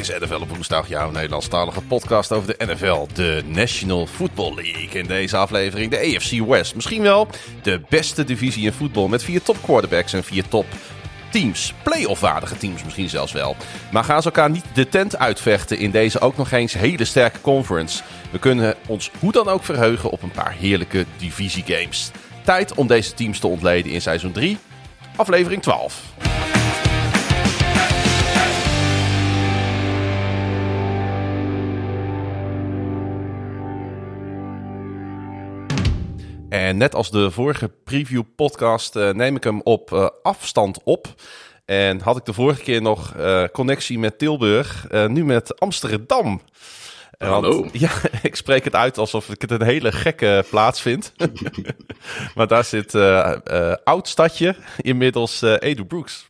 is NFL op woensdag, jouw Nederlandstalige podcast over de NFL, de National Football League. In deze aflevering de AFC West. Misschien wel de beste divisie in voetbal met vier top quarterbacks en vier top teams. Playoff-waardige teams misschien zelfs wel. Maar gaan ze elkaar niet de tent uitvechten in deze ook nog eens hele sterke conference. We kunnen ons hoe dan ook verheugen op een paar heerlijke divisiegames. Tijd om deze teams te ontleden in seizoen 3, aflevering 12. En net als de vorige preview podcast uh, neem ik hem op uh, afstand op. En had ik de vorige keer nog uh, connectie met Tilburg, nu met Amsterdam. Hallo. Want, ja, ik spreek het uit alsof ik het een hele gekke plaats vind. maar daar zit oud stadje, inmiddels Edu Brooks.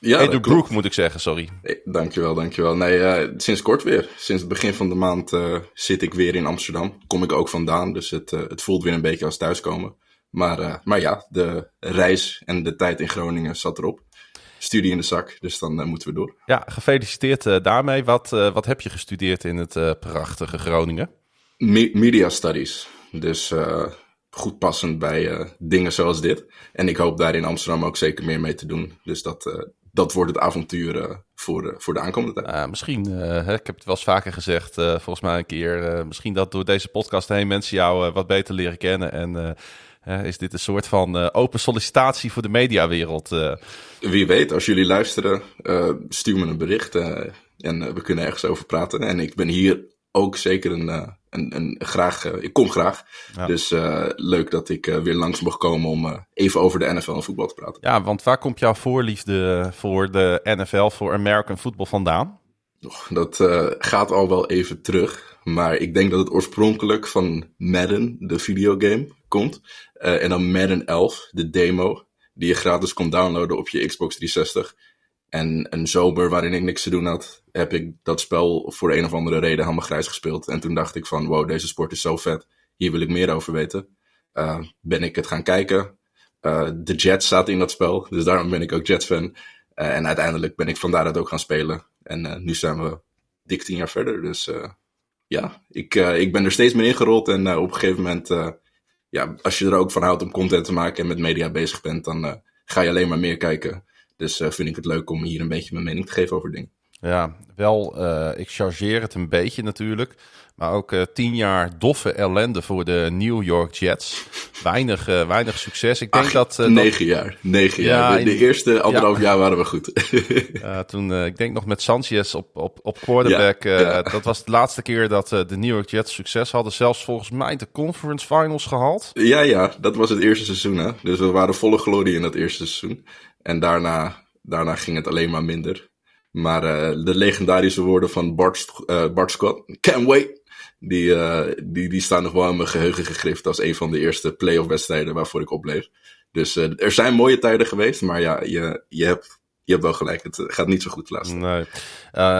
Ja, Edu Brook moet ik zeggen, sorry. Dankjewel, dankjewel. Nee, uh, sinds kort weer. Sinds het begin van de maand uh, zit ik weer in Amsterdam. Kom ik ook vandaan, dus het, uh, het voelt weer een beetje als thuiskomen. Maar, maar ja, de reis en de tijd in Groningen zat erop. Studie in de zak, dus dan moeten we door. Ja, gefeliciteerd daarmee. Wat, wat heb je gestudeerd in het prachtige Groningen? Me media Studies. Dus goed passend bij dingen zoals dit. En ik hoop daar in Amsterdam ook zeker meer mee te doen. Dus dat, dat wordt het avontuur uh, voor, uh, voor de aankomende tijd. Uh, misschien, ik heb het wel eens vaker gezegd, volgens mij een keer. misschien dat door deze podcast heen mensen jou wat beter leren kennen. En is dit een soort van open sollicitatie voor de mediawereld? Wie weet, als jullie luisteren, stuur me een bericht. en we kunnen ergens over praten. En ik ben hier ook zeker een en, en graag, uh, ik kom graag. Ja. Dus uh, leuk dat ik weer langs mocht komen om even over de NFL en voetbal te praten. Ja, want waar komt jouw voorliefde voor de NFL, voor American football vandaan? Dat gaat al wel even terug. Maar ik denk dat het oorspronkelijk van Madden, de videogame, komt. en dan Madden 11, de demo, die je gratis kon downloaden op je Xbox 360. En een zomer waarin ik niks te doen had, heb ik dat spel voor een of andere reden helemaal grijs gespeeld. En toen dacht ik van, wow, deze sport is zo vet. Hier wil ik meer over weten. Uh, ben ik het gaan kijken. Uh, de Jets zaten in dat spel, dus daarom ben ik ook Jets-fan. Uh, en uiteindelijk ben ik vandaar het ook gaan spelen. En nu zijn we dik tien jaar verder. Dus ja, ik, ik ben er steeds meer ingerold. En op een gegeven moment, ja, als je er ook van houdt om content te maken en met media bezig bent, dan ga je alleen maar meer kijken. Dus uh, vind ik het leuk om hier een beetje mijn mening te geven over dingen. Ja, wel, uh, ik chargeer het een beetje natuurlijk. Maar ook uh, tien jaar doffe ellende voor de New York Jets. Weinig, uh, weinig succes. Ik denk Ach, dat... negen dat... jaar. Negen ja, jaar. De, de eerste anderhalf ja. jaar waren we goed. toen, ik denk nog met Sanchez op, op, op quarterback. Ja, dat was de laatste keer dat de New York Jets succes hadden. Zelfs volgens mij de conference finals gehaald. Ja, ja. Dat was het eerste seizoen. Hè? Dus we waren volle glorie in dat eerste seizoen. En daarna, daarna ging het alleen maar minder. Maar uh, de legendarische woorden van Bart, uh, Bart Scott, can't wait, die, uh, die, die staan nog wel in mijn geheugen gegrift als een van de eerste playoff wedstrijden waarvoor ik opbleef. Dus er zijn mooie tijden geweest, maar ja, je, je, hebt, je hebt wel gelijk. Het gaat niet zo goed laatst. Nee.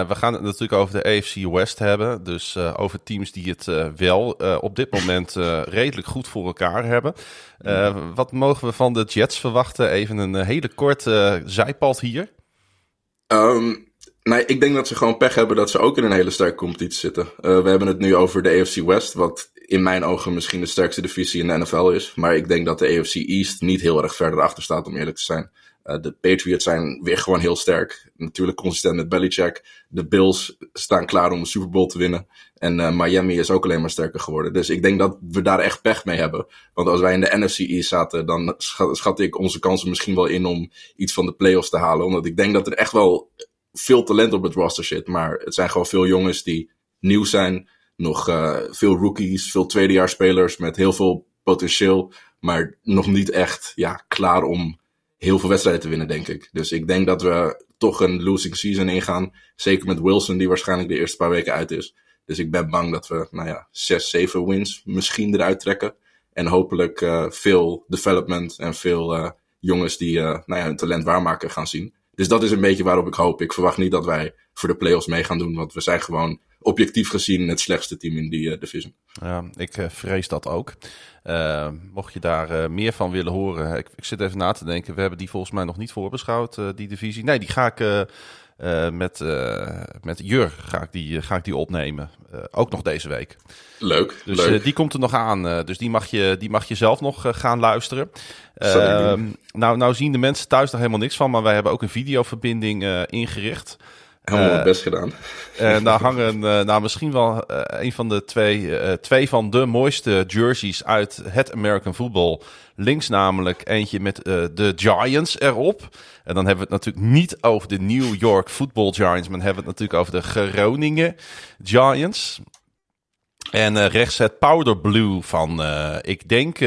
we gaan het natuurlijk over de AFC West hebben. Dus over teams die het wel op dit moment redelijk goed voor elkaar hebben. wat mogen we van de Jets verwachten? Even een hele korte zijpad hier. Um, nee, ik denk dat ze gewoon pech hebben dat ze ook in een hele sterke competitie zitten. We hebben het nu over de AFC West, wat in mijn ogen misschien de sterkste divisie in de NFL is. Maar ik denk dat de AFC East niet heel erg verder achter staat, om eerlijk te zijn. Uh, de Patriots zijn weer gewoon heel sterk. Natuurlijk consistent met Belichick. De Bills staan klaar om een Super Bowl te winnen. En uh, Miami is ook alleen maar sterker geworden. Dus ik denk dat we daar echt pech mee hebben. Want als wij in de NFC East zaten, dan schat, ik onze kansen misschien wel in om iets van de playoffs te halen. Omdat ik denk dat er echt wel veel talent op het roster zit. Maar het zijn gewoon veel jongens die nieuw zijn. Nog uh, veel rookies, veel tweedejaarsspelers met heel veel potentieel. Maar nog niet echt ja, klaar om heel veel wedstrijden te winnen, denk ik. Dus ik denk dat we toch een losing season ingaan. Zeker met Wilson, die waarschijnlijk de eerste paar weken uit is. Dus ik ben bang dat we, nou ja, 6, 7 wins misschien eruit trekken. En hopelijk uh, veel development en veel uh, jongens die uh, nou ja, hun talent waarmaken gaan zien. Dus dat is een beetje waarop ik hoop. Ik verwacht niet dat wij voor de playoffs mee gaan doen, want we zijn gewoon objectief gezien het slechtste team in die uh, division. Ja, ik uh, vrees dat ook. Uh, mocht je daar meer van willen horen, ik, ik, zit even na te denken. We hebben die volgens mij nog niet voorbeschouwd, die divisie. Nee, die ga ik met, met Jur ga ik die, ga ik die opnemen. ook nog deze week. Leuk. Dus leuk. die komt er nog aan. dus die mag, je, die mag je zelf nog gaan luisteren. Ehm, nou, nou zien de mensen thuis nog helemaal niks van, maar wij hebben ook een videoverbinding ingericht. Helemaal het best gedaan. En daar hangen nou, misschien wel een van de twee, twee van de mooiste jerseys uit het American Football. Links namelijk eentje met de Giants erop. En dan hebben we het natuurlijk niet over de New York Football Giants, maar dan hebben we het natuurlijk over de Groningen Giants. En rechts het powder blue van, ik denk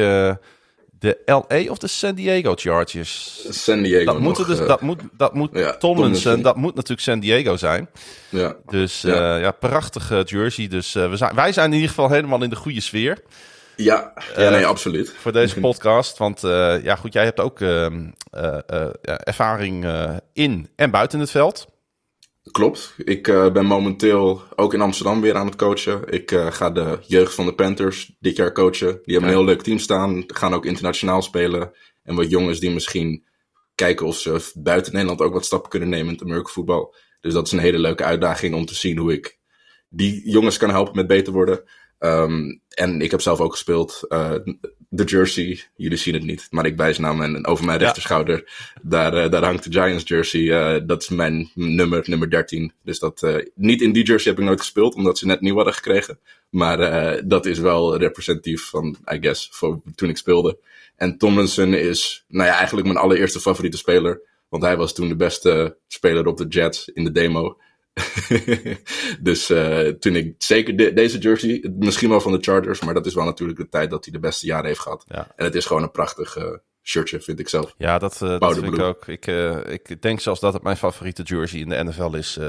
de LA of de San Diego Chargers? San Diego. Dat, moet, dus, dat moet, dat moet ja, Tomlinson, dat moet natuurlijk San Diego zijn. Ja. Dus ja, uh, ja prachtige jersey. Dus uh, we zijn, wij zijn in ieder geval helemaal in de goede sfeer. Ja, ja nee, absoluut. Voor deze podcast. Want ja, goed, jij hebt ook ehm, ervaring in en buiten het veld. Klopt. Ik uh, ben momenteel ook in Amsterdam weer aan het coachen. Ik uh, ga de jeugd van de Panthers dit jaar coachen. Die hebben een heel leuk team staan. Gaan ook internationaal spelen. En wat jongens die misschien kijken of ze buiten Nederland ook wat stappen kunnen nemen in het American voetbal. Dus dat is een hele leuke uitdaging om te zien hoe ik die jongens kan helpen met beter worden. Um, en ik heb zelf ook gespeeld. De jersey, jullie zien het niet, maar ik wijs naar mijn, over mijn rechterschouder. Daar, uh, daar hangt de Giants jersey. Uh, dat is mijn nummer, nummer 13. Dus dat, niet in die jersey heb ik nooit gespeeld, omdat ze net nieuw hadden gekregen. Maar dat is wel representatief van, I guess, voor toen ik speelde. En Tomlinson is, nou ja, eigenlijk mijn allereerste favoriete speler. Want hij was toen de beste speler op de Jets in de demo. dus uh, toen ik zeker de, deze jersey, misschien wel van de Chargers, maar dat is wel natuurlijk de tijd dat hij de beste jaren heeft gehad. Ja. En het is gewoon een prachtig uh, shirtje, vind ik zelf. Ja, dat, uh, dat vind ik ook. Ik, ik denk zelfs dat het mijn favoriete jersey in de NFL is.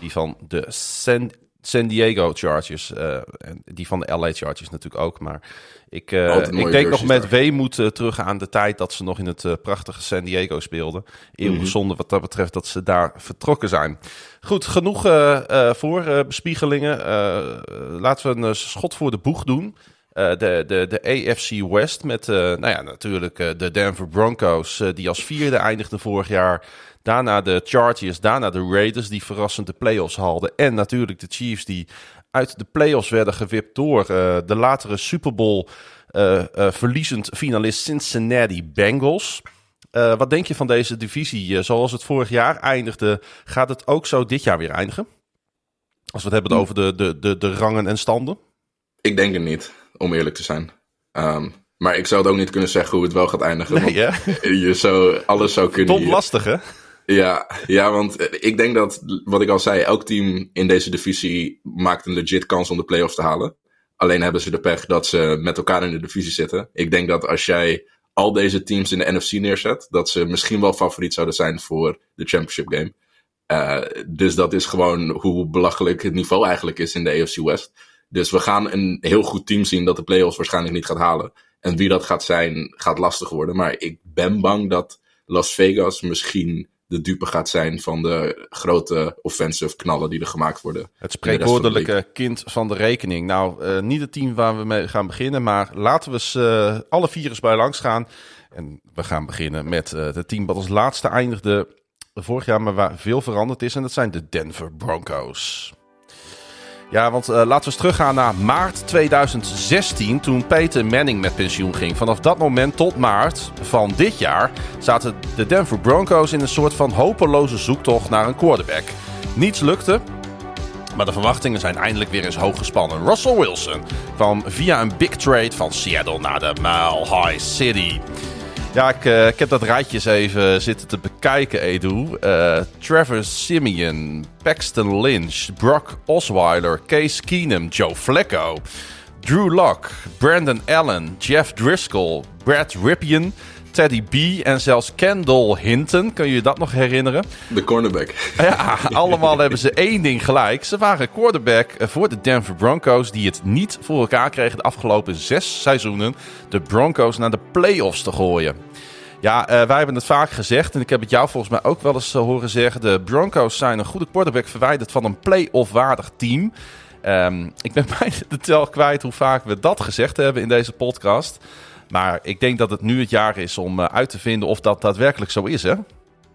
die van de San, San Diego Chargers. en die van de LA Chargers natuurlijk ook. Maar ik, ik denk nog met weemoed uh, terug aan de tijd dat ze nog in het prachtige San Diego speelden. Eeuwig mm -hmm. zonde wat dat betreft dat ze daar vertrokken zijn. Goed, genoeg uh, voorbespiegelingen. laten we een schot voor de boeg doen. De, de, de AFC West met nou ja, natuurlijk de Denver Broncos, die als vierde eindigde vorig jaar. Daarna de Chargers, daarna de Raiders, die verrassend de playoffs haalden. En natuurlijk de Chiefs, die uit de playoffs werden gewipt door de latere Super Bowl verliezend finalist Cincinnati Bengals. wat denk je van deze divisie? zoals het vorig jaar eindigde, gaat het ook zo dit jaar weer eindigen? Als we het hebben over de, de, de, de rangen en standen. Ik denk het niet, om eerlijk te zijn. Um, maar ik zou het ook niet kunnen zeggen hoe het wel gaat eindigen. Nee, ja? Je zou, alles zou kunnen. Top lastig, hè? Ja, ja, want ik denk dat, wat ik al zei, elk team in deze divisie maakt een legit kans om de playoffs te halen. Alleen hebben ze de pech dat ze met elkaar in de divisie zitten. Ik denk dat als jij al deze teams in de NFC neerzet, dat ze misschien wel favoriet zouden zijn voor de championship game. Uh, dus dat is gewoon hoe belachelijk het niveau eigenlijk is in de AFC West. Dus we gaan een heel goed team zien dat de playoffs waarschijnlijk niet gaat halen. En wie dat gaat zijn, gaat lastig worden. Maar ik ben bang dat Las Vegas misschien de dupe gaat zijn van de grote offensive knallen die er gemaakt worden. Het spreekwoordelijke kind van de rekening. Nou, uh, niet het team waar we mee gaan beginnen, maar laten we eens uh, alle vier eens bij langs gaan. En we gaan beginnen met uh, het team wat als laatste eindigde vorig jaar, maar waar veel veranderd is. En dat zijn de Denver Broncos. Ja, want uh, laten we eens teruggaan naar maart 2016, toen Peter Manning met pensioen ging. Vanaf dat moment tot maart van dit jaar zaten de Denver Broncos in een soort van hopeloze zoektocht naar een quarterback. Niets lukte, maar de verwachtingen zijn eindelijk weer eens hoog gespannen. Russell Wilson kwam via een big trade van Seattle naar de Mile High City. Ja, ik, uh, ik heb dat rijtje eens even zitten te bekijken, Edu. Uh, Trevor Simeon, Paxton Lynch, Brock Osweiler, Case Keenum, Joe Flacco, Drew Lock, Brandon Allen, Jeff Driscoll, Brad Ripien, Teddy B en zelfs Kendall Hinton. Kun je je dat nog herinneren? De cornerback. Ja, allemaal hebben ze één ding gelijk. Ze waren quarterback voor de Denver Broncos die het niet voor elkaar kregen de afgelopen zes seizoenen de Broncos naar de playoffs te gooien. Ja, uh, wij hebben het vaak gezegd en ik heb het jou volgens mij ook wel eens uh, horen zeggen. De Broncos zijn een goede quarterback verwijderd van een play-off waardig team. Um, ik ben bijna de tel kwijt hoe vaak we dat gezegd hebben in deze podcast. Maar ik denk dat het nu het jaar is om uh, uit te vinden of dat daadwerkelijk zo is, hè?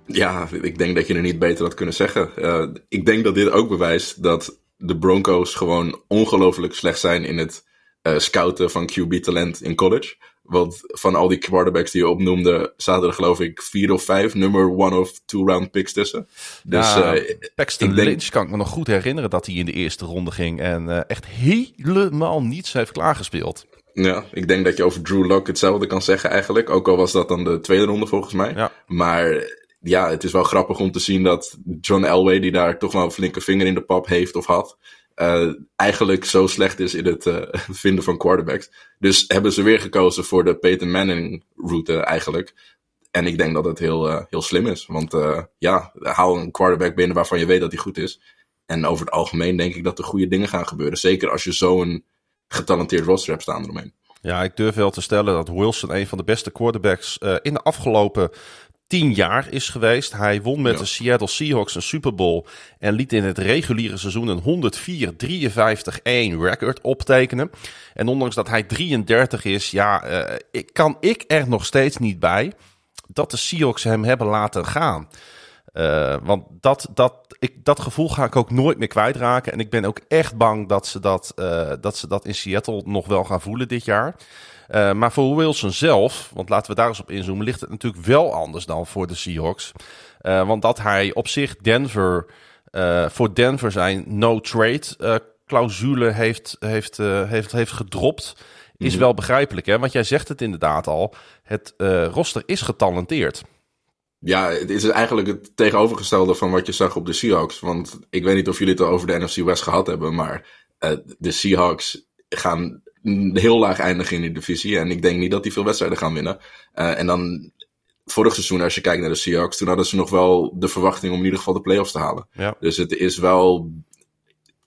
Ja, ik denk dat je er niet beter had kunnen zeggen. Uh, ik denk dat dit ook bewijst dat de Broncos gewoon ongelooflijk slecht zijn in het uh, scouten van QB-talent in college. Want van al die quarterbacks die je opnoemde, zaten er geloof ik vier of vijf nummer one of two round picks tussen. Dus, ja, uh, Paxton denk... Lynch kan ik me nog goed herinneren dat hij in de eerste ronde ging en uh, echt helemaal niets heeft klaargespeeld. Ja, ik denk dat je over Drew Lock hetzelfde kan zeggen eigenlijk. Ook al was dat dan de tweede ronde volgens mij. Ja. Maar ja, het is wel grappig om te zien dat John Elway, die daar toch wel een flinke vinger in de pap heeft of had, uh, eigenlijk zo slecht is in het uh, vinden van quarterbacks. Dus hebben ze weer gekozen voor de Peyton Manning route eigenlijk. En ik denk dat het heel, uh, heel slim is. Want ja, haal een quarterback binnen waarvan je weet dat hij goed is. En over het algemeen denk ik dat er goede dingen gaan gebeuren. Zeker als je zo'n getalenteerd roster hebt staan eromheen. Ja, ik durf wel te stellen dat Wilson een van de beste quarterbacks in de afgelopen tien jaar is geweest. Hij won met de Seattle Seahawks een Super Bowl en liet in het reguliere seizoen een 104-53-1 record optekenen. En ondanks dat hij 33 is, ja, uh, ik, kan ik er nog steeds niet bij dat de Seahawks hem hebben laten gaan. Uh, want dat, dat, ik, dat gevoel ga ik ook nooit meer kwijtraken. En ik ben ook echt bang dat ze dat, uh, dat, ze dat in Seattle nog wel gaan voelen dit jaar. Uh, maar voor Wilson zelf, want laten we daar eens op inzoomen, ligt het natuurlijk wel anders dan voor de Seahawks. Want dat hij op zich Denver, voor Denver zijn no-trade clausule heeft, heeft, heeft, heeft gedropt, is mhm. wel begrijpelijk. Hè? Want jij zegt het inderdaad al, het roster is getalenteerd. Ja, het is eigenlijk het tegenovergestelde van wat je zag op de Seahawks. Want ik weet niet of jullie het al over de NFC West gehad hebben, maar de Seahawks gaan heel laag eindigen in die divisie. En ik denk niet dat die veel wedstrijden gaan winnen. Uh, en dan vorig seizoen, als je kijkt naar de Seahawks, toen hadden ze nog wel de verwachting om in ieder geval de playoffs te halen. Ja. Dus het is wel,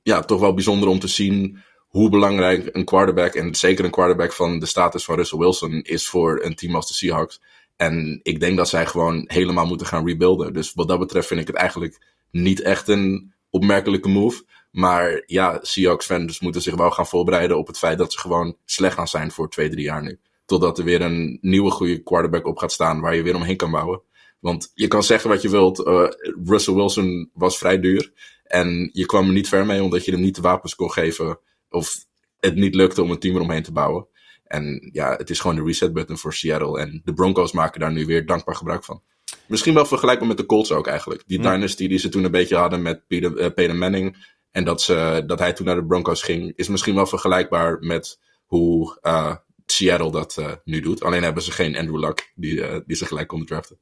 ja, toch wel bijzonder om te zien hoe belangrijk een quarterback, en zeker een quarterback van de status van Russell Wilson, is voor een team als de Seahawks. En ik denk dat zij gewoon helemaal moeten gaan rebuilden. Dus wat dat betreft vind ik het eigenlijk niet echt een opmerkelijke move. Maar ja, Seahawks fans moeten zich wel gaan voorbereiden op het feit dat ze gewoon slecht gaan zijn voor twee, drie jaar nu. Totdat er weer een nieuwe goede quarterback op gaat staan waar je weer omheen kan bouwen. Want je kan zeggen wat je wilt, uh, Russell Wilson was vrij duur. En je kwam er niet ver mee omdat je hem niet de wapens kon geven. Of het niet lukte om een team eromheen te bouwen. En ja, het is gewoon de reset button voor Seattle. En de Broncos maken daar nu weer dankbaar gebruik van. Misschien wel vergelijkbaar met de Colts ook eigenlijk. Die dynasty die ze toen een beetje hadden met Peter, uh, Peter Manning en dat, ze, dat hij toen naar de Broncos ging, is misschien wel vergelijkbaar met hoe uh, Seattle dat uh, nu doet. Alleen hebben ze geen Andrew Luck die, die ze gelijk konden draften.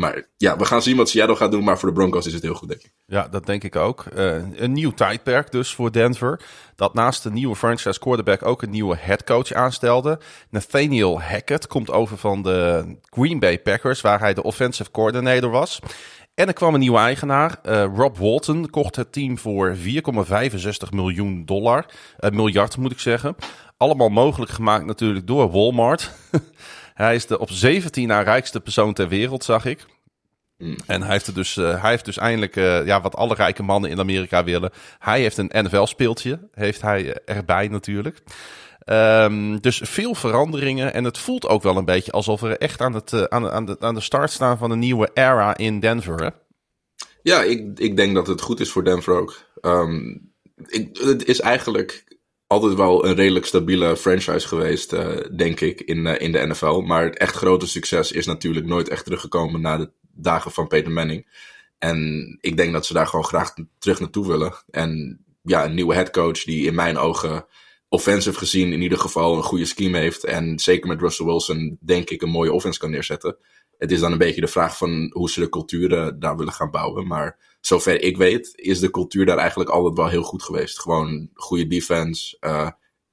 Maar ja, we gaan zien wat Seattle gaat doen. Maar voor de Broncos is het heel goed, denk ik. Ja, dat denk ik ook. een nieuw tijdperk dus voor Denver. Dat naast de nieuwe franchise quarterback ook een nieuwe headcoach aanstelde. Nathaniel Hackett komt over van de Green Bay Packers, waar hij de offensive coordinator was. En er kwam een nieuwe eigenaar. Uh, Rob Walton kocht het team voor 4,65 miljoen dollar. Uh, miljard moet ik zeggen. Allemaal mogelijk gemaakt natuurlijk door Walmart. hij is de op 17 na rijkste persoon ter wereld, zag ik. Hmm. En hij heeft, er dus, uh, hij heeft dus eindelijk ja, wat alle rijke mannen in Amerika willen. Hij heeft een NFL-speeltje, heeft hij erbij natuurlijk. Um, dus veel veranderingen. En het voelt ook wel een beetje alsof we echt aan, het, uh, aan, aan, de, aan de start staan van een nieuwe era in Denver. Hè? Ja, ik, ik denk dat het goed is voor Denver ook. Um, ik, het is eigenlijk altijd wel een redelijk stabiele franchise geweest, uh, denk ik, in, uh, in de NFL. Maar het echt grote succes is natuurlijk nooit echt teruggekomen na de dagen van Peter Manning. En ik denk dat ze daar gewoon graag terug naartoe willen. En ja, een nieuwe headcoach die in mijn ogen offensive gezien in ieder geval een goede scheme heeft. En zeker met Russell Wilson denk ik een mooie offense kan neerzetten. Het is dan een beetje de vraag van hoe ze de cultuur daar willen gaan bouwen. Maar zover ik weet is de cultuur daar eigenlijk altijd wel heel goed geweest. Gewoon goede defense. Uh,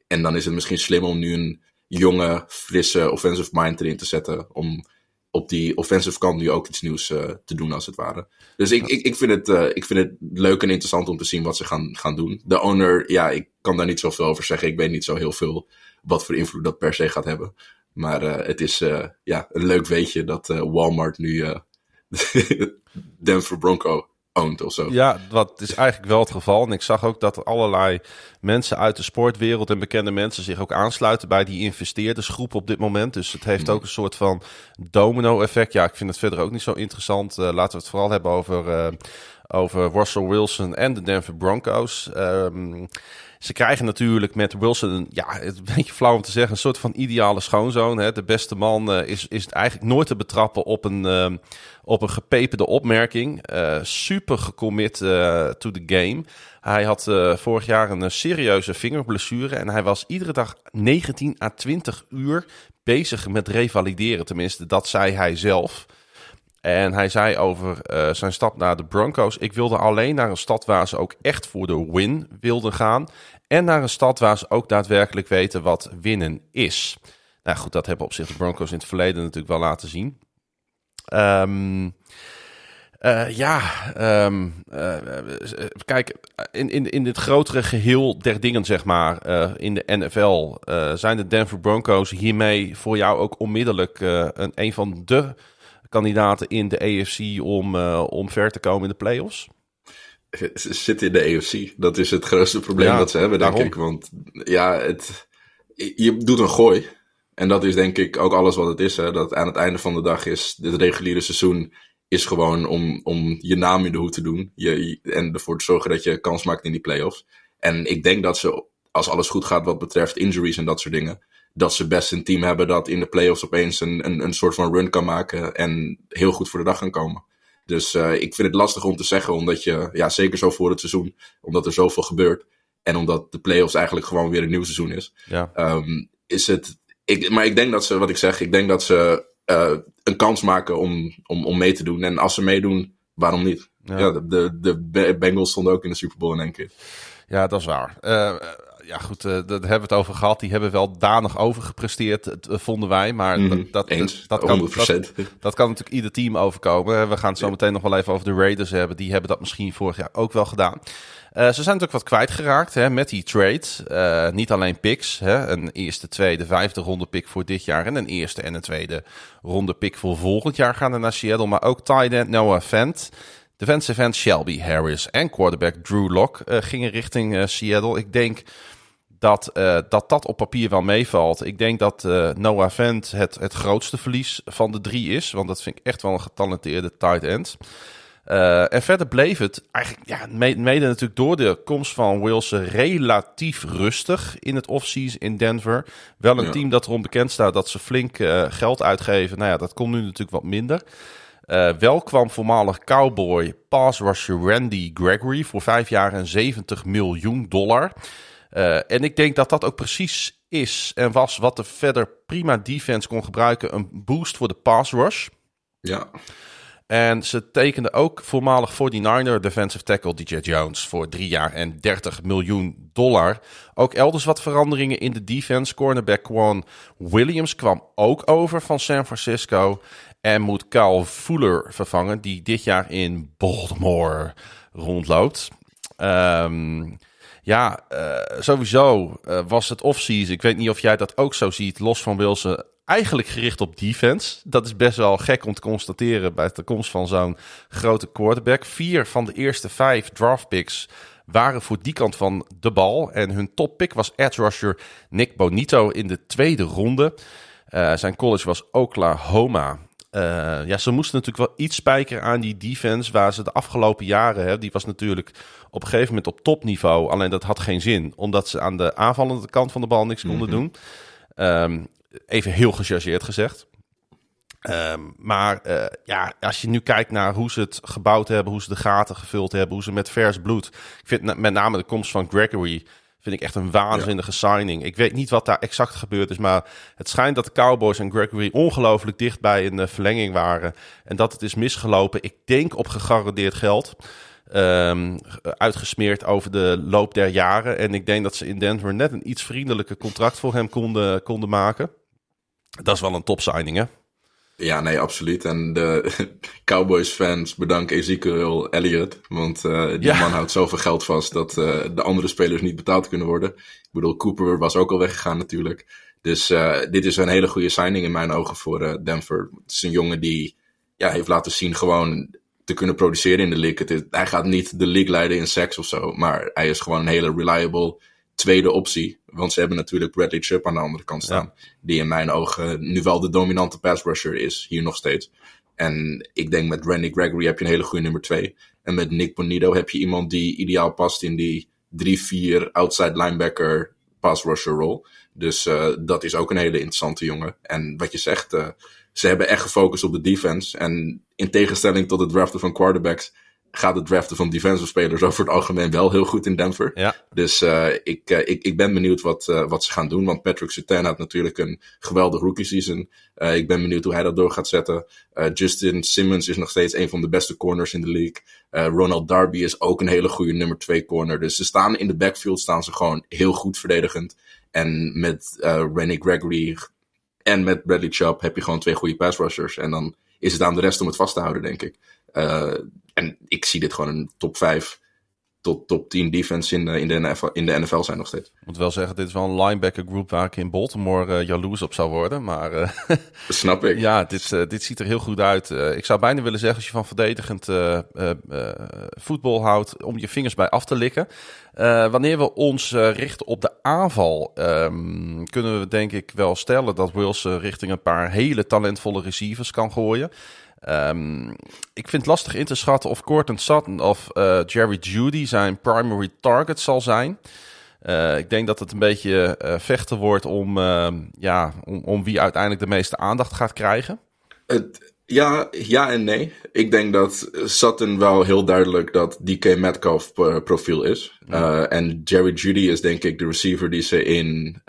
en dan is het misschien slim om nu een jonge, frisse offensive mind erin te zetten. Om op die offensive kant nu ook iets nieuws uh, te doen, als het ware. Dus ik, ik, ik, vind het, uh, ik vind het leuk en interessant om te zien wat ze gaan, gaan doen. De owner, ja, ik kan daar niet zoveel over zeggen. Ik weet niet zo heel veel wat voor invloed dat per se gaat hebben. Maar uh, het is ja, een leuk weetje dat Walmart nu Denver Bronco owned of zo. Ja, wat is eigenlijk wel het geval. En ik zag ook dat allerlei mensen uit de sportwereld en bekende mensen zich ook aansluiten bij die investeerdersgroep op dit moment. Dus het heeft ook een soort van domino-effect. Ja, ik vind het verder ook niet zo interessant. Uh, laten we het vooral hebben over, uh, over Russell Wilson en de Denver Broncos. Um, ze krijgen natuurlijk met Wilson, ja, het een beetje flauw om te zeggen, een soort van ideale schoonzoon. Hè. De beste man uh, is, is eigenlijk nooit te betrappen op een, uh, op een gepeperde opmerking. Uh, super gecommit to the game. Hij had vorig jaar een serieuze vingerblessure en hij was iedere dag 19 à 20 uur bezig met revalideren. Tenminste, dat zei hij zelf. En hij zei over uh, zijn stap naar de Broncos: Ik wilde alleen naar een stad waar ze ook echt voor de win wilden gaan. En naar een stad waar ze ook daadwerkelijk weten wat winnen is. Nou goed, dat hebben op zich de Broncos in het verleden natuurlijk wel laten zien. Um, uh, ja, um, uh, kijk, in, in, in dit grotere geheel der dingen, zeg maar, in de NFL, zijn de Denver Broncos hiermee voor jou ook onmiddellijk een, een van de kandidaten in de AFC om, uh, om ver te komen in de playoffs? Ze zitten in de AFC. Dat is het grootste probleem ja, dat ze hebben, denk daarom. ik. Want ja, het, je doet een gooi. En dat is denk ik ook alles wat het is. Hè? Dat aan het einde van de dag is het reguliere seizoen is gewoon om, om je naam in de hoed te doen. Je, en ervoor te zorgen dat je kans maakt in die playoffs. En ik denk dat ze, als alles goed gaat wat betreft injuries en dat soort dingen, dat ze best een team hebben dat in de playoffs opeens een, een, een soort van run kan maken en heel goed voor de dag kan komen. Dus uh, ik vind het lastig om te zeggen, omdat je, ja, zeker zo voor het seizoen, omdat er zoveel gebeurt. En omdat de playoffs eigenlijk gewoon weer een nieuw seizoen is. Ja. Um, is het. Ik, maar ik denk dat ze, wat ik zeg, ik denk dat ze uh, een kans maken om, om, om mee te doen. En als ze meedoen, waarom niet? Ja, ja de, de, de Bengals stonden ook in de Super Bowl in één keer. Ja, dat is waar. Uh, ja, goed, uh, daar hebben we het over gehad. Die hebben wel danig overgepresteerd, uh, vonden wij. Maar mm, dat, dat, eens, dat, kan, dat, dat, kan natuurlijk ieder team overkomen. We gaan het zo meteen nog wel even over de Raiders hebben. Die hebben dat misschien vorig jaar ook wel gedaan. Uh, ze zijn natuurlijk wat kwijtgeraakt hè, met die trade. niet alleen picks. Hè, een eerste, tweede, vijfde ronde pick voor dit jaar. En een eerste en een tweede ronde pick voor volgend jaar gaan er naar Seattle. Maar ook tight end Noah Fent. Defensive end Shelby Harris en quarterback Drew Lock gingen richting Seattle. Ik denk dat, uh, dat dat op papier wel meevalt. Ik denk dat uh, Noah Vent het, het grootste verlies van de drie is. Want dat vind ik echt wel een getalenteerde tight end. Uh, en verder bleef het eigenlijk, ja, mede natuurlijk door de komst van Wilson relatief rustig in het offseason in Denver. Wel een ja. team dat erom bekend staat dat ze flink geld uitgeven. Nou ja, dat komt nu natuurlijk wat minder. Uh, wel kwam voormalig cowboy pass rusher Randy Gregory voor vijf jaar en 70 miljoen dollar. Uh, en ik denk dat dat ook precies is en was wat de verder prima defense kon gebruiken. Een boost voor de pass rush. Ja. En ze tekenden ook voormalig 49er defensive tackle DJ Jones voor drie jaar en 30 miljoen dollar. Ook elders wat veranderingen in de defense. Cornerback Quan Williams kwam ook over van San Francisco. En moet Kyle Fuller vervangen, die dit jaar in Baltimore rondloopt. Um, ja, uh, sowieso uh, was het off-season. Ik weet niet of jij dat ook zo ziet, los van Wilson. Eigenlijk gericht op defense. Dat is best wel gek om te constateren bij de komst van zo'n grote quarterback. Vier van de eerste vijf draft picks waren voor die kant van de bal. En hun top pick was edge rusher Nick Bonito in de tweede ronde. Uh, zijn college was Oklahoma. Uh, ja, ze moesten natuurlijk wel iets spijkeren aan die defense. Waar ze de afgelopen jaren, hè, die was natuurlijk op een gegeven moment op topniveau. Alleen dat had geen zin, omdat ze aan de aanvallende kant van de bal niks konden doen. Um, even heel gechargeerd gezegd. Um, maar uh, ja, als je nu kijkt naar hoe ze het gebouwd hebben, hoe ze de gaten gevuld hebben, hoe ze met vers bloed. Ik vind met name de komst van Gregory vind ik echt een waanzinnige ja. signing. Ik weet niet wat daar exact gebeurd is, maar het schijnt dat de Cowboys en Gregory ongelooflijk dicht bij een uh, verlenging waren. En dat het is misgelopen. Ik denk op gegarandeerd geld. Um, uitgesmeerd over de loop der jaren. En ik denk dat ze in Denver net een iets vriendelijker contract voor hem konden, konden maken. Dat is wel een topsigning, hè? Ja, nee, absoluut. En de Cowboys-fans bedanken Ezekiel Elliott. Want uh, die ja. man houdt zoveel geld vast dat uh, de andere spelers niet betaald kunnen worden. Ik bedoel, Cooper was ook al weggegaan natuurlijk. Dus uh, dit is een hele goede signing in mijn ogen voor Denver. Het is een jongen die ja, heeft laten zien gewoon te kunnen produceren in de league. Het is, hij gaat niet de league leiden in seks of zo, maar hij is gewoon een hele reliable tweede optie. Want ze hebben natuurlijk Bradley Chubb aan de andere kant staan. Die in mijn ogen nu wel de dominante pass rusher is, hier nog steeds. En ik denk met Randy Gregory heb je een hele goede nummer twee. En met Nick Bonito heb je iemand die ideaal past in die 3-4 outside linebacker pass rusher rol. Dus uh, dat is ook een hele interessante jongen. En wat je zegt, uh, ze hebben echt gefocust op de defense. En in tegenstelling tot het draften van quarterbacks gaat het draften van defensive spelers over het algemeen wel heel goed in Denver. Ja. Dus uh, ik, uh, ik, ik ben benieuwd wat, uh, wat ze gaan doen. Want Patrick Surtain had natuurlijk een geweldig rookie season. ik ben benieuwd hoe hij dat door gaat zetten. Justin Simmons is nog steeds een van de beste corners in de league. Ronald Darby is ook een hele goede nummer 2 corner. Dus ze staan in de backfield staan ze gewoon heel goed verdedigend. En met Rennie Gregory en met Bradley Chubb heb je gewoon twee goede pass rushers. En dan is het aan de rest om het vast te houden, denk ik. Uh, en ik zie dit gewoon een top 5 tot top 10 defense in de, in de, NFL, in de NFL zijn nog steeds. Ik moet wel zeggen, dit is wel een linebacker group waar ik in Baltimore uh, jaloers op zou worden. Maar uh, snap ik. Ja, dit, uh, dit ziet er heel goed uit. ik zou bijna willen zeggen, als je van verdedigend voetbal houdt, om je vingers bij af te likken. wanneer we ons richten op de aanval, um, kunnen we denk ik wel stellen dat Wilson richting een paar hele talentvolle receivers kan gooien. Um, ik vind het lastig in te schatten of Cortland Sutton of uh, Jerry Judy zijn primary target zal zijn. Uh, ik denk dat het een beetje uh, vechten wordt om, ja, om, om, wie uiteindelijk de meeste aandacht gaat krijgen. Het, ja, ja en nee. Ik denk dat Sutton wel heel duidelijk dat DK Metcalf profiel is. Ja. en Jerry Judy is denk ik de receiver die ze in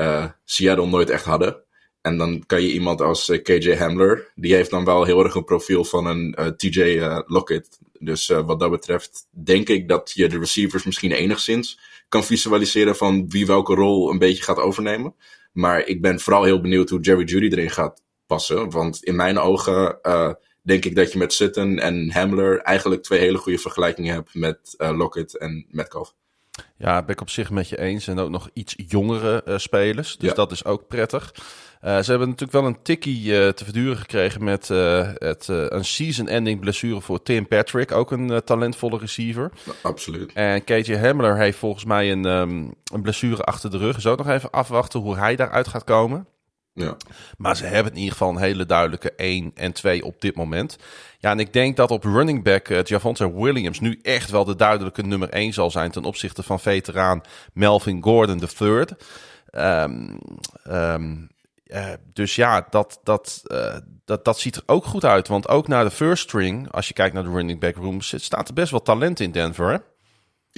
Seattle nooit echt hadden. En dan kan je iemand als uh, KJ Hamler, die heeft dan wel heel erg een profiel van een uh, TJ uh, Lockett. Dus wat dat betreft denk ik dat je de receivers misschien enigszins kan visualiseren van wie welke rol een beetje gaat overnemen. Maar ik ben vooral heel benieuwd hoe Jerry Judy erin gaat passen. Want in mijn ogen denk ik dat je met Sutton en Hamler eigenlijk twee hele goede vergelijkingen hebt met Lockett en Metcalf. Ja, ben ik op zich met je eens. En ook nog iets jongere spelers. Dus ja. dat is ook prettig. Uh, ze hebben natuurlijk wel een tikkie uh, te verduren gekregen met het, een season-ending blessure voor Tim Patrick. Ook een talentvolle receiver. absoluut. En KJ Hamler heeft volgens mij een, um, een blessure achter de rug. Zo nog even afwachten hoe hij daaruit gaat komen. Ja. Maar ze hebben in ieder geval een hele duidelijke 1 en 2 op dit moment. Ja, en ik denk dat op running back uh, Javonte Williams nu echt wel de duidelijke nummer 1 zal zijn ten opzichte van veteraan Melvin Gordon III. Um, um, dus ja, dat, dat, uh, dat, dat ziet er ook goed uit. Want ook na de first string, als je kijkt naar de running back rooms, staat er best wel talent in Denver.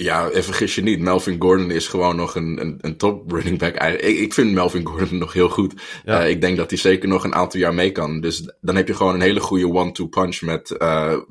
Ja, en vergis je niet, Melvin Gordon is gewoon nog een, een, een top running back. Ik, ik vind Melvin Gordon nog heel goed. Ja. Uh, ik denk dat hij zeker nog een aantal jaar mee kan. Dus dan heb je gewoon een hele goede one-two punch met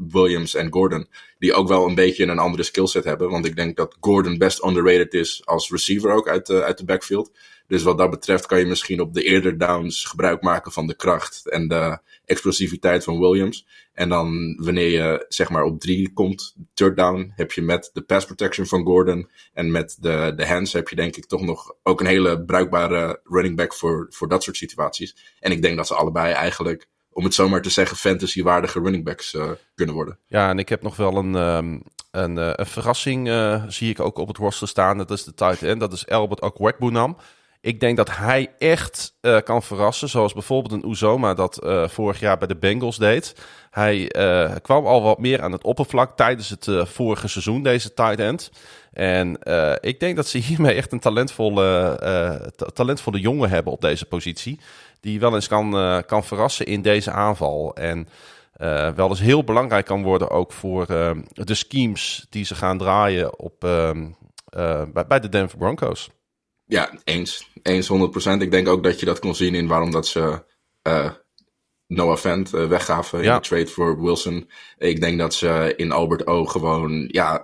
Williams en Gordon. Die ook wel een beetje een andere skillset hebben. Want ik denk dat Gordon best underrated is als receiver ook uit de, uit de backfield. Dus wat dat betreft kan je misschien op de eerder downs gebruik maken van de kracht en de explosiviteit van Williams. En dan wanneer je zeg maar op drie komt, third down, heb je met de pass protection van Gordon en met de, de hands heb je denk ik toch nog ook een hele bruikbare running back voor, voor dat soort situaties. En ik denk dat ze allebei eigenlijk om het zomaar te zeggen, fantasy-waardige running backs uh, kunnen worden. Ja, en ik heb nog wel een, um, een, een verrassing, uh, zie ik ook op het roster staan. Dat is de tight end, dat is Albert Okwekbunam. Ik denk dat hij echt uh, kan verrassen. Zoals bijvoorbeeld een Uzoma dat uh, vorig jaar bij de Bengals deed. Hij uh, kwam al wat meer aan het oppervlak tijdens het vorige seizoen, deze tight end. En ik denk dat ze hiermee echt een talentvolle, talentvolle jongen hebben op deze positie. Die wel eens kan, kan verrassen in deze aanval. En wel eens heel belangrijk kan worden ook voor de schemes die ze gaan draaien op, bij, bij de Denver Broncos. Ja, eens. Eens 100%. Ik denk ook dat je dat kon zien in waarom dat ze uh, Noah Fent uh, weggaven ja. in de trade voor Wilson. Ik denk dat ze in Albert O gewoon ja,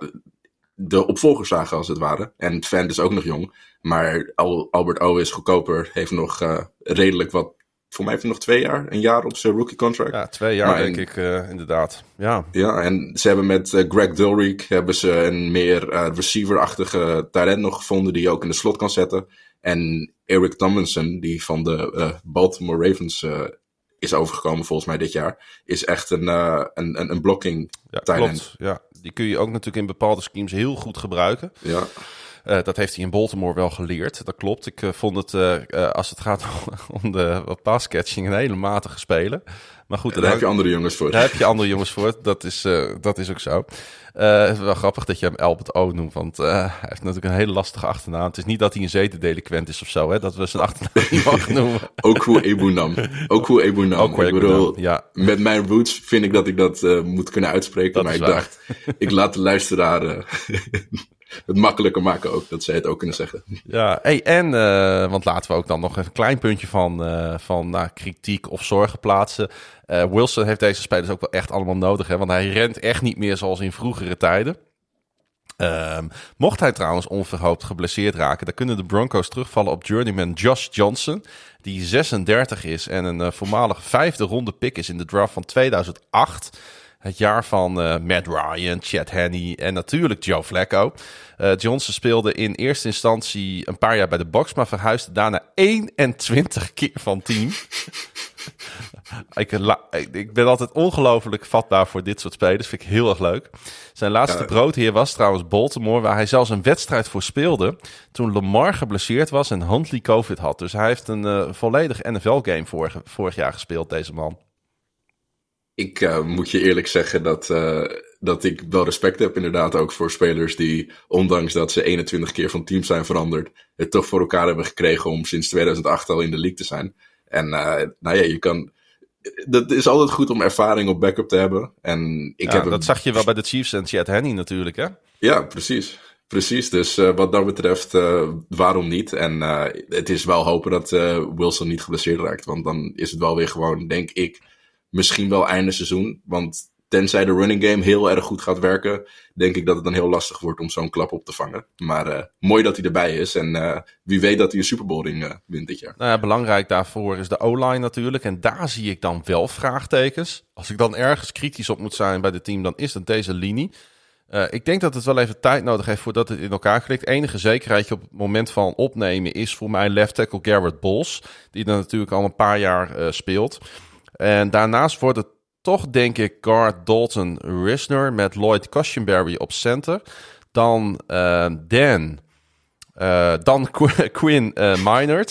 de opvolgers zagen als het ware. En Fent is ook nog jong. Maar Al Albert O is goedkoper, heeft nog uh, redelijk wat voor mij heeft hij nog twee jaar, een jaar op zijn rookie contract. Ja, twee jaar denk ik uh, inderdaad. Ja. ja, en ze hebben met uh, Greg Dulrick hebben ze een meer uh, receiver-achtige talent nog gevonden die je ook in de slot kan zetten. En Eric Tomlinson, die van de Baltimore Ravens is overgekomen volgens mij dit jaar, is echt een, uh, een, een, blocking ja, Klopt, ja. Die kun je ook natuurlijk in bepaalde schemes heel goed gebruiken. Ja. Uh, dat heeft hij in Baltimore wel geleerd. Dat klopt. Ik uh, vond het, uh, als het gaat om de passcatching, een hele matige speler. Maar goed, daar heb je andere jongens voor. Daar heb je andere jongens voor. Dat is, dat is ook zo. het is wel grappig dat je hem Albert O noemt, want hij heeft natuurlijk een hele lastige achternaam. Het is niet dat hij een zedendelinquent is of zo, hè, dat we zijn achternaam niet mogen noemen. Oku Ebunam. Oku Ebunam. Oku ik bedoel, ja. Met mijn roots vind ik dat ik dat moet kunnen uitspreken. Dat maar ik waar. dacht, ik laat de luisteraar het makkelijker maken ook, dat zij het ook kunnen zeggen. Ja, hey, en, uh, want laten we ook dan nog een klein puntje van, uh, van nou, kritiek of zorgen plaatsen. Uh, Wilson heeft deze spelers ook wel echt allemaal nodig, hè, want hij rent echt niet meer zoals in vroegere tijden. Um, mocht hij trouwens onverhoopt geblesseerd raken, dan kunnen de Broncos terugvallen op journeyman Josh Johnson, die 36 is en een voormalig vijfde ronde pick is in de draft van 2008. Het jaar van uh, Matt Ryan, Chad Henney en natuurlijk Joe Flacco. Uh, Johnson speelde in eerste instantie een paar jaar bij de Box, maar verhuisde daarna 21 keer van team. ik, ik, ben altijd ongelooflijk vatbaar voor dit soort spelers. Vind ik heel erg leuk. Zijn laatste broodheer was trouwens Baltimore, waar hij zelfs een wedstrijd voor speelde. Toen Lamar geblesseerd was en Huntley COVID had. Dus hij heeft een uh, volledig NFL-game vorig, vorig jaar gespeeld, deze man. Ik uh, moet je eerlijk zeggen dat, uh, dat ik wel respect heb inderdaad ook voor spelers die, ondanks dat ze 21 keer van team zijn veranderd, het toch voor elkaar hebben gekregen om sinds 2008 al in de league te zijn. En uh, nou ja, je kan... Dat is altijd goed om ervaring op backup te hebben. En ik ja, heb dat zag je wel bij de Chiefs en Chad Henney natuurlijk, hè? Ja, precies. Precies, dus wat dat betreft, waarom niet? En het is wel hopen dat Wilson niet geblesseerd raakt. Want dan is het wel weer gewoon, denk ik, misschien wel einde seizoen. Want tenzij de running game heel erg goed gaat werken, denk ik dat het dan heel lastig wordt om zo'n klap op te vangen. Maar uh, mooi dat hij erbij is en uh, wie weet dat hij een Super Bowl uh, wint dit jaar. Nou ja, belangrijk daarvoor is de O-line natuurlijk. En daar zie ik dan wel vraagtekens. Als ik dan ergens kritisch op moet zijn bij het team, dan is het deze linie. ik denk dat het wel even tijd nodig heeft voordat het in elkaar klikt. Enige zekerheidje op het moment van opnemen is voor mij left tackle Garrett Bos. Die er natuurlijk al een paar jaar speelt. En daarnaast wordt het toch, denk ik, guard Dalton Risner met Lloyd Cushenberry op center. Dan uh, Dan. Uh, dan Quinn uh,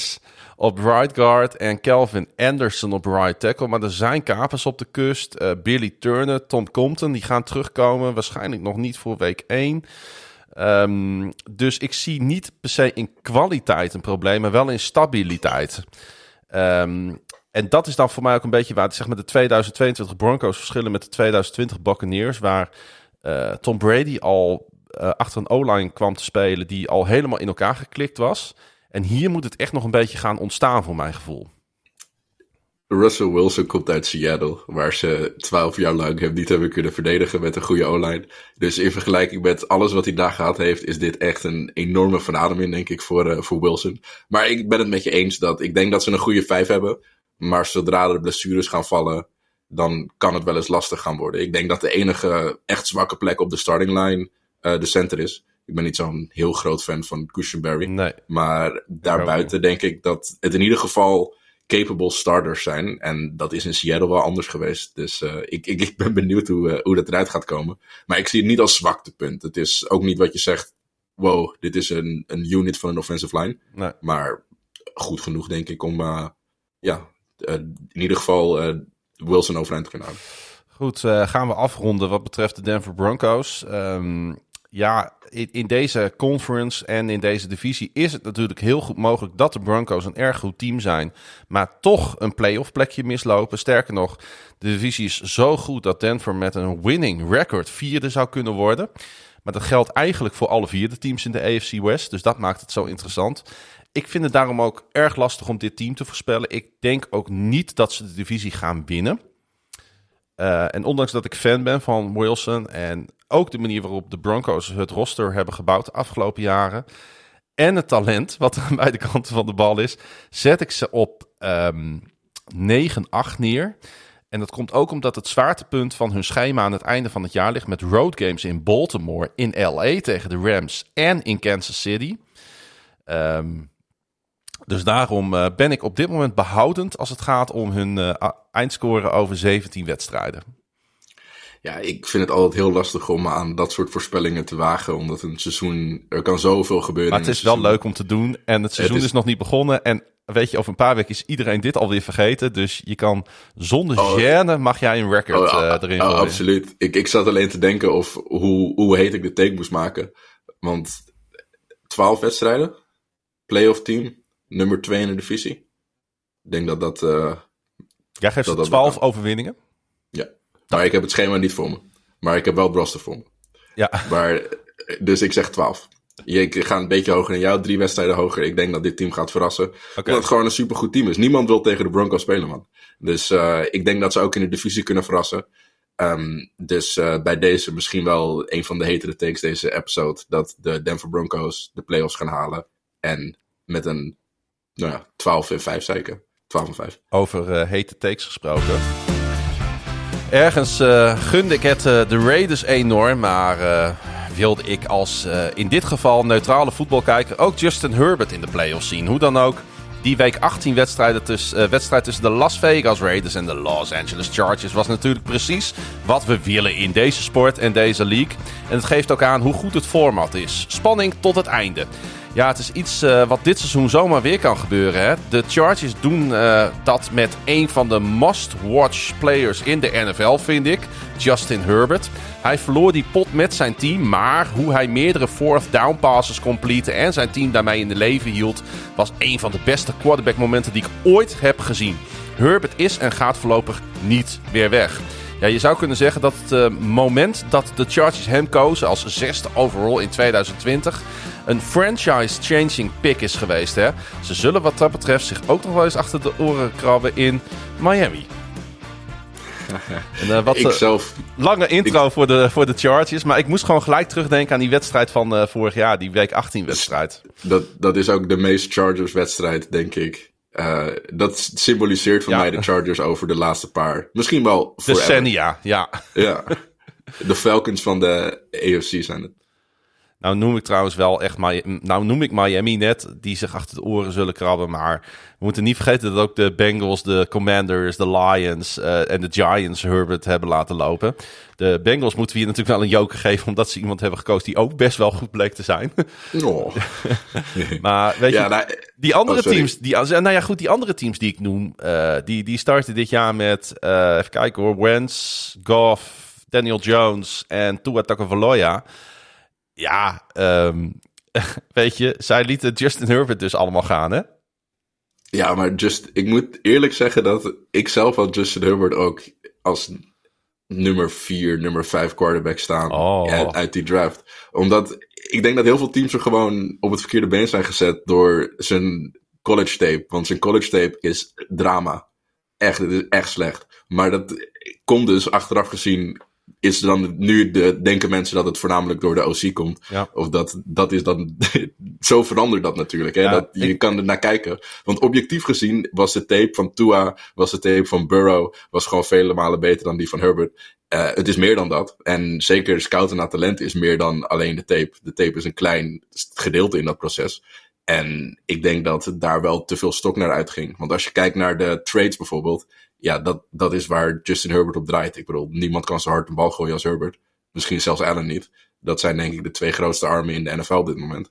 op right guard en Kelvin Anderson op right tackle. Maar er zijn kapers op de kust. Billy Turner, Tom Compton, die gaan terugkomen. Waarschijnlijk nog niet voor week 1. Um, ehm, dus ik zie niet per se in kwaliteit een probleem, maar wel in stabiliteit. Um, en dat is dan voor mij ook een beetje waar zeg maar, de 2022 Broncos verschillen met de 2020 Buccaneers. Waar uh, Tom Brady al uh, achter een O-line kwam te spelen die al helemaal in elkaar geklikt was. En hier moet het echt nog een beetje gaan ontstaan voor mijn gevoel. Russell Wilson komt uit Seattle, waar ze twaalf jaar lang hem niet hebben kunnen verdedigen met een goede O-line. Dus in vergelijking met alles wat hij daar gehad heeft, is dit echt een enorme verademing, denk ik, voor, uh, voor Wilson. Maar ik ben het met je eens dat ik denk dat ze een goede vijf hebben. Maar zodra er blessures gaan vallen, dan kan het wel eens lastig gaan worden. Ik denk dat de enige echt zwakke plek op de starting line uh, de center is. Ik ben niet zo'n heel groot fan van Cushionberry. Nee. Maar daarbuiten denk ik dat het in ieder geval capable starters zijn. En dat is in Seattle wel anders geweest. Dus uh, ik, ik, ik ben benieuwd hoe, uh, hoe dat eruit gaat komen. Maar ik zie het niet als zwaktepunt. Het is ook niet wat je zegt. Wow, dit is een, een unit van een offensive line. Nee. Maar goed genoeg, denk ik, om ja, in ieder geval uh, Wilson overeind kunnen houden. Goed, uh, gaan we afronden wat betreft de Denver Broncos. Um, ja, in, in, deze conference en in deze divisie is het natuurlijk heel goed mogelijk dat de Broncos een erg goed team zijn, maar toch een playoff plekje mislopen. Sterker nog, de divisie is zo goed dat Denver met een winning record vierde zou kunnen worden. Maar dat geldt eigenlijk voor alle vierde teams in de AFC West, dus dat maakt het zo interessant. Ik vind het daarom ook erg lastig om dit team te voorspellen. Ik denk ook niet dat ze de divisie gaan winnen. Uh, en ondanks dat ik fan ben van Wilson en ook de manier waarop de Broncos het roster hebben gebouwd de afgelopen jaren. En het talent, wat aan beide kanten van de bal is, zet ik ze op um, ehm, 9-8 neer. En dat komt ook omdat het zwaartepunt van hun schema aan het einde van het jaar ligt met road games in Baltimore, in LA tegen de Rams en in Kansas City. Um, Dus daarom uh, ben ik op dit moment behoudend als het gaat om hun uh, eindscore over 17 wedstrijden. Ja, ik vind het altijd heel lastig om aan dat soort voorspellingen te wagen. Omdat een seizoen, er kan zoveel gebeuren. Maar het is wel leuk om te doen. En het seizoen is... is... nog niet begonnen. En weet je, over een paar weken is iedereen dit alweer vergeten. Dus je kan zonder oh, gêne, mag jij een record oh, uh, erin oh, Absoluut. Ik, ik zat alleen te denken of hoe, hoe heet ik de take moest maken. Want 12 wedstrijden, playoff team, nummer 2 in de divisie. Ik denk dat dat... Uh, Jij geeft dat 12 overwinningen? Ja, maar ik heb het schema niet voor me. Maar ik heb wel Broster voor me. Ja. Maar, dus ik zeg 12. Je gaat een beetje hoger dan jou, drie wedstrijden hoger. Ik denk dat dit team gaat verrassen. Okay. Omdat het gewoon een supergoed team is. Niemand wil tegen de Broncos spelen, man. Dus uh, ik denk dat ze ook in de divisie kunnen verrassen. Um, dus uh, bij deze misschien wel een van de hetere takes deze episode. Dat de Denver Broncos de playoffs gaan halen. En met een nou ja, 12 en 5 zeker. 12 en 5. Over uh, hete takes gesproken. Ergens uh, gunde ik het de Raiders enorm, maar wilde ik als in dit geval neutrale voetbalkijker ook Justin Herbert in de playoffs zien. Hoe dan ook, die week 18 wedstrijden tussen, uh, wedstrijd tussen de Las Vegas Raiders en de Los Angeles Chargers was natuurlijk precies wat we willen in deze sport en deze league. En het geeft ook aan hoe goed het format is. Spanning tot het einde. Ja, het is iets uh, wat dit seizoen zomaar weer kan gebeuren. Hè? De Chargers doen uh, dat met een van de must-watch players in de NFL, vind ik. Justin Herbert. Hij verloor die pot met zijn team, maar hoe hij meerdere fourth down passes complete en zijn team daarmee in de leven hield, was een van de beste quarterback momenten die ik ooit heb gezien. Herbert is en gaat voorlopig niet weer weg. Ja, je zou kunnen zeggen dat het uh, moment dat de Chargers hem kozen als zesde overall in 2020 een franchise-changing pick is geweest. Hè? Ze zullen wat dat betreft zich ook nog wel eens achter de oren krabben in Miami. En, uh, wat, ik zelf, lange intro voor, de, voor de Chargers. Maar ik moest gewoon gelijk terugdenken aan die wedstrijd van uh, vorig jaar. Die week 18 wedstrijd. Dat, dat is ook de meest Chargers wedstrijd, denk ik. Uh, dat symboliseert voor mij de Chargers over de laatste paar. Misschien wel Decennia, ja. Ja. De Falcons van de AFC zijn het. Nou noem ik trouwens wel echt, nou noem ik Miami net, die zich achter de oren zullen krabben. Maar we moeten niet vergeten dat ook de Bengals, de Commanders, de Lions uh, en de Giants Herbert hebben laten lopen. De Bengals moeten we hier natuurlijk wel een joker geven, omdat ze iemand hebben gekozen die ook best wel goed bleek te zijn. Oh. maar weet je, nou, die andere oh, teams, die, nou ja goed, die andere teams die ik noem, uh, die, die starten dit jaar met, uh, even kijken hoor, Wentz, Goff, Daniel Jones en Tua Tagovailoa ja, um, weet je, zij lieten Justin Herbert dus allemaal gaan, hè? Ja, maar just, ik moet eerlijk zeggen dat ik zelf had Justin Herbert ook als nummer 4, nummer 5 quarterback staan oh. uit die draft. Omdat ik denk dat heel veel teams er gewoon op het verkeerde been zijn gezet door zijn college tape. Want zijn college tape is drama. Echt, het is echt slecht. Maar dat komt dus achteraf gezien is dan nu de, denken mensen dat het voornamelijk door de OC komt. Ja. Of dat, dat is dan, zo verandert dat natuurlijk. Hè? dat, je kan er naar kijken. Want objectief gezien was de tape van Tua, was de tape van Burrow, was gewoon vele malen beter dan die van Herbert. Uh, het is meer dan dat. En zeker scouten naar talent is meer dan alleen de tape. De tape is een klein gedeelte in dat proces. En ik denk dat daar wel te veel stok naar uitging. Want als je kijkt naar de trades bijvoorbeeld, ja, dat, dat is waar Justin Herbert op draait. Ik bedoel, niemand kan zo hard een bal gooien als Herbert. Misschien zelfs Allen niet. Dat zijn denk ik de twee grootste armen in de NFL op dit moment.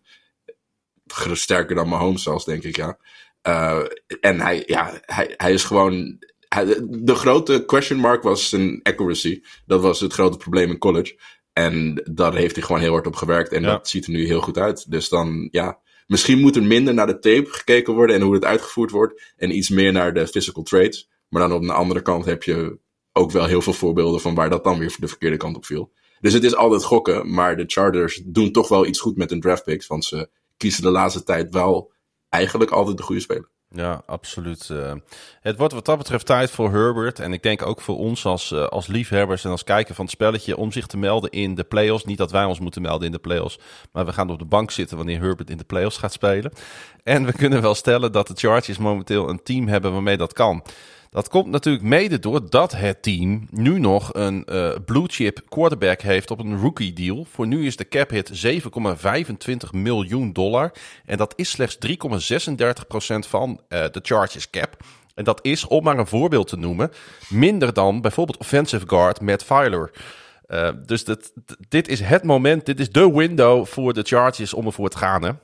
Sterker dan Mahomes zelfs, denk ik, ja. Uh, en hij, ja, hij, hij is gewoon... Hij, de grote question mark was zijn accuracy. Dat was het grote probleem in college. En daar heeft hij gewoon heel hard op gewerkt. En dat ziet er nu heel goed uit. Dus dan, ja... Misschien moet er minder naar de tape gekeken worden en hoe het uitgevoerd wordt. En iets meer naar de physical traits. Maar dan op de andere kant heb je ook wel heel veel voorbeelden van waar dat dan weer de verkeerde kant op viel. Dus het is altijd gokken, maar de Chargers doen toch wel iets goed met hun draft picks. Want ze kiezen de laatste tijd wel eigenlijk altijd de goede speler. Ja, absoluut. Uh, het wordt wat dat betreft tijd voor Herbert. En ik denk ook voor ons als, uh, als liefhebbers en als kijker van het spelletje om zich te melden in de playoffs. Niet dat wij ons moeten melden in de playoffs, maar we gaan op de bank zitten wanneer Herbert in de playoffs gaat spelen. En we kunnen wel stellen dat de Chargers momenteel een team hebben waarmee dat kan. Dat komt natuurlijk mede doordat het team nu nog een uh, blue chip quarterback heeft op een rookie deal. Voor nu is de cap hit 7,25 miljoen dollar. En dat is slechts 3,36% van uh, de Chargers cap. En dat is, om maar een voorbeeld te noemen, minder dan bijvoorbeeld offensive guard Matt Filer. Uh, dus dit, is het moment, dit is de window voor de Chargers om ervoor te gaan.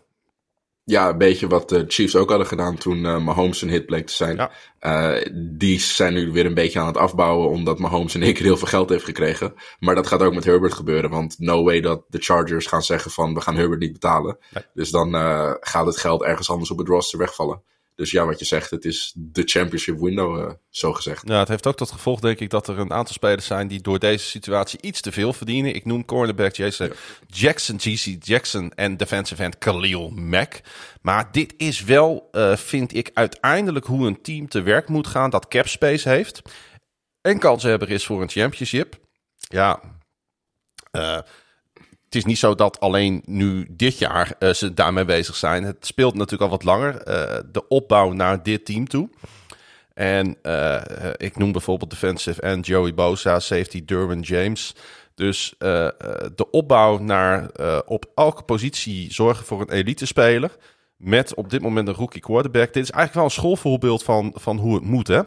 Ja, een beetje wat de Chiefs ook hadden gedaan toen uh, Mahomes een hit bleek te zijn. Ja. Uh, die zijn nu weer een beetje aan het afbouwen, omdat Mahomes in één keer heel veel geld heeft gekregen. Maar dat gaat ook met Herbert gebeuren, want no way dat de Chargers gaan zeggen van we gaan Herbert niet betalen. Nee. Dus dan uh, gaat het geld ergens anders op het roster wegvallen. Dus ja, wat je zegt, het is de championship window, uh, zo gezegd. Ja, het heeft ook tot gevolg, denk ik, dat er een aantal spelers zijn die door deze situatie iets te veel verdienen. Ik noem cornerback Jason ja. Jackson, GC Jackson en defensive end Khalil Mack. Maar dit is wel, uh, vind ik, uiteindelijk hoe een team te werk moet gaan dat cap space heeft. En kanshebber is voor een championship. Ja, uh, het is niet zo dat alleen nu dit jaar uh, ze daarmee bezig zijn. Het speelt natuurlijk al wat langer. Uh, de opbouw naar dit team toe. En uh, ik noem bijvoorbeeld defensive end Joey Bosa, safety Derwin James. Dus de opbouw naar op elke positie zorgen voor een elite speler. Met op dit moment een rookie quarterback. Dit is eigenlijk wel een schoolvoorbeeld van, van hoe het moet, hè?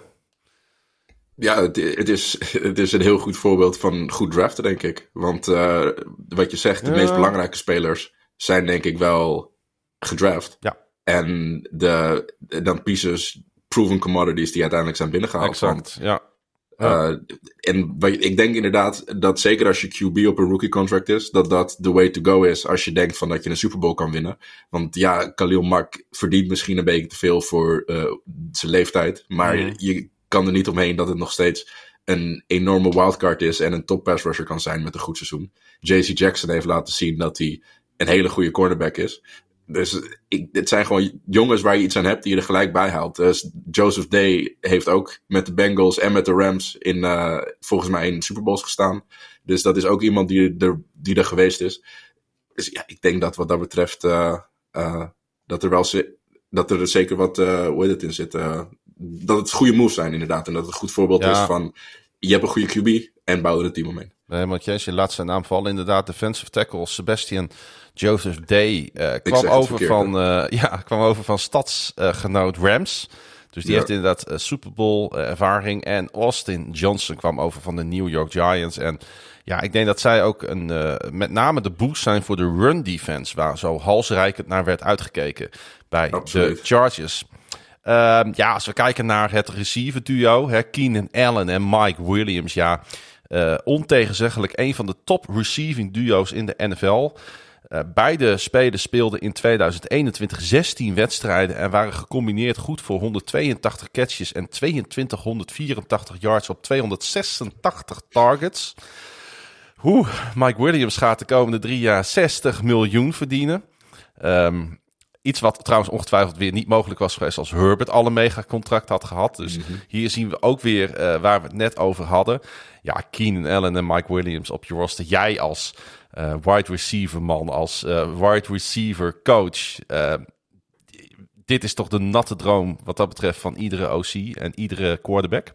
Ja, het, het, is, het is een heel goed voorbeeld van goed draften, denk ik. Want uh, wat je zegt, de ja. meest belangrijke spelers zijn denk ik wel gedraft. Ja. En de, dan pieces, proven commodities die uiteindelijk zijn binnengehaald. Exact, ja. ja. Uh, en ik denk inderdaad dat zeker als je QB op een rookie contract is, dat dat the way to go is als je denkt van dat je een Super Bowl kan winnen. Want ja, Khalil Mack verdient misschien een beetje te veel voor uh, zijn leeftijd, maar mm. je kan er niet omheen dat het nog steeds een enorme wildcard is en een top pass rusher kan zijn met een goed seizoen. JC Jackson heeft laten zien dat hij een hele goede cornerback is. Dus ik, het zijn gewoon jongens waar je iets aan hebt die je er gelijk bij haalt. Dus Joseph Day heeft ook met de Bengals en met de Rams in uh, volgens mij in Super Bowls gestaan. Dus dat is ook iemand die er, die er geweest is. Dus ja, ik denk dat wat dat betreft uh, dat er wel dat er zeker wat hoe heet het in zit dat het goede moves zijn, inderdaad. En dat het een goed voorbeeld ja. is van. Je hebt een goede QB en bouw er een team omheen. Nee, want je laat zijn naam vallen. Inderdaad, defensive tackle Sebastian Joseph Day uh, kwam, over van, uh, ja, kwam over van stadsgenoot uh, Rams. Dus die ja. heeft inderdaad uh, Super Bowl ervaring. En Austin Johnson kwam over van de New York Giants. En ja, ik denk dat zij ook een, met name de boost zijn voor de run defense. Waar zo halsrijkend naar werd uitgekeken bij Absoluut. de Chargers. Uh, ja, als we kijken naar het receiver duo, hè, Keenan Allen en Mike Williams, ja, uh, ontegenzeggelijk een van de top receiving duo's in de NFL. Uh, beide spelers speelden in 2021 16 wedstrijden en waren gecombineerd goed voor 182 catches en 2284 yards op 286 targets. Hoe Mike Williams gaat de komende drie jaar 60 miljoen verdienen. Um, Iets wat trouwens ongetwijfeld weer niet mogelijk was geweest als Herbert alle megacontract had gehad. Dus mm-hmm. hier zien we ook weer uh, waar we het net over hadden. Ja, Keenan Allen en Mike Williams op je roster. Jij als uh, wide receiver man, als uh, wide receiver coach. dit is toch de natte droom wat dat betreft van iedere OC en iedere quarterback?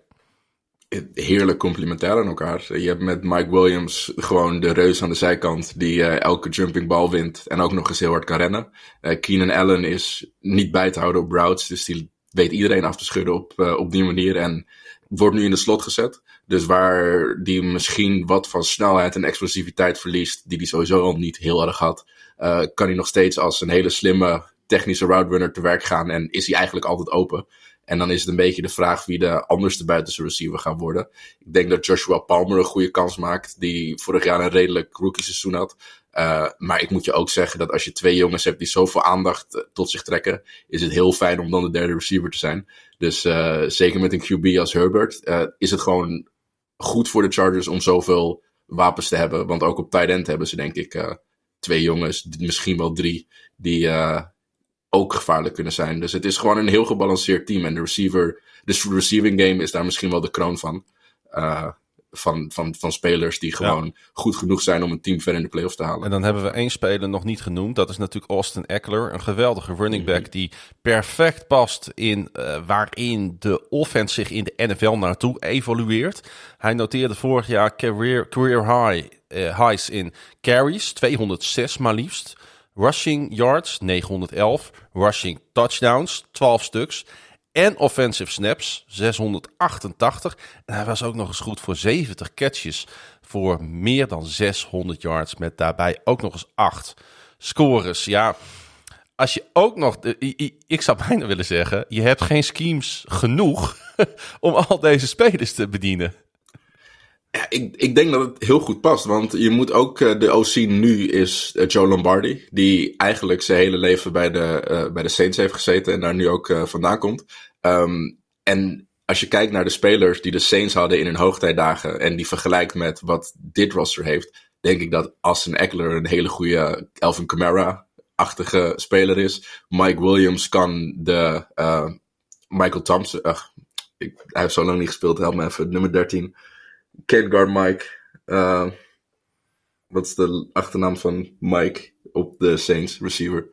Heerlijk complementair aan elkaar. Je hebt met Mike Williams gewoon de reus aan de zijkant die uh, elke jumping bal wint en ook nog eens heel hard kan rennen. Uh, Keenan Allen is niet bij te houden op routes, dus die weet iedereen af te schudden op, uh, op die manier en wordt nu in de slot gezet. Dus waar die misschien wat van snelheid en explosiviteit verliest, die hij sowieso al niet heel erg had, kan hij nog steeds als een hele slimme technische route runner te werk gaan en is hij eigenlijk altijd open. En dan is het een beetje de vraag wie de anderste buitenste receiver gaat worden. Ik denk dat Joshua Palmer een goede kans maakt. Die vorig jaar een redelijk rookie seizoen had. Uh, maar ik moet je ook zeggen dat als je twee jongens hebt die zoveel aandacht tot zich trekken. Is het heel fijn om dan de derde receiver te zijn. Dus uh, zeker met een QB als Herbert. Is het gewoon goed voor de Chargers om zoveel wapens te hebben. Want ook op tight end hebben ze denk ik twee jongens. Misschien wel drie. Die ook gevaarlijk kunnen zijn. Dus het is gewoon een heel gebalanceerd team. En de receiver, de receiving game is daar misschien wel de kroon van. Uh, van, van, van spelers die gewoon goed genoeg zijn om een team verder in de playoffs te halen. En dan hebben we één speler nog niet genoemd. Dat is natuurlijk Austin Eckler. Een geweldige running back mhm. die perfect past in uh, waarin de offense zich in de NFL naartoe evolueert. Hij noteerde vorig jaar career, career high, uh, highs in carries, 206 maar liefst. Rushing yards, 911. Rushing touchdowns, 12 stuks. En offensive snaps, 688. En hij was ook nog eens goed voor 70 catches voor meer dan 600 yards. Met daarbij ook nog eens 8 scores. Ja, als je ook nog, ik zou bijna willen zeggen, je hebt geen schemes genoeg om al deze spelers te bedienen. Ja, ik, ik denk dat het heel goed past. Want je moet ook. Uh, de OC nu is uh, Joe Lombardi. Die eigenlijk zijn hele leven bij de, uh, bij de Saints heeft gezeten. En daar nu ook vandaan komt. Um, en als je kijkt naar de spelers die de Saints hadden in hun hoogtijdagen. En die vergelijkt met wat dit roster heeft. Denk ik dat Austin Eckler een hele goede Elvin Kamara-achtige speler is. Mike Williams kan de. Michael Thompson. Ach, ik, hij heeft zo lang niet gespeeld. Help me even. Nummer 13. Guard Mike. Uh, wat is de achternaam van Mike op de Saints receiver?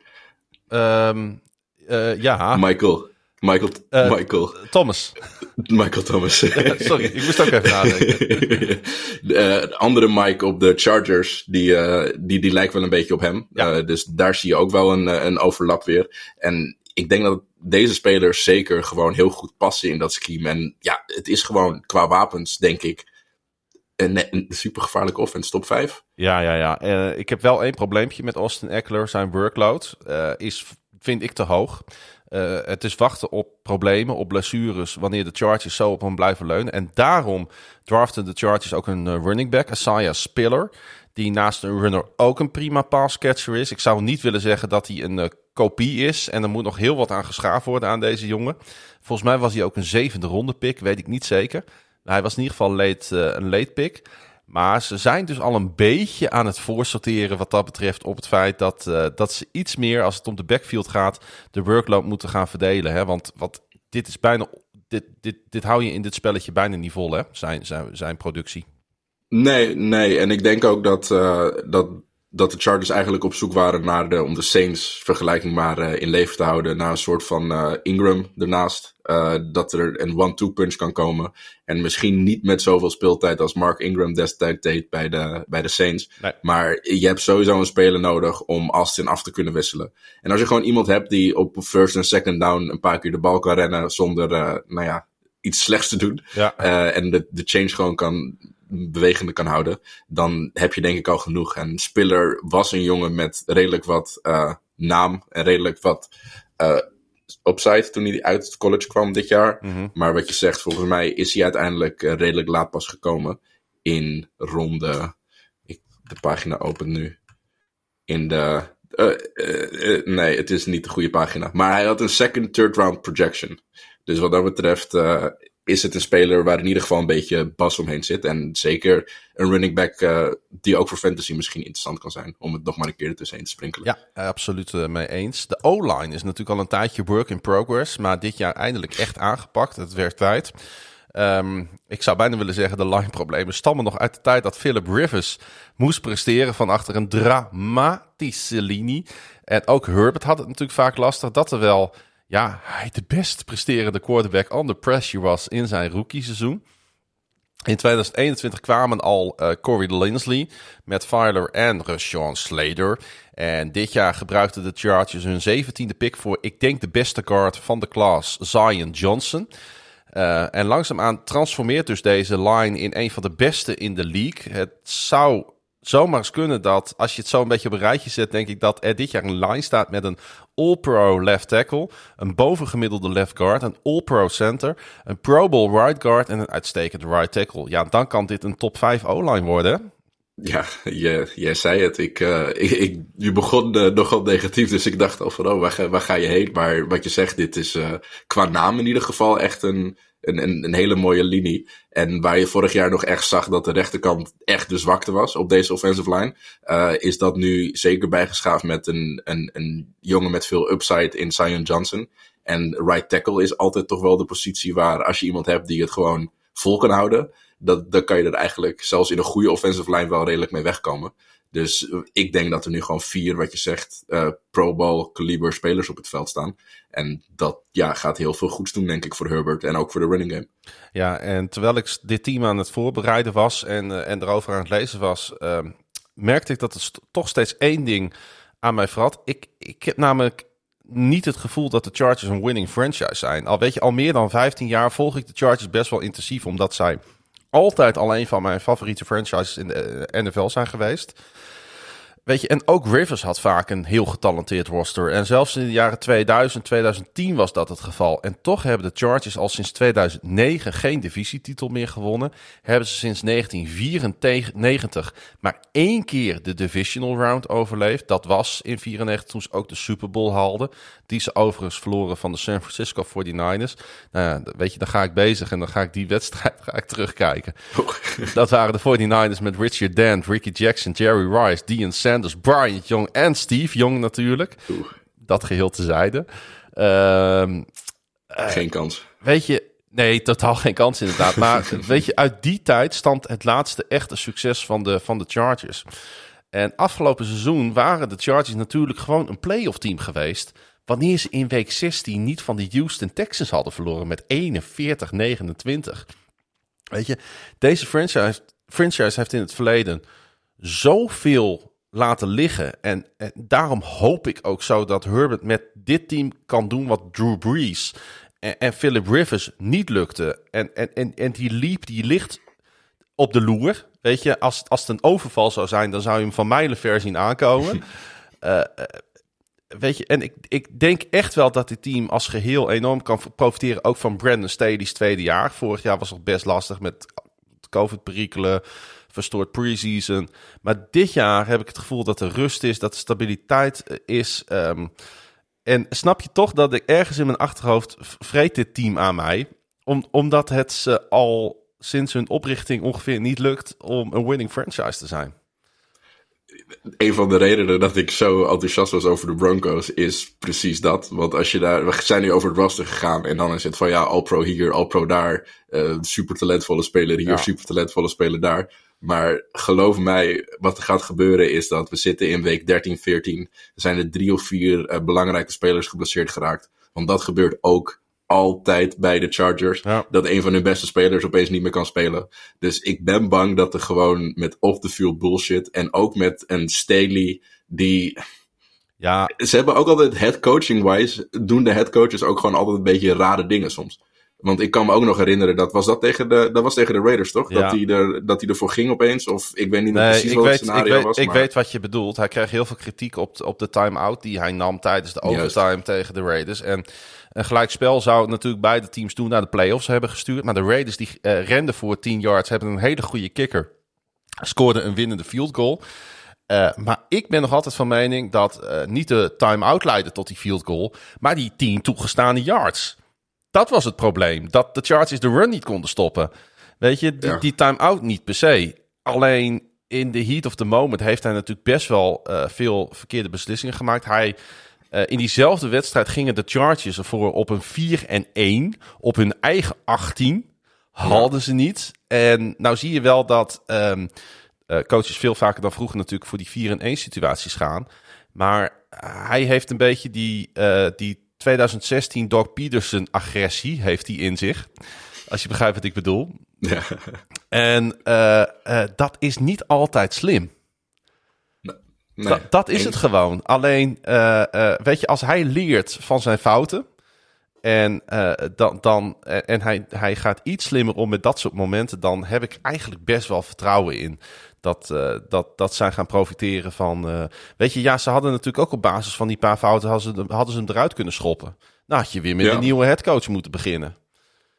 Um, uh, ja. Michael. Michael, uh, Michael. Thomas. Michael Thomas. Sorry, ik moest ook even nadenken. de, andere Mike op de Chargers, die, die, die lijkt wel een beetje op hem. Ja. Dus daar zie je ook wel een, een overlap weer. En ik denk dat deze spelers zeker gewoon heel goed passen in dat scheme. En ja, het is gewoon qua wapens, denk ik, een, super gevaarlijke offense, top 5. Ja, ja, ja. Uh, ik heb wel één probleempje met Austin Eckler. Zijn workload uh, is, vind ik, te hoog. Uh, het is wachten op problemen, op blessures, wanneer de Chargers zo op hem blijven leunen. En daarom draften de Chargers ook een running back, Isaiah Spiller. Die naast een runner ook een prima passcatcher is. Ik zou niet willen zeggen dat hij een kopie is. En er moet nog heel wat aan geschaafd worden aan deze jongen. Volgens mij was hij ook een zevende ronde pick, weet ik niet zeker. Hij was in ieder geval late, uh, een late pick. Maar ze zijn dus al een beetje aan het voorsorteren wat dat betreft op het feit dat, uh, dat ze iets meer, als het om de backfield gaat, de workload moeten gaan verdelen. Hè? Want wat, dit is bijna, dit, dit, dit hou je in dit spelletje bijna niet vol, hè? Zijn, zijn, zijn productie. Nee, nee. En ik denk ook dat, uh, dat dat de Chargers eigenlijk op zoek waren naar de, om de Saints vergelijking maar uh, in leven te houden. Naar een soort van uh, Ingram ernaast. Uh, dat er een one-two punch kan komen. En misschien niet met zoveel speeltijd als Mark Ingram destijds deed bij de, bij de Saints. Nee. Maar je hebt sowieso een speler nodig om Austin af te kunnen wisselen. En als je gewoon iemand hebt die op first en second down een paar keer de bal kan rennen zonder, nou ja, iets slechts te doen. Ja. en de, de change gewoon kan bewegende kan houden, dan heb je denk ik al genoeg. En Spiller was een jongen met redelijk wat uh, naam en redelijk wat uh, upside toen hij uit het college kwam dit jaar. Mhm. Maar wat je zegt, volgens mij is hij uiteindelijk uh, redelijk laat pas gekomen in ronde. Ik, de pagina opent nu. In de. nee, het is niet de goede pagina. Maar hij had een second, third round projection. Dus wat dat betreft is het een speler waar in ieder geval een beetje bas omheen zit. En zeker een running back uh, die ook voor fantasy misschien interessant kan zijn. Om het nog maar een keer ertussenheen te sprinkelen. Ja, absoluut uh, mee eens. De O-line is natuurlijk al een tijdje work in progress. Maar dit jaar eindelijk echt aangepakt. Het werd tijd. Um, ik zou bijna willen zeggen, de line-problemen stammen nog uit de tijd dat Philip Rivers moest presteren van achter een dramatische linie. En ook Herbert had het natuurlijk vaak lastig dat er wel ja, hij de best presterende quarterback under pressure was in zijn rookie-seizoen. In 2021 kwamen al uh, Corey Linsley, met Filer en Rashawn Slater. En dit jaar gebruikten de Chargers hun 17e pick voor, ik denk, de beste guard van de klas, Zion Johnson. Uh, en langzaamaan transformeert dus deze line in een van de beste in de league. Het zou zomaar eens kunnen dat, als je het zo een beetje op een rijtje zet, denk ik dat er dit jaar een line staat met een All-Pro left tackle, een bovengemiddelde left guard, een All-Pro center, een Pro Bowl right guard en een uitstekende right tackle. Ja, dan kan dit een top 5 O-line worden. Ja, jij, zei het. Ik, uh, ik, ik, je begon uh, nogal negatief, dus ik dacht al van, oh, waar ga, je heen? Maar wat je zegt, dit is uh, qua naam in ieder geval echt een, een, een, een, hele mooie linie. En waar je vorig jaar nog echt zag dat de rechterkant echt de zwakte was op deze offensive line, uh, is dat nu zeker bijgeschaafd met een, een, een jongen met veel upside in Zion Johnson. En right tackle is altijd toch wel de positie waar als je iemand hebt die het gewoon vol kan houden, dat, dan kan je er eigenlijk zelfs in een goede offensive line wel redelijk mee wegkomen. Dus ik denk dat er nu gewoon vier, wat je zegt, uh, Pro Bowl kaliber spelers op het veld staan. En dat ja, gaat heel veel goeds doen, denk ik, voor Herbert en ook voor de running game. Ja, en terwijl ik dit team aan het voorbereiden was en, uh, en erover aan het lezen was, uh, merkte ik dat er toch steeds één ding aan mij verrad. Ik, ik heb namelijk niet het gevoel dat de Chargers een winning franchise zijn. Al weet je, al meer dan 15 jaar volg ik de Chargers best wel intensief, omdat zij altijd al een van mijn favoriete franchises in de eh, NFL zijn geweest. Weet je, en ook Rivers had vaak een heel getalenteerd roster. En zelfs in de jaren 2000, 2010 was dat het geval. En toch hebben de Chargers al sinds 2009 geen divisietitel meer gewonnen. Hebben ze sinds 1994 maar één keer de divisional round overleefd. Dat was in 94 toen ze ook de Super Bowl haalden. Die ze overigens verloren van de San Francisco 49ers. Nou ja, weet je, dan ga ik bezig en dan ga ik die wedstrijd ga ik terugkijken. dat waren de 49ers met Richard Dent, Ricky Jackson, Jerry Rice, Dean Sanders. Sanders, Brian Young en Steve Young natuurlijk. Dat geheel tezijde. Uh, geen kans. Weet je, nee, totaal geen kans inderdaad. Maar weet je, uit die tijd stamt het laatste echte succes van de, van de Chargers. En afgelopen seizoen waren de Chargers natuurlijk gewoon een playoff team geweest. Wanneer ze in week 16 niet van de Houston Texans hadden verloren met 41-29. Weet je, deze franchise, franchise heeft in het verleden zoveel laten liggen. En, en, daarom hoop ik ook zo dat Herbert met dit team kan doen wat Drew Brees en, en Philip Rivers niet lukte. En, en, en, en die leap die ligt op de loer. Weet je, als, als het een overval zou zijn, dan zou je hem van mijlenver zien aankomen. uh, weet je, en ik, ik denk echt wel dat dit team als geheel enorm kan profiteren. Ook van Brandon Staley's tweede jaar. Vorig jaar was het best lastig met COVID-perikelen verstoord preseason. Maar dit jaar heb ik het gevoel dat er rust is, dat er stabiliteit eh, is. Um, en snap je toch dat ik ergens in mijn achterhoofd vreet dit team aan mij, om, omdat het ze al sinds hun oprichting ongeveer niet lukt om een winning franchise te zijn. Een van de redenen dat ik zo enthousiast was over de Broncos is precies dat. Want als je daar, we zijn nu over het roster gegaan en dan is het van ja, All-Pro hier, All-Pro daar, uh, super talentvolle speler hier, ja. super talentvolle speler daar. Maar geloof mij, wat er gaat gebeuren is dat we zitten in week 13, 14. Er zijn er drie of vier uh, belangrijke spelers geblesseerd geraakt. Want dat gebeurt ook altijd bij de Chargers. Ja. Dat een van hun beste spelers opeens niet meer kan spelen. Dus ik ben bang dat er gewoon met off-the-field bullshit. En ook met een Staley die. Ja. Ze hebben ook altijd head coaching wise. Doen de head coaches ook gewoon altijd een beetje rare dingen soms. Want ik kan me ook nog herinneren, dat was dat tegen de, dat was tegen de Raiders, toch? Ja. Dat, hij er, dat hij ervoor ging opeens. Of ik weet niet nee, precies wat het scenario ik weet, was. Ik weet wat je bedoelt. Hij kreeg heel veel kritiek op, op de time-out die hij nam tijdens de overtime Juist. tegen de Raiders. En een gelijkspel zou natuurlijk beide teams toen naar de playoffs hebben gestuurd. Maar de Raiders die uh, renden voor 10 yards, hebben een hele goede kicker. Scoorden een winnende field goal. Uh, maar ik ben nog altijd van mening dat uh, niet de time-out leidde tot die field goal, maar die 10 toegestane yards. Dat was het probleem. Dat de Chargers de run niet konden stoppen. Weet je, die, ja. die time-out niet per se. Alleen in de heat of the moment heeft hij natuurlijk best wel uh, veel verkeerde beslissingen gemaakt. Hij, uh, in diezelfde wedstrijd gingen de Chargers ervoor op een 4 en 1 op hun eigen 18. Hadden ze niet. En nou zie je wel dat um, uh, coaches veel vaker dan vroeger natuurlijk voor die 4 en 1 situaties gaan. Maar hij heeft een beetje die, die 2016 Doug Peterson agressie heeft hij in zich. Als je begrijpt wat ik bedoel. Ja. En uh, uh, dat is niet altijd slim. Nee, nee, dat, dat is het gewoon. Alleen, uh, weet je, als hij leert van zijn fouten. En, dan, dan, en hij, hij gaat iets slimmer om met dat soort momenten. Dan heb ik eigenlijk best wel vertrouwen in dat, uh, dat, dat zij gaan profiteren van. Uh, weet je, ja, ze hadden natuurlijk ook op basis van die paar fouten hadden ze, hadden ze hem eruit kunnen schoppen. Nou, had je weer met ja. een nieuwe headcoach moeten beginnen.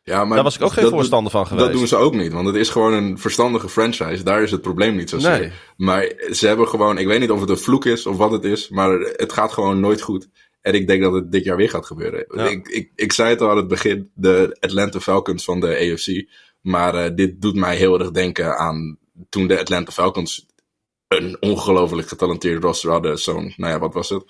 Ja, maar Daar was ik ook geen dat, voorstander van geweest. Dat doen ze ook niet, want het is gewoon een verstandige franchise. Daar is het probleem niet zo nee. Maar ze hebben gewoon, ik weet niet of het een vloek is of wat het is, maar het gaat gewoon nooit goed. En ik denk dat het dit jaar weer gaat gebeuren. Ja. Ik, ik, ik zei het al aan het begin, de Atlanta Falcons van de AFC. Maar uh, dit doet mij heel erg denken aan toen de Atlanta Falcons een ongelooflijk getalenteerd roster hadden. Zo'n, nou ja, wat was het?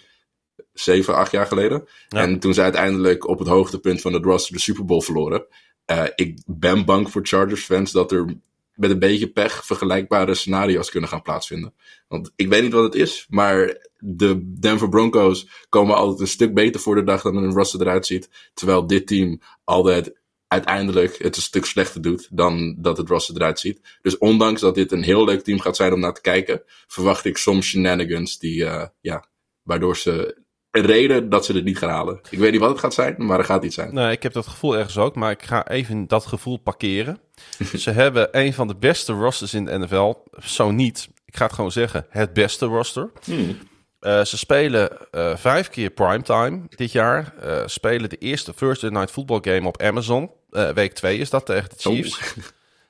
Zeven, acht jaar geleden. Ja. En toen zij uiteindelijk op het hoogtepunt van het roster de Super Bowl verloren. Uh, ik ben bang voor Chargers fans dat er met een beetje pech vergelijkbare scenario's kunnen gaan plaatsvinden. Want ik weet niet wat het is, maar de Denver Broncos komen altijd een stuk beter voor de dag dan een roster eruit ziet. Terwijl dit team altijd uiteindelijk het een stuk slechter doet dan dat het roster eruit ziet. Dus ondanks dat dit een heel leuk team gaat zijn om naar te kijken, verwacht ik soms shenanigans die, uh, ja, waardoor ze een reden dat ze het niet gaan halen. Ik weet niet wat het gaat zijn, maar er gaat iets zijn. Nee, ik heb dat gevoel ergens ook, maar ik ga even dat gevoel parkeren. ze hebben een van de beste rosters in de NFL, zo niet. Ik ga het gewoon zeggen, het beste roster. Hmm. Uh, ze spelen uh, vijf keer primetime dit jaar. Uh, spelen de eerste Thursday Night Football game op Amazon. Week 2 is dat tegen de Chiefs.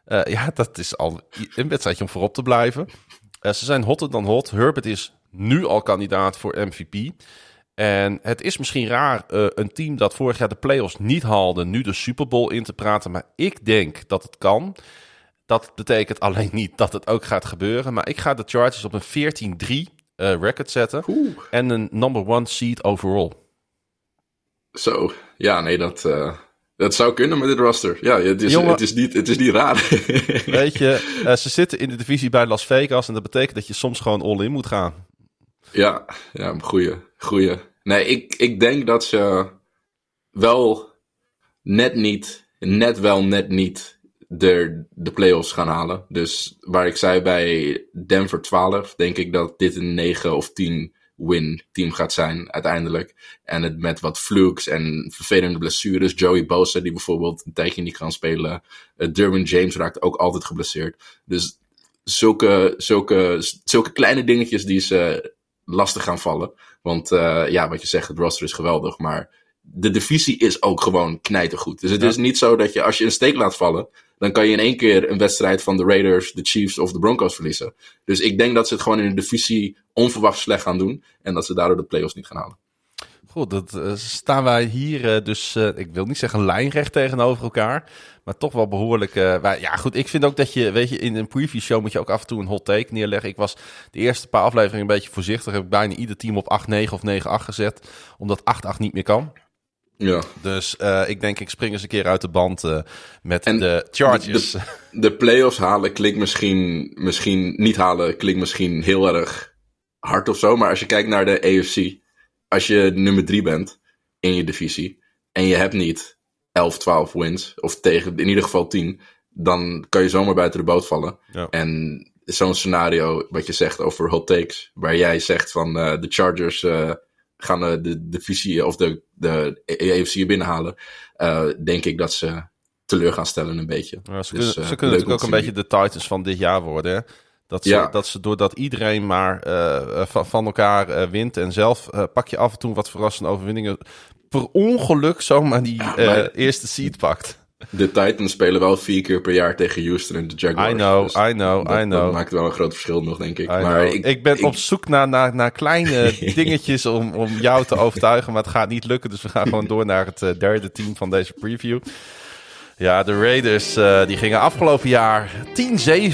Oh. ja, dat is al een wedstrijdje om voorop te blijven. ze zijn hotter dan hot. Herbert is nu al kandidaat voor MVP. En het is misschien raar, een team dat vorig jaar de playoffs niet haalde, nu de Super Bowl in te praten. Maar ik denk dat het kan. Dat betekent alleen niet dat het ook gaat gebeuren. Maar ik ga de Chargers op een 14-3 uh, record zetten. En een number one seed overall. Zo, ja, nee, dat, uh, dat zou kunnen met dit roster. Ja, het is, het is, niet, het is niet raar. weet je, uh, ze zitten in de divisie bij Las Vegas en dat betekent dat je soms gewoon all-in moet gaan. Ja, ja, goeie, goeie. Nee, ik, ik denk dat ze wel net niet, net wel, net niet de, de playoffs gaan halen. Dus waar ik zei bij Denver 12, denk ik dat dit een 9 of 10 win team gaat zijn uiteindelijk. En het met wat flukes en vervelende blessures. Joey Bosa, die bijvoorbeeld een tijdje niet kan spelen. Uh, Derwin James raakt ook altijd geblesseerd. Dus zulke, zulke, zulke kleine dingetjes die ze lastig gaan vallen. Want uh, ja, wat je zegt, het roster is geweldig. Maar de divisie is ook gewoon knijtergoed. Dus het is niet zo dat je als je een steek laat vallen, dan kan je in één keer een wedstrijd van de Raiders, de Chiefs of de Broncos verliezen. Dus ik denk dat ze het gewoon in de divisie onverwacht slecht gaan doen en dat ze daardoor de playoffs niet gaan halen. Goed, dat uh, staan wij hier uh, dus, uh, ik wil niet zeggen lijnrecht tegenover elkaar, maar toch wel behoorlijk. Ja, goed, ik vind ook dat je, weet je, in een preview show moet je ook af en toe een hot take neerleggen. Ik was de eerste paar afleveringen een beetje voorzichtig, heb ik bijna ieder team op 8-9 of 9-8 gezet, omdat 8-8 niet meer kan. Ja. Dus uh, ik denk, ik spring eens een keer uit de band uh, met de Chargers. De, de playoffs halen klinkt misschien, misschien, niet halen klinkt misschien heel erg hard of zo. Maar als je kijkt naar de AFC, als je nummer drie bent in je divisie en je hebt niet 11, 12 wins, of tegen in ieder geval 10, dan kan je zomaar buiten de boot vallen. Ja. En zo'n scenario, wat je zegt over hot takes, waar jij zegt van uh, de Chargers gaan de, de divisie of de, de AFC binnenhalen, uh, denk ik dat ze teleur gaan stellen een beetje. Ja, ze, dus, kunnen, ze kunnen natuurlijk ook een beetje de Titans van dit jaar worden. Hè? Dat ze, ja. dat ze doordat iedereen maar uh, van, van, elkaar wint en zelf pak je af en toe wat verrassende overwinningen, per ongeluk zomaar die ja, maar... eerste seed pakt. De Titans spelen wel vier keer per jaar tegen Houston en de Jaguars. I know, dus I know, dat, I know. Dat maakt wel een groot verschil nog, denk ik. maar ik, ik, ben op zoek naar, naar, naar kleine dingetjes om, om jou te overtuigen, maar het gaat niet lukken. Dus we gaan gewoon door naar het uh, derde team van deze preview. Ja, de Raiders uh, die gingen afgelopen jaar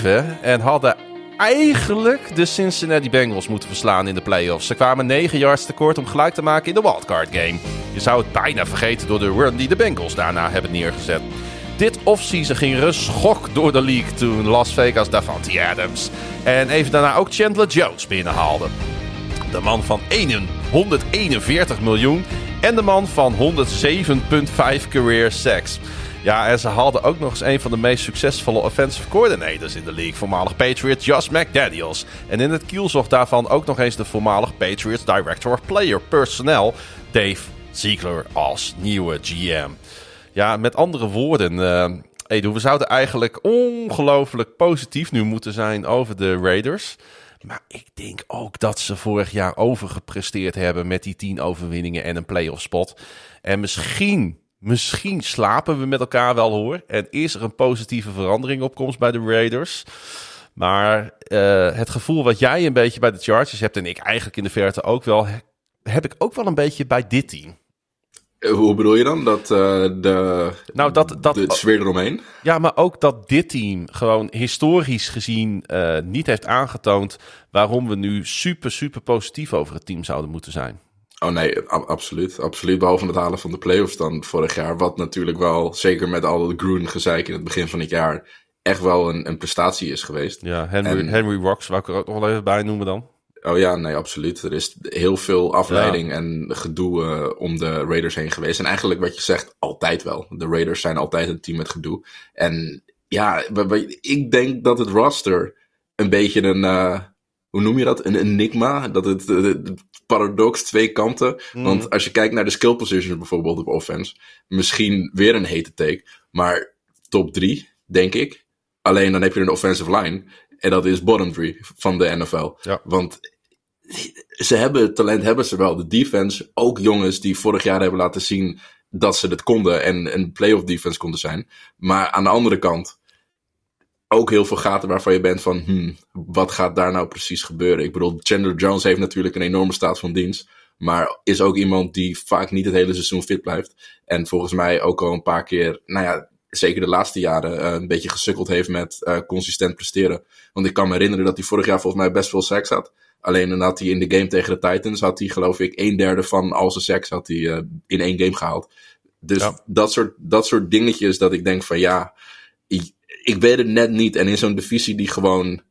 10-7 en hadden eigenlijk de Cincinnati Bengals moeten verslaan in de playoffs. Ze kwamen 9 yards tekort om gelijk te maken in de wildcard game. Je zou het bijna vergeten door de run die de Bengals daarna hebben neergezet. Dit offseason ging een schok door de league toen Las Vegas Davante Adams en even daarna ook Chandler Jones binnenhaalde. De man van 141 miljoen en de man van 107,5 career sacks. Ja, en ze hadden ook nog eens een van de meest succesvolle offensive coordinators in de league. Voormalig Patriot Josh McDaniels. En in het kielzog daarvan ook nog eens de voormalig Patriots Director of Player Personnel, Dave Ziegler, als nieuwe GM. Ja, met andere woorden, uh, Edu, we zouden eigenlijk ongelooflijk positief nu moeten zijn over de Raiders. Maar ik denk ook dat ze vorig jaar overgepresteerd hebben met die tien overwinningen en een playoff spot. En misschien Misschien slapen we met elkaar wel hoor. En is er een positieve verandering op komst bij de Raiders. Maar uh, het gevoel wat jij een beetje bij de Chargers hebt, en ik eigenlijk in de verte ook wel, heb ik ook wel een beetje bij dit team. Eh, hoe bedoel je dan? Dat uh, de, nou, dat, dat, de sfeer eromheen? Ja, maar ook dat dit team gewoon historisch gezien uh, niet heeft aangetoond waarom we nu super, super positief over het team zouden moeten zijn. Oh nee, absoluut. Absoluut. Behalve het halen van de playoffs dan vorig jaar. Wat natuurlijk wel, zeker met al dat groen gezeik in het begin van het jaar, echt wel een, een prestatie is geweest. Ja, Henry, En- Henry Rocks wou ik er ook nog wel even bij noemen dan. Oh ja, nee, absoluut. Er is heel veel afleiding en gedoe eh, om de Raiders heen geweest. En eigenlijk wat je zegt, altijd wel. De Raiders zijn altijd een team met gedoe. En ja, ik denk dat het roster een beetje een, eh, hoe noem je dat? Een enigma. Dat het, eh, het paradox twee kanten. Mhm. Want als je kijkt naar de skill positions bijvoorbeeld op offense, misschien weer een hete take, maar top drie, denk ik. Alleen dan heb je een offensive line. En dat is bottom three van de NFL. Ja. Want ze hebben talent, hebben ze wel. De defense, ook jongens die vorig jaar hebben laten zien dat ze het konden en een playoff defense konden zijn. Maar aan de andere kant, ook heel veel gaten waarvan je bent van, hmm, wat gaat daar nou precies gebeuren? Ik bedoel, Chandler Jones heeft natuurlijk een enorme staat van dienst. Maar is ook iemand die vaak niet het hele seizoen fit blijft. En volgens mij ook al een paar keer, nou ja, zeker de laatste jaren, eh, een beetje gesukkeld heeft met eh, consistent presteren. Want ik kan me herinneren dat hij vorig jaar volgens mij best veel sacks had. Alleen dan had hij in de game tegen de Titans, had hij geloof ik een derde van al zijn sacks had hij, eh, in één game gehaald. Dus Ja. dat, soort, dat soort dingetjes dat ik denk van ja, ik, weet het net niet. En in zo'n divisie die gewoon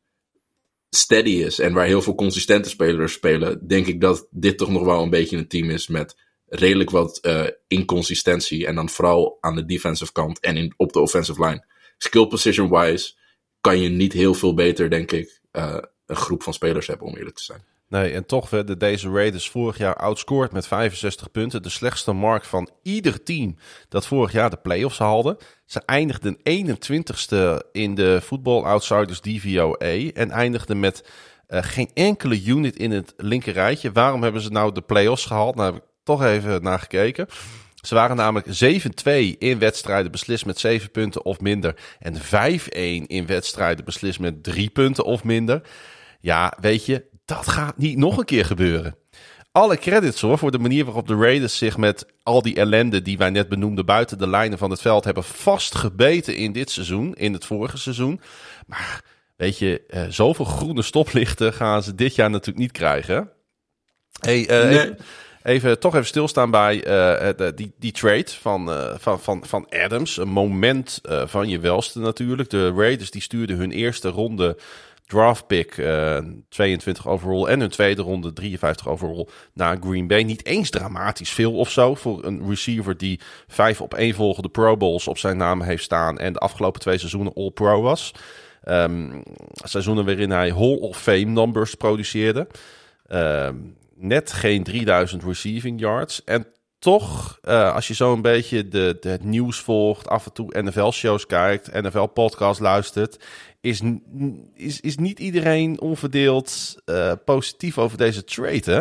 steady is en waar heel veel consistente spelers spelen, denk ik dat dit toch nog wel een beetje een team is met redelijk wat eh, inconsistentie. En dan vooral aan de defensive kant en in, op de offensive line. Skill position wise kan je niet heel veel beter, denk ik, eh, een groep van spelers hebben, om eerlijk te zijn. Nee, en toch werden deze Raiders vorig jaar outscored met 65 punten. De slechtste mark van ieder team dat vorig jaar de playoffs haalde. Ze eindigden 21ste in de Football Outsiders DVOA. En eindigden met eh, geen enkele unit in het linker rijtje. Waarom hebben ze nou de playoffs gehaald? Nou heb ik toch even naar gekeken. Ze waren namelijk 7-2 in wedstrijden beslist met 7 punten of minder. En 5-1 in wedstrijden beslist met 3 punten of minder. Ja, weet je, dat gaat niet nog een keer gebeuren. Alle credits hoor voor de manier waarop de Raiders zich met al die ellende die wij net benoemden buiten de lijnen van het veld hebben vastgebeten in dit seizoen, in het vorige seizoen. Maar weet je, eh, zoveel groene stoplichten gaan ze dit jaar natuurlijk niet krijgen. Hey, eh, Nee. even, even, toch even stilstaan bij eh, de- die, die trade van, van, van, van Adams. Een moment van je welste natuurlijk. De Raiders die stuurden hun eerste ronde draft pick, eh, 22 overall en hun tweede ronde 53 overall naar Green Bay. Niet eens dramatisch veel of zo voor een receiver die vijf op één volgende Pro Bowls op zijn naam heeft staan en de afgelopen twee seizoenen All Pro was. Ehm, seizoenen waarin hij Hall of Fame numbers produceerde. Ehm, net geen 3000 receiving yards. En toch, eh, als je zo een beetje de, de, het nieuws volgt, af en toe NFL-shows kijkt, NFL-podcast luistert, is, is, is niet iedereen onverdeeld eh, positief over deze trade, hè?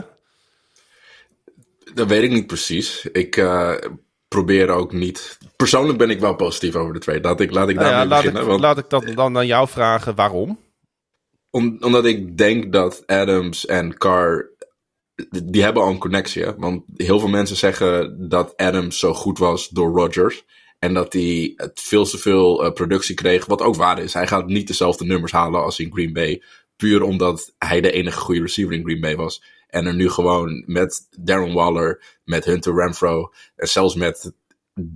Dat weet ik niet precies. Ik eh, probeer ook niet. Persoonlijk ben ik wel positief over de trade. Laat ik, laat ik Nou ja, daarmee laat, beginnen. ik, want- laat ik dat dan aan jou vragen waarom. Om, omdat ik denk dat Adams en Carr. Die hebben al een connectie. Want heel veel mensen zeggen dat Adams zo goed was door Rodgers. En dat hij het veel te veel eh, productie kreeg. Wat ook waar is. Hij gaat niet dezelfde nummers halen als in Green Bay. Puur omdat hij de enige goede receiver in Green Bay was. En er nu gewoon met Darren Waller, met Hunter Renfro. En zelfs met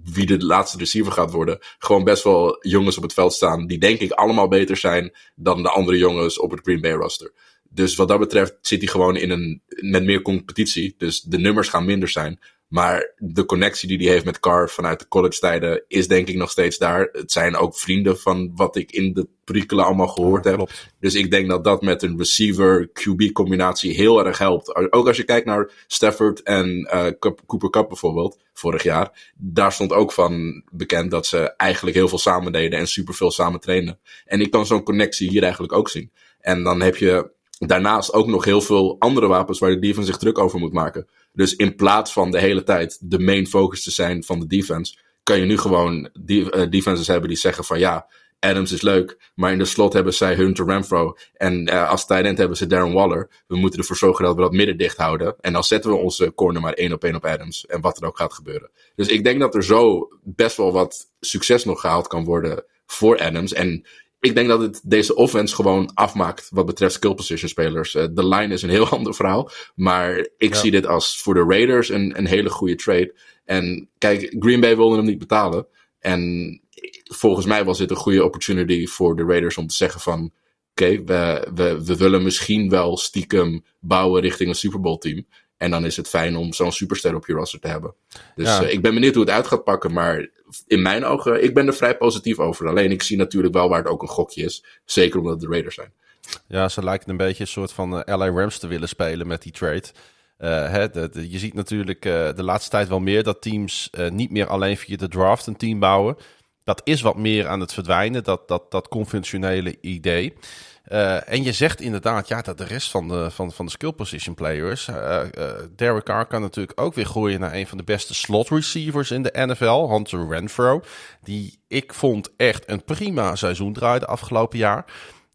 wie de laatste receiver gaat worden. Gewoon best wel jongens op het veld staan. Die denk ik allemaal beter zijn dan de andere jongens op het Green Bay roster. Dus wat dat betreft zit hij gewoon in een, met meer competitie. Dus de nummers gaan minder zijn. Maar de connectie die hij heeft met Carr vanuit de college tijden is denk ik nog steeds daar. Het zijn ook vrienden van wat ik in de perikelen allemaal gehoord heb. Klopt. Dus ik denk dat dat met een receiver-QB combinatie heel erg helpt. Ook als je kijkt naar Stafford en Cup- Cooper Cup bijvoorbeeld, vorig jaar. Daar stond ook van bekend dat ze eigenlijk heel veel samen deden en superveel samen trainen. En ik kan zo'n connectie hier eigenlijk ook zien. En dan heb je daarnaast ook nog heel veel andere wapens waar de defense zich druk over moet maken. Dus in plaats van de hele tijd de main focus te zijn van de defense, kan je nu gewoon eh, defenses hebben die zeggen van ja, Adams is leuk, maar in de slot hebben zij Hunter Renfro. En eh, als tight end hebben ze Darren Waller. We moeten ervoor zorgen dat we dat midden dicht houden. En dan zetten we onze corner maar één op één op Adams. En wat er ook gaat gebeuren. Dus ik denk dat er zo best wel wat succes nog gehaald kan worden voor Adams. En ik denk dat het deze offense gewoon afmaakt wat betreft skill position spelers. Eh, de line is een heel ander verhaal. Maar ik Ja. zie dit als voor de Raiders een, een hele goede trade. En kijk, Green Bay wilde hem niet betalen. En volgens mij was dit een goede opportunity voor de Raiders om te zeggen van... Oké, we, we, we willen misschien wel stiekem bouwen richting een Super Bowl team. En dan is het fijn om zo'n superster op je roster te hebben. Dus Ja. eh, ik ben benieuwd hoe het uit gaat pakken. Maar in mijn ogen, ik ben er vrij positief over. Alleen ik zie natuurlijk wel waar het ook een gokje is. Zeker omdat het de Raiders zijn. Ja, ze lijken een beetje een soort van eh, LA Rams te willen spelen met die trade. Eh, hè, je ziet natuurlijk eh, de laatste tijd wel meer dat teams niet meer alleen via de draft een team bouwen. Dat is wat meer aan het verdwijnen, dat, dat, dat conventionele idee. Eh, en je zegt inderdaad, ja, dat de rest van de, van, van de skill position players. eh eh, Derek Carr kan natuurlijk ook weer groeien naar een van de beste slot receivers in de NFL, Hunter Renfro. Die ik vond echt een prima seizoen draaide afgelopen jaar.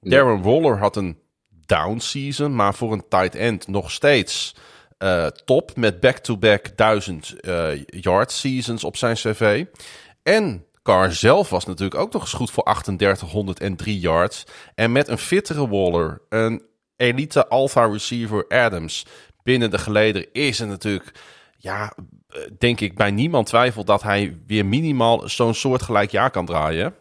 Darren Waller had een down season, maar voor een tight end nog steeds top met back-to-back 1000 eh, yard seasons op zijn cv. En Carr zelf was natuurlijk ook nog eens goed voor 3803 yards. En met een fittere Waller, een elite alpha receiver Adams binnen de geleden is er natuurlijk, ja, eh, denk ik bij niemand twijfel dat hij weer minimaal zo'n soortgelijk jaar kan draaien.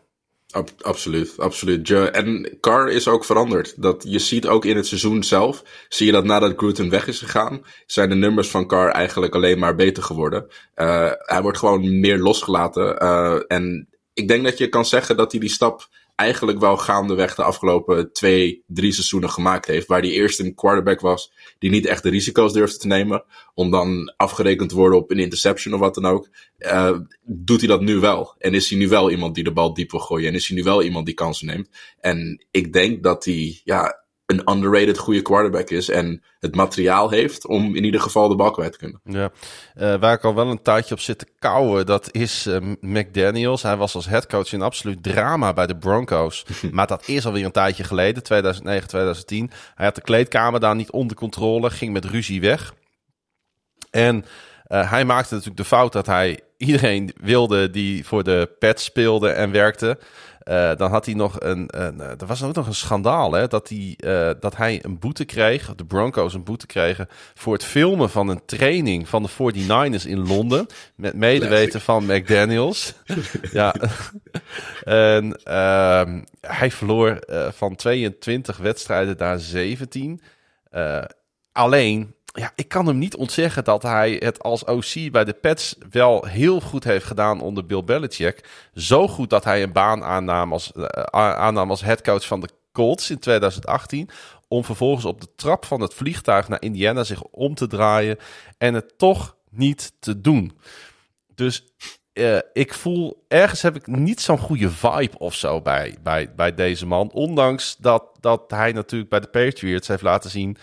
Ab- absoluut, absoluut. En Carr is ook veranderd. Dat, je ziet ook in het seizoen zelf, zie je dat nadat Gruden weg is gegaan, zijn de nummers van Carr eigenlijk alleen maar beter geworden. Eh, hij wordt gewoon meer losgelaten. eh, en ik denk dat je kan zeggen dat hij die stap eigenlijk wel gaandeweg de afgelopen twee, drie seizoenen gemaakt heeft. Waar hij eerst een quarterback was die niet echt de risico's durfde te nemen. Om dan afgerekend te worden op een interception of wat dan ook. Eh, doet hij dat nu wel. En is hij nu wel iemand die de bal diep wil gooien. En is hij nu wel iemand die kansen neemt. En ik denk dat hij ja, een underrated goede quarterback is. En het materiaal heeft om in ieder geval de bal kwijt te kunnen. Ja, Eh, waar ik al wel een tijdje op zit te kauwen, dat is eh, McDaniels. Hij was als headcoach in absoluut drama bij de Broncos. maar dat is alweer een tijdje geleden, 2009, 2010. Hij had de kleedkamer daar niet onder controle, ging met ruzie weg. En eh, hij maakte natuurlijk de fout dat hij iedereen wilde die voor de Pets speelde en werkte. Eh, dan had hij nog een, een eh, er was ook nog een schandaal, hè, dat hij, eh, dat hij een boete kreeg, de Broncos een boete kregen voor het filmen van een training van de 49ers in Londen met medeweten van McDaniels. ja. en ehm, hij verloor van 22 wedstrijden daar 17. Eh, alleen, ja, ik kan hem niet ontzeggen dat hij het als OC bij de Pets wel heel goed heeft gedaan onder Bill Belichick. Zo goed dat hij een baan aannam als, eh, aannam als headcoach van de Colts in 2018. Om vervolgens op de trap van het vliegtuig naar Indiana zich om te draaien en het toch niet te doen. Dus eh, ik voel ergens heb ik niet zo'n goede vibe of zo bij, bij, bij deze man. Ondanks dat, dat hij natuurlijk bij de Patriots heeft laten zien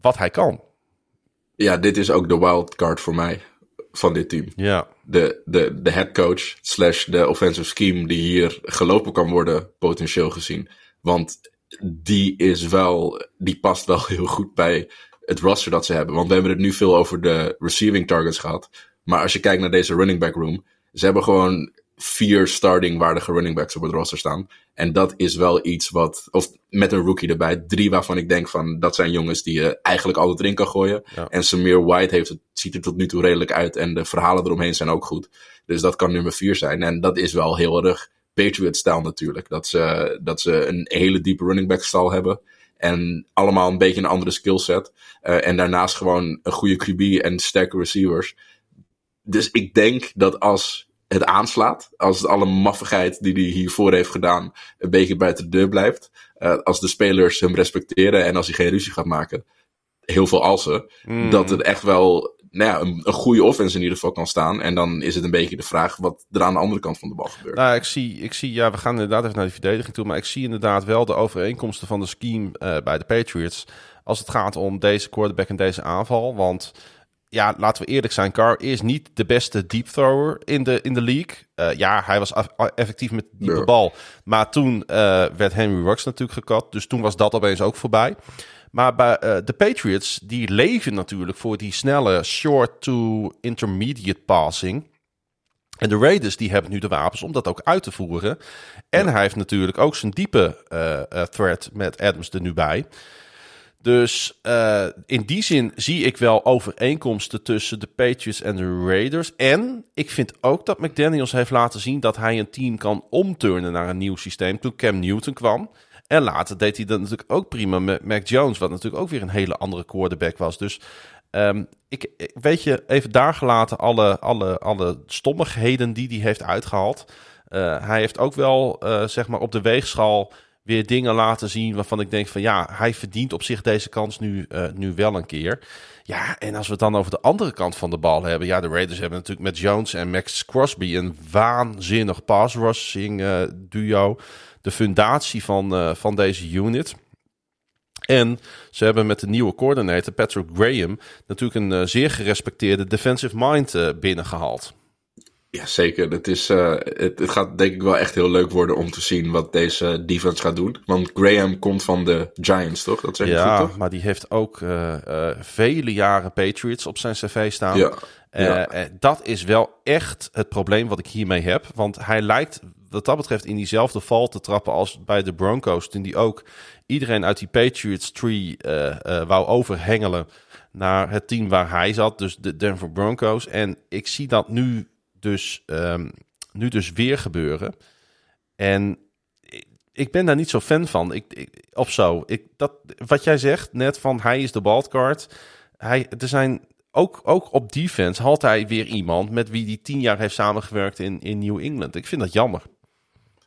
wat hij kan. Ja, dit is ook de wildcard voor mij van dit team. Ja, de, de, de headcoach slash de offensive scheme die hier gelopen kan worden, potentieel gezien. Want die is wel, die past wel heel goed bij het roster dat ze hebben. Want we hebben het nu veel over de receiving targets gehad. Maar als je kijkt naar deze running back room, ze hebben gewoon vier starting waardige running backs op het roster staan. En dat is wel iets wat, of met een rookie erbij, drie waarvan ik denk van, dat zijn jongens die je eigenlijk altijd erin kan gooien. Ja. En Samir White heeft het, ziet er tot nu toe redelijk uit en de verhalen eromheen zijn ook goed. Dus dat kan nummer vier zijn. En dat is wel heel erg Patriot-stijl natuurlijk. Dat ze, dat ze een hele diepe running back-stal hebben. En allemaal een beetje een andere skillset. Uh, en daarnaast gewoon een goede QB en sterke receivers. Dus ik denk dat als het aanslaat, als alle maffigheid die hij hiervoor heeft gedaan een beetje buiten de deur blijft. Uh, als de spelers hem respecteren en als hij geen ruzie gaat maken. Heel veel alsen. Mm. Dat het echt wel nou ja, een, een, goede offense in ieder geval kan staan. En dan is het een beetje de vraag wat er aan de andere kant van de bal gebeurt. Nou, ik zie, ik zie ja, we gaan inderdaad even naar de verdediging toe. Maar ik zie inderdaad wel de overeenkomsten van de scheme uh, bij de Patriots. Als het gaat om deze quarterback en deze aanval. Want ja, laten we eerlijk zijn, Carr is niet de beste deep thrower in de, in de league. Uh, ja, hij was effectief met diepe bal. Maar toen uh, werd Henry Rux natuurlijk gekat. Dus toen was dat opeens ook voorbij. Maar bij uh, de Patriots, die leven natuurlijk voor die snelle short to intermediate passing. En de Raiders, die hebben nu de wapens om dat ook uit te voeren. En ja. hij heeft natuurlijk ook zijn diepe threat met Adams er nu bij. Dus uh, in die zin zie ik wel overeenkomsten tussen de Patriots en de Raiders. En ik vind ook dat McDaniels heeft laten zien dat hij een team kan omturnen naar een nieuw systeem. Toen Cam Newton kwam. En later deed hij dat natuurlijk ook prima met Mac Jones, wat natuurlijk ook weer een hele andere quarterback was. Dus um, ik, weet je, even daar gelaten alle, alle, alle stommigheden die hij heeft uitgehaald. Uh, hij heeft ook wel, uh, zeg maar, op de weegschaal weer dingen laten zien waarvan ik denk van ja, hij verdient op zich deze kans nu, uh, nu wel een keer. Ja, en als we het dan over de andere kant van de bal hebben. Ja, de Raiders hebben natuurlijk met Jones en Max Crosby een waanzinnig pass rushing uh, duo. De fundatie van, uh, van deze unit. En ze hebben met de nieuwe coördinator Patrick Graham natuurlijk een zeer gerespecteerde defensive mind binnengehaald. Ja, zeker. Het, is, uh, het, het, gaat denk ik wel echt heel leuk worden om te zien wat deze defense gaat doen. Want Graham komt van de Giants, toch? Dat zeg je ja, goed, toch? maar die heeft ook uh, uh, vele jaren Patriots op zijn cv staan. Ja, ja. dat is wel echt het probleem wat ik hiermee heb. Want hij lijkt wat dat betreft in diezelfde val te trappen als bij de Broncos. Toen die ook iedereen uit die Patriots tree wou overhengelen naar het team waar hij zat. Dus de Denver Broncos. En ik zie dat nu dus um, nu dus weer gebeuren. En ik ben daar niet zo fan van. Ik, ik, of zo. Ik, dat, wat jij zegt net van hij is de wildcard. Hij, er zijn ook, ook op defense had hij weer iemand met wie die tien jaar heeft samengewerkt in, in New England. Ik vind dat jammer.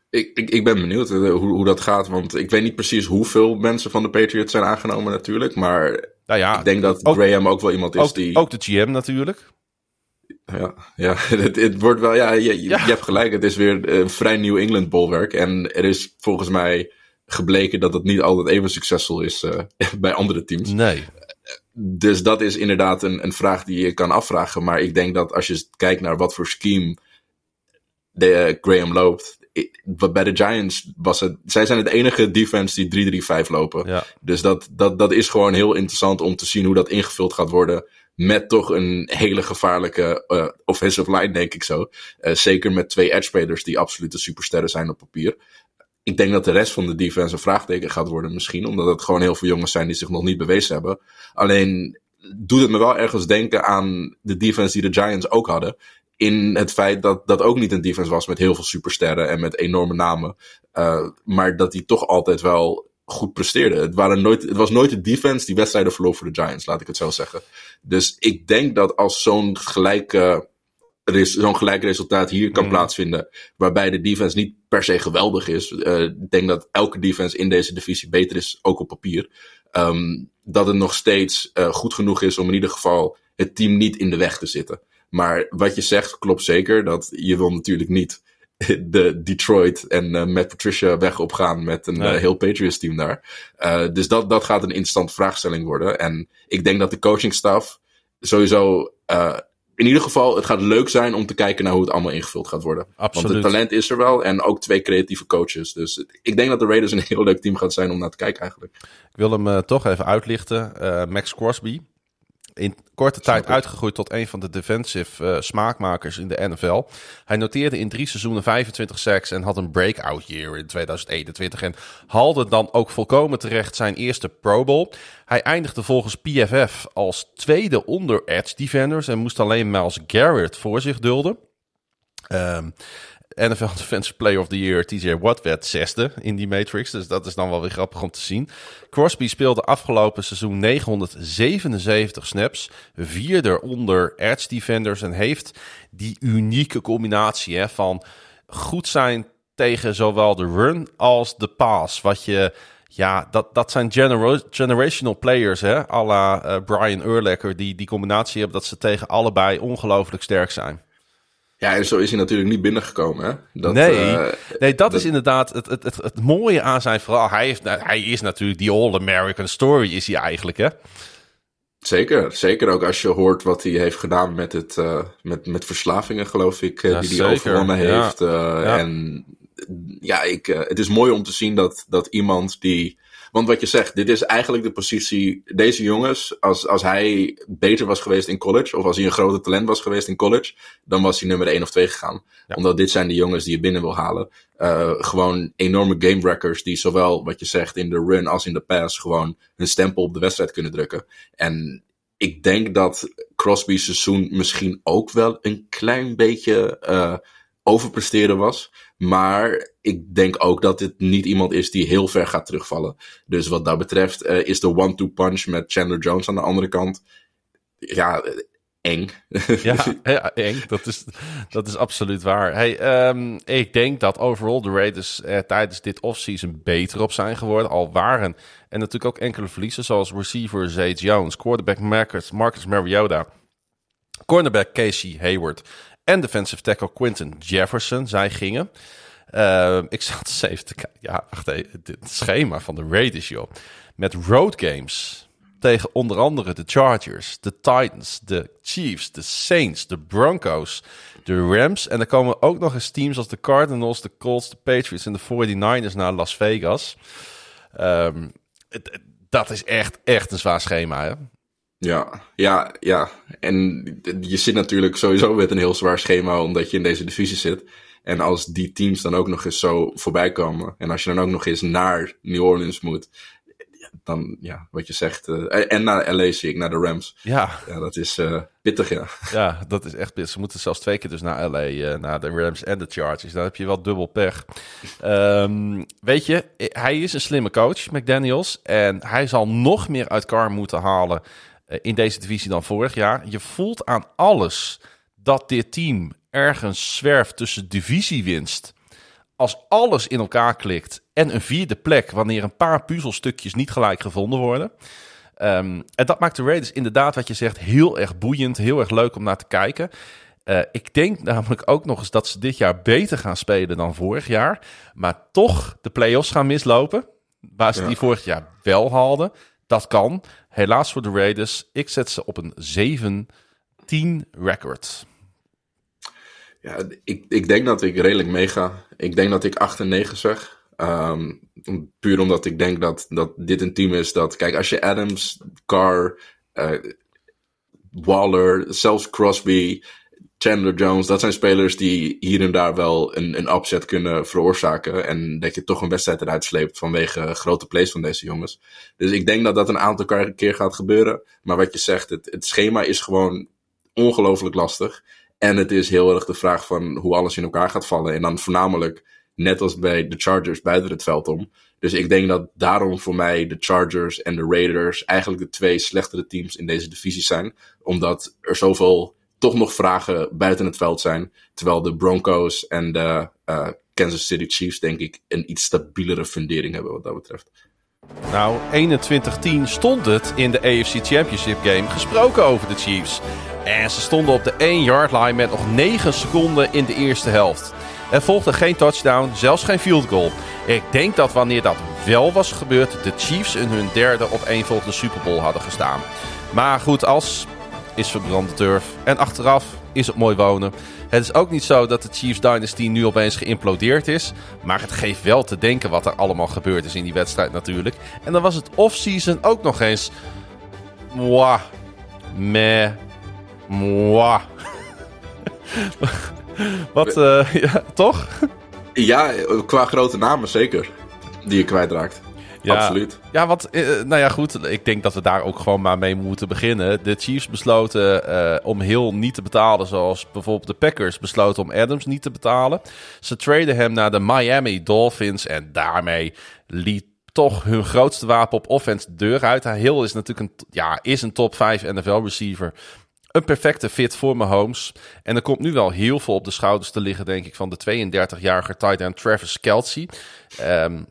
Ik, ik, ik ben benieuwd hoe, hoe dat gaat. Want ik weet niet precies hoeveel mensen van de Patriots zijn aangenomen natuurlijk. Maar nou ja, ik denk dat ook, Graham ook wel iemand is ook, die... Ook de GM natuurlijk. Ja, ja het, het, wordt wel, ja je, je, hebt gelijk. Het is weer een vrij New England bolwerk. En er is volgens mij gebleken dat het niet altijd even succesvol is uh, bij andere teams. Nee. Dus dat is inderdaad een, een vraag die je kan afvragen. Maar ik denk dat als je kijkt naar wat voor scheme de, uh, Graham loopt. bij de Giants was het. Zij zijn het enige defense die 3-3-5 lopen. Ja. Dus dat, dat, dat is gewoon heel interessant om te zien hoe dat ingevuld gaat worden met toch een hele gevaarlijke uh, offensive line, denk ik zo. Uh, zeker met twee edge spelers die absolute supersterren zijn op papier. Ik denk dat de rest van de defense een vraagteken gaat worden misschien. Omdat het gewoon heel veel jongens zijn die zich nog niet bewezen hebben. Alleen doet het me wel ergens denken aan de defense die de Giants ook hadden. In het feit dat dat ook niet een defense was met heel veel supersterren en met enorme namen. Uh, maar dat die toch altijd wel goed presteerde. Het, waren nooit, het was nooit de defense die wedstrijden verloor voor de Giants, laat ik het zo zeggen. Dus ik denk dat als zo'n gelijke zo'n gelijk resultaat hier kan mm. plaatsvinden. Waarbij de defense niet per se geweldig is. Uh, ik denk dat elke defense in deze divisie beter is, ook op papier. Um, dat het nog steeds uh, goed genoeg is om in ieder geval het team niet in de weg te zitten. Maar wat je zegt klopt zeker. Dat je wil natuurlijk niet de Detroit en uh, met Patricia weg opgaan met een uh, heel Patriots team daar. Uh, dus dat, dat gaat een interessante vraagstelling worden. En ik denk dat de coachingstaf sowieso in ieder geval, het gaat leuk zijn om te kijken naar hoe het allemaal ingevuld gaat worden. Absoluut. Want het talent is er wel en ook twee creatieve coaches. Dus ik denk dat de Raiders een heel leuk team gaat zijn om naar te kijken eigenlijk. Ik wil hem toch even uitlichten. Max Crosby, in korte tijd uitgegroeid tot een van de defensive uh, smaakmakers in de NFL. Hij noteerde in drie seizoenen 25 sacks en had een breakout year in 2021 en haalde dan ook volkomen terecht zijn eerste Pro Bowl. Hij eindigde volgens PFF als tweede onder edge defenders en moest alleen Miles Garrett voor zich dulden. Um, NFL Defensive Player of the Year, TJ Watt, werd zesde in die Matrix. Dus dat is dan wel weer grappig om te zien. Crosby speelde afgelopen seizoen 977 snaps. Vierde onder edge defenders. En heeft die unieke combinatie hè, van goed zijn tegen zowel de run als de pass. Wat je... Ja, dat, dat zijn genera generational players, hè? à la uh, Brian Urlacher, die die combinatie hebben dat ze tegen allebei ongelooflijk sterk zijn. Ja, en zo is hij natuurlijk niet binnengekomen. Hè? Dat, nee, uh, nee, dat, dat, is inderdaad het, het, het, het, mooie aan zijn verhaal. Hij, heeft, hij is natuurlijk die all-American story, is hij eigenlijk, hè? Zeker, zeker ook als je hoort wat hij heeft gedaan met, het, uh, met, met verslavingen, geloof ik, ja, die hij overwonnen ja. heeft. Ja. En ja, ik, het is mooi om te zien dat, dat iemand die Want wat je zegt, dit is eigenlijk de positie. Deze jongens, als, als hij beter was geweest in college, of als hij een groter talent was geweest in college, dan was hij nummer 1 of 2 gegaan. Omdat dit zijn de jongens die je binnen wil halen. Uh, gewoon enorme game wreckers die zowel, wat je zegt, in de run als in de pass gewoon hun stempel op de wedstrijd kunnen drukken. En ik denk dat Crosby's seizoen misschien ook wel een klein beetje uh, overpresteren was. Maar ik denk ook dat dit niet iemand is die heel ver gaat terugvallen. Dus wat dat betreft uh, is de one-two punch met Chandler Jones aan de andere kant. Ja, eng. ja, ja, eng. Dat is, dat is absoluut waar. Hey, um, ik denk dat overal de Raiders uh, tijdens dit offseason beter op zijn geworden. Al waren en natuurlijk ook enkele verliezen, zoals receiver Zay Jones, quarterback Marcus, Marcus Mariota, cornerback Casey Hayward en defensive tackle Quinton Jefferson. Zij gingen. Uh, ik zat eens even te kijken. Ja, wacht even. Het schema van de Raiders, joh. Met road games tegen onder andere de Chargers, de Titans, de Chiefs, de Saints, de Broncos, de Rams. En dan komen ook nog eens teams als de Cardinals, de Colts, de Patriots en de 49ers naar Las Vegas. Um, dat is echt, echt een zwaar schema, hè? Ja, ja, ja. En je zit natuurlijk sowieso met een heel zwaar schema omdat je in deze divisie zit. En als die teams dan ook nog eens zo voorbij komen. En als je dan ook nog eens naar New Orleans moet dan, ja, wat je zegt. Uh, en naar LA zie ik, naar de Rams. Ja. Ja, dat is uh, pittig, ja. Ja, dat is echt pittig. Ze moeten zelfs twee keer dus naar LA, uh, naar de Rams en de Chargers. Dan heb je wel dubbel pech. Um, weet je, hij is een slimme coach, McDaniels. En hij zal nog meer uit Car moeten halen in deze divisie dan vorig jaar. Je voelt aan alles dat dit team ergens zwerft tussen divisiewinst als alles in elkaar klikt en een vierde plek wanneer een paar puzzelstukjes niet gelijk gevonden worden. Um, en dat maakt de Raiders inderdaad, wat je zegt, heel erg boeiend, heel erg leuk om naar te kijken. Uh, ik denk namelijk ook nog eens dat ze dit jaar beter gaan spelen dan vorig jaar. Maar toch de play-offs gaan mislopen. Waar ze ja. die vorig jaar wel haalden. Dat kan. Helaas voor de Raiders. Ik zet ze op een 7-10 record. Ja, ik, ik denk dat ik redelijk meega. Ik denk dat ik 8 en 9 zeg. Um, puur omdat ik denk dat, dat dit een team is dat... Kijk, als je Adams, Carr, uh, Waller, zelfs Crosby, Chandler Jones... Dat zijn spelers die hier en daar wel een, een upset kunnen veroorzaken. En dat je toch een wedstrijd eruit sleept vanwege grote plays van deze jongens. Dus ik denk dat dat een aantal keer gaat gebeuren. Maar wat je zegt, het, het schema is gewoon ongelooflijk lastig. En het is heel erg de vraag van hoe alles in elkaar gaat vallen. En dan voornamelijk, net als bij de Chargers, buiten het veld om. Dus ik denk dat daarom voor mij de Chargers en de Raiders eigenlijk de twee slechtere teams in deze divisie zijn. Omdat er zoveel toch nog vragen buiten het veld zijn. Terwijl de Broncos en de uh, Kansas City Chiefs, denk ik, een iets stabielere fundering hebben wat dat betreft. Nou, 21-10 stond het in de AFC Championship game gesproken over de Chiefs. En ze stonden op de 1-yard line met nog 9 seconden in de eerste helft. Er volgde geen touchdown, zelfs geen field goal. Ik denk dat wanneer dat wel was gebeurd, de Chiefs in hun derde op één volgende Super Bowl hadden gestaan. Maar goed, als is verbrande turf. En achteraf is het mooi wonen. Het is ook niet zo dat de Chiefs Dynasty nu opeens geïmplodeerd is. Maar het geeft wel te denken wat er allemaal gebeurd is in die wedstrijd natuurlijk. En dan was het off-season ook nog eens... Mwah. Meh. Mwah. Wat, uh, ja, toch? Ja, qua grote namen zeker. Die je kwijtraakt. Ja, Absoluut. Ja, wat, uh, nou ja, goed. Ik denk dat we daar ook gewoon maar mee moeten beginnen. De Chiefs besloten uh, om heel niet te betalen, zoals bijvoorbeeld de Packers besloten om Adams niet te betalen. Ze traden hem naar de Miami Dolphins en daarmee liet toch hun grootste wapen op offense de deur uit. Hill is natuurlijk een, ja, is een top 5 NFL receiver een perfecte fit voor Mahomes. En er komt nu wel heel veel op de schouders te liggen, denk ik, van de 32-jarige tight end Travis Kelsey. Um, uh,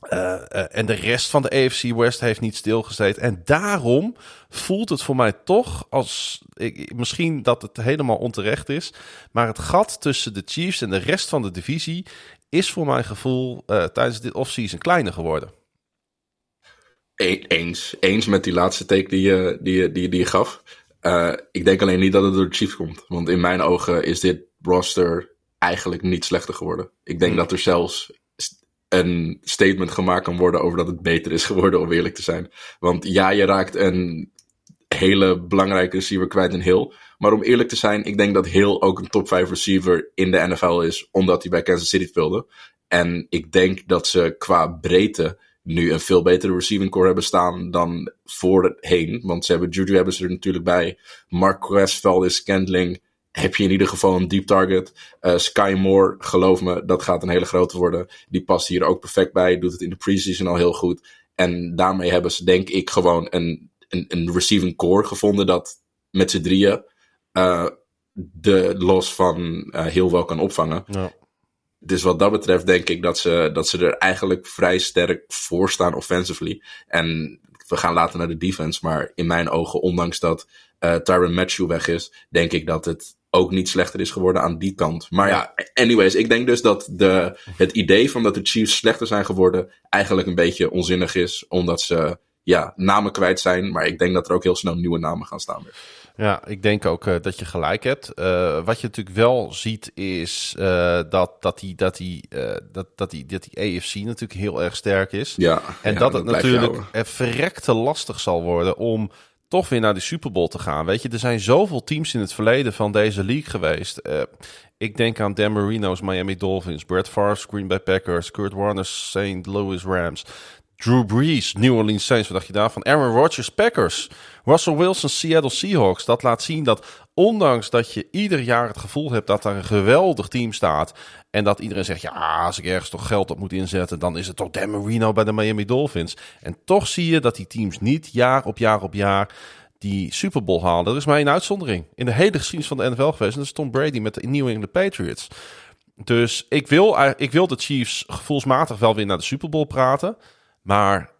en de rest van de AFC West heeft niet stilgezeten. En daarom voelt het voor mij toch als. Ik, misschien dat het helemaal onterecht is. Maar het gat tussen de Chiefs en de rest van de divisie. is voor mijn gevoel uh, tijdens dit offseason kleiner geworden. E-, eens. Eens met die laatste take die je, die, die, die je gaf. Uh, ik denk alleen niet dat het door de Chiefs komt. Want in mijn ogen is dit roster eigenlijk niet slechter geworden. Ik denk hmm. dat er zelfs een statement gemaakt kan worden over dat het beter is geworden, om eerlijk te zijn. Want ja, je raakt een hele belangrijke receiver kwijt in Hill. Maar om eerlijk te zijn, ik denk dat Hill ook een top 5 receiver in de NFL is, omdat hij bij Kansas City speelde. En ik denk dat ze qua breedte nu een veel betere receiving core hebben staan dan voorheen. Want ze hebben Juju hebben ze er natuurlijk bij. Marquez, Valdez, Scantling. Heb je in ieder geval een deep target. Uh, Sky Moore, geloof me, dat gaat een hele grote worden. Die past hier ook perfect bij. Doet het in de preseason al heel goed. En daarmee hebben ze denk ik gewoon een, een, een receiving core gevonden dat met z'n drieën uh, de los van uh, heel wel kan opvangen. Ja. Dus wat dat betreft denk ik dat ze, dat ze er eigenlijk vrij sterk voor staan offensively. En we gaan later naar de defense. Maar in mijn ogen, ondanks dat uh, Tyron Matthew weg is, denk ik dat het ook niet slechter is geworden aan die kant. Maar ja, anyways, ik denk dus dat de, het idee van dat de Chiefs slechter zijn geworden eigenlijk een beetje onzinnig is. Omdat ze ja, namen kwijt zijn. Maar ik denk dat er ook heel snel nieuwe namen gaan staan. Weer. Ja, ik denk ook uh, dat je gelijk hebt. Uh, wat je natuurlijk wel ziet is uh, dat, dat, die, dat, die, dat, dat, die, dat die AFC natuurlijk heel erg sterk is. Ja, en dat het natuurlijk verrekte lastig zal worden om toch weer naar de Super Bowl te gaan. Weet je, er zijn zoveel teams in het verleden van deze league geweest. ik denk aan Dan Marino's Miami Dolphins, Brett Favre's Green Bay Packers, Kurt Warner's St. Louis Rams. Drew Brees, New Orleans Saints, wat dacht je daarvan? Aaron Rodgers, Packers. Russell Wilson, Seattle Seahawks. Dat laat zien dat ondanks dat je ieder jaar het gevoel hebt dat daar een geweldig team staat. En dat iedereen zegt, ja, als ik ergens toch geld op moet inzetten, dan is het toch Dan Marino bij de Miami Dolphins. En toch zie je dat die teams niet jaar op jaar op jaar die Super Bowl halen. Er is maar één uitzondering in de hele geschiedenis van de NFL geweest. En dat is Tom Brady met de New England Patriots. Dus ik wil, ik wil de Chiefs gevoelsmatig wel weer naar de Super Bowl praten. Maar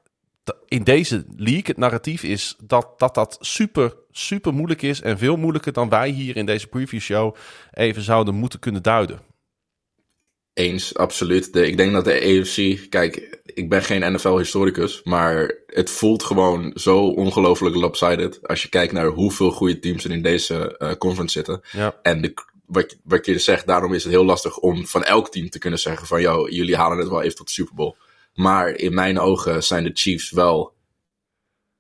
in deze league, het narratief is dat, dat dat super, super moeilijk is. En veel moeilijker dan wij hier in deze preview show even zouden moeten kunnen duiden. Eens, absoluut. De, ik denk dat de AFC, kijk, ik ben geen NFL-historicus, maar het voelt gewoon zo ongelooflijk lopsided. Als je kijkt naar hoeveel goede teams er in deze uh, conference zitten. Ja. En de, wat, wat je zegt, daarom is het heel lastig om van elk team te kunnen zeggen van, joh, jullie halen het wel even tot de Super Bowl. Maar in mijn ogen zijn de Chiefs wel.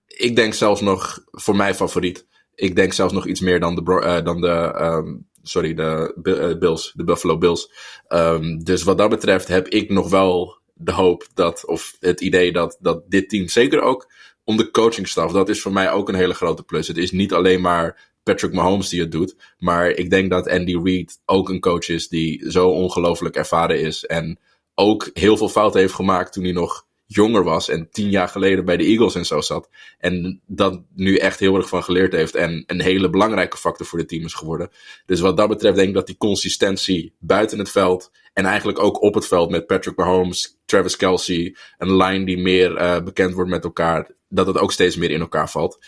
Ik denk zelfs nog voor mij favoriet. Ik denk zelfs nog iets meer dan de, uh, dan de um, sorry, de uh, Bills, de Buffalo Bills. Um, dus wat dat betreft heb ik nog wel de hoop dat, of het idee dat, dat dit team, zeker ook om de coachingstaf, dat is voor mij ook een hele grote plus. Het is niet alleen maar Patrick Mahomes die het doet, maar ik denk dat Andy Reid ook een coach is die zo ongelooflijk ervaren is en ook heel veel fouten heeft gemaakt toen hij nog jonger was en tien jaar geleden bij de Eagles en zo zat. En dat nu echt heel erg van geleerd heeft en een hele belangrijke factor voor de team is geworden. Dus wat dat betreft denk ik dat die consistentie buiten het veld en eigenlijk ook op het veld met Patrick Mahomes, Travis Kelsey, een line die meer uh, bekend wordt met elkaar, dat het ook steeds meer in elkaar valt.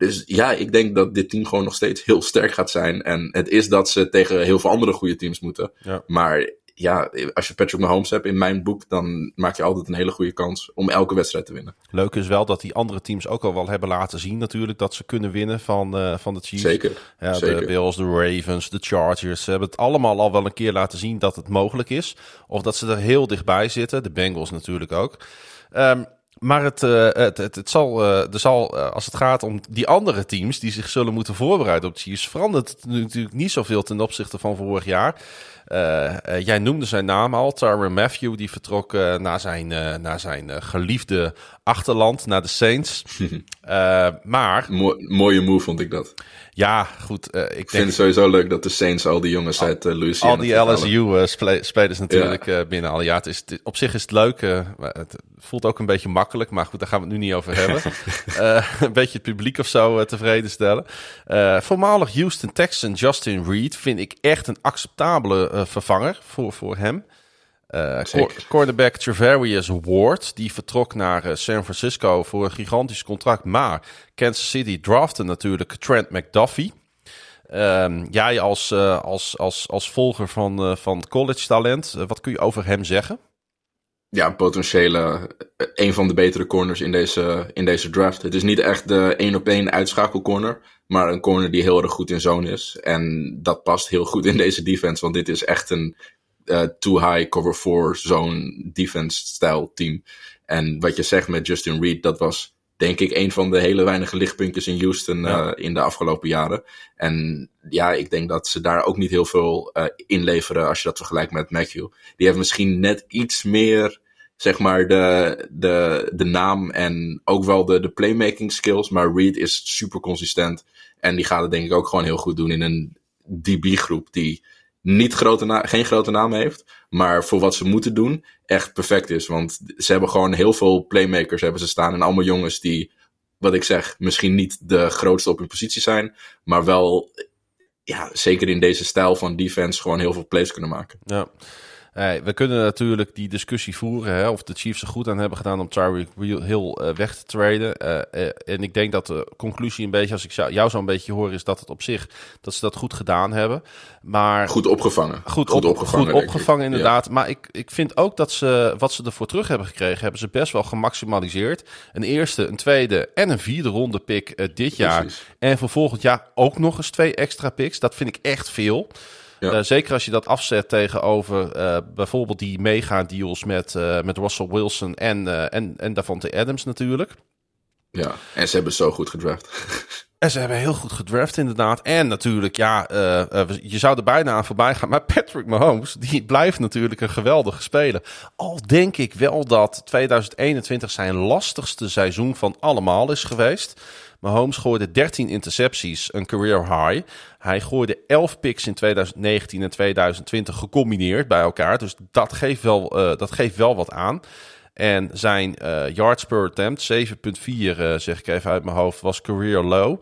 Dus ja, ik denk dat dit team gewoon nog steeds heel sterk gaat zijn. En het is dat ze tegen heel veel andere goede teams moeten. Ja. Maar ja, als je Patrick Mahomes hebt in mijn boek, dan maak je altijd een hele goede kans om elke wedstrijd te winnen. Leuk is wel dat die andere teams ook al wel hebben laten zien natuurlijk dat ze kunnen winnen van, uh, van de Chiefs. Zeker, ja, zeker. De Bills, de Ravens, de Chargers. Ze hebben het allemaal al wel een keer laten zien dat het mogelijk is. Of dat ze er heel dichtbij zitten. De Bengals natuurlijk ook. Um, maar het, uh, het, het, het, zal, uh, er zal uh, als het gaat om die andere teams die zich zullen moeten voorbereiden op de Chiefs, verandert het natuurlijk niet zoveel ten opzichte van vorig jaar. Jij noemde zijn naam al, Tyron Matthew, die vertrok naar zijn, naar zijn geliefde achterland, naar de Saints. maar... mooie move vond ik dat. Ja, goed. Ik, ik vind het sowieso leuk dat de Saints al die jongens uit uh, Louisiana... Al die LSU-spelers natuurlijk ja. binnen Ja, het is, het, op zich is het leuk. het voelt ook een beetje makkelijk, maar goed, daar gaan we het nu niet over hebben. een beetje het publiek of zo tevreden stellen. voormalig Houston Texan Justin Reed vind ik echt een acceptabele vervanger voor, voor hem. Uh, cornerback Travarius Ward, die vertrok naar uh, San Francisco voor een gigantisch contract. Maar Kansas City drafte natuurlijk Trent McDuffie. Um, jij als, uh, als, als, als volger van, van college talent, wat kun je over hem zeggen? Ja, potentiële, een van de betere corners in deze, in deze draft. Het is niet echt de één op één uitschakelcorner, maar een corner die heel erg goed in zone is. En dat past heel goed in deze defense, want dit is echt een uh, too high cover 4 zone defense style team. En wat je zegt met Justin Reed, dat was denk ik een van de hele weinige lichtpuntjes in Houston ja. uh, in de afgelopen jaren. En ja, ik denk dat ze daar ook niet heel veel uh, inleveren als je dat vergelijkt met Matthew. Die heeft misschien net iets meer, zeg maar, de, de, de naam en ook wel de, de playmaking skills. Maar Reed is super consistent. En die gaat het denk ik ook gewoon heel goed doen in een DB-groep die niet grote geen grote naam heeft, maar voor wat ze moeten doen echt perfect is. Want ze hebben gewoon heel veel playmakers hebben ze staan en allemaal jongens die, wat ik zeg, misschien niet de grootste op hun positie zijn, maar wel, ja, zeker in deze stijl van defense gewoon heel veel plays kunnen maken. Ja. Hey, we kunnen natuurlijk die discussie voeren hè, of de Chiefs er goed aan hebben gedaan om Tyreek Hill uh, weg te traden. Uh, uh, en ik denk dat de conclusie een beetje, als ik jou zo een beetje hoor, is dat het op zich dat ze dat goed gedaan hebben. Maar goed opgevangen. Goed, goed op, opgevangen. Goed opgevangen, inderdaad. Ja. Maar ik, ik vind ook dat ze wat ze ervoor terug hebben gekregen, hebben ze best wel gemaximaliseerd. Een eerste, een tweede en een vierde ronde pick dit Precies. jaar. En voor volgend jaar ook nog eens twee extra picks. Dat vind ik echt veel. Ja. Uh, zeker als je dat afzet tegenover uh, bijvoorbeeld die mega-deals met, uh, met Russell Wilson en, en, en Davante Adams natuurlijk. Ja, en ze hebben zo goed gedraft. En ze hebben heel goed gedraft inderdaad. En natuurlijk, ja, je zou er bijna aan voorbij gaan. Maar Patrick Mahomes, die blijft natuurlijk een geweldige speler. Al denk ik wel dat 2021 zijn lastigste seizoen van allemaal is geweest. Mahomes gooide 13 intercepties, een career high. Hij gooide 11 picks in 2019 en 2020 gecombineerd bij elkaar. Dus dat geeft wel, uh, dat geeft wel wat aan. En zijn uh, yards per attempt, 7,4 uh, zeg ik even uit mijn hoofd, was career low.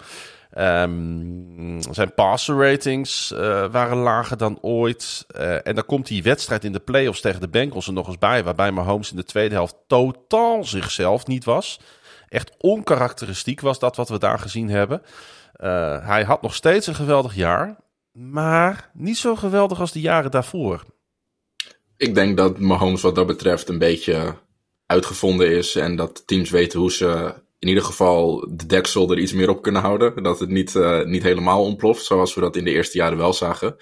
Um, zijn passer ratings waren lager dan ooit. En dan komt die wedstrijd in de playoffs tegen de Bengals er nog eens bij. Waarbij Mahomes in de tweede helft totaal zichzelf niet was. Echt onkarakteristiek was dat wat we daar gezien hebben. Uh, hij had nog steeds een geweldig jaar, maar niet zo geweldig als de jaren daarvoor. Ik denk dat Mahomes wat dat betreft een beetje uitgevonden is en dat teams weten hoe ze in ieder geval de deksel er iets meer op kunnen houden. Dat het niet, uh, niet helemaal ontploft, zoals we dat in de eerste jaren wel zagen.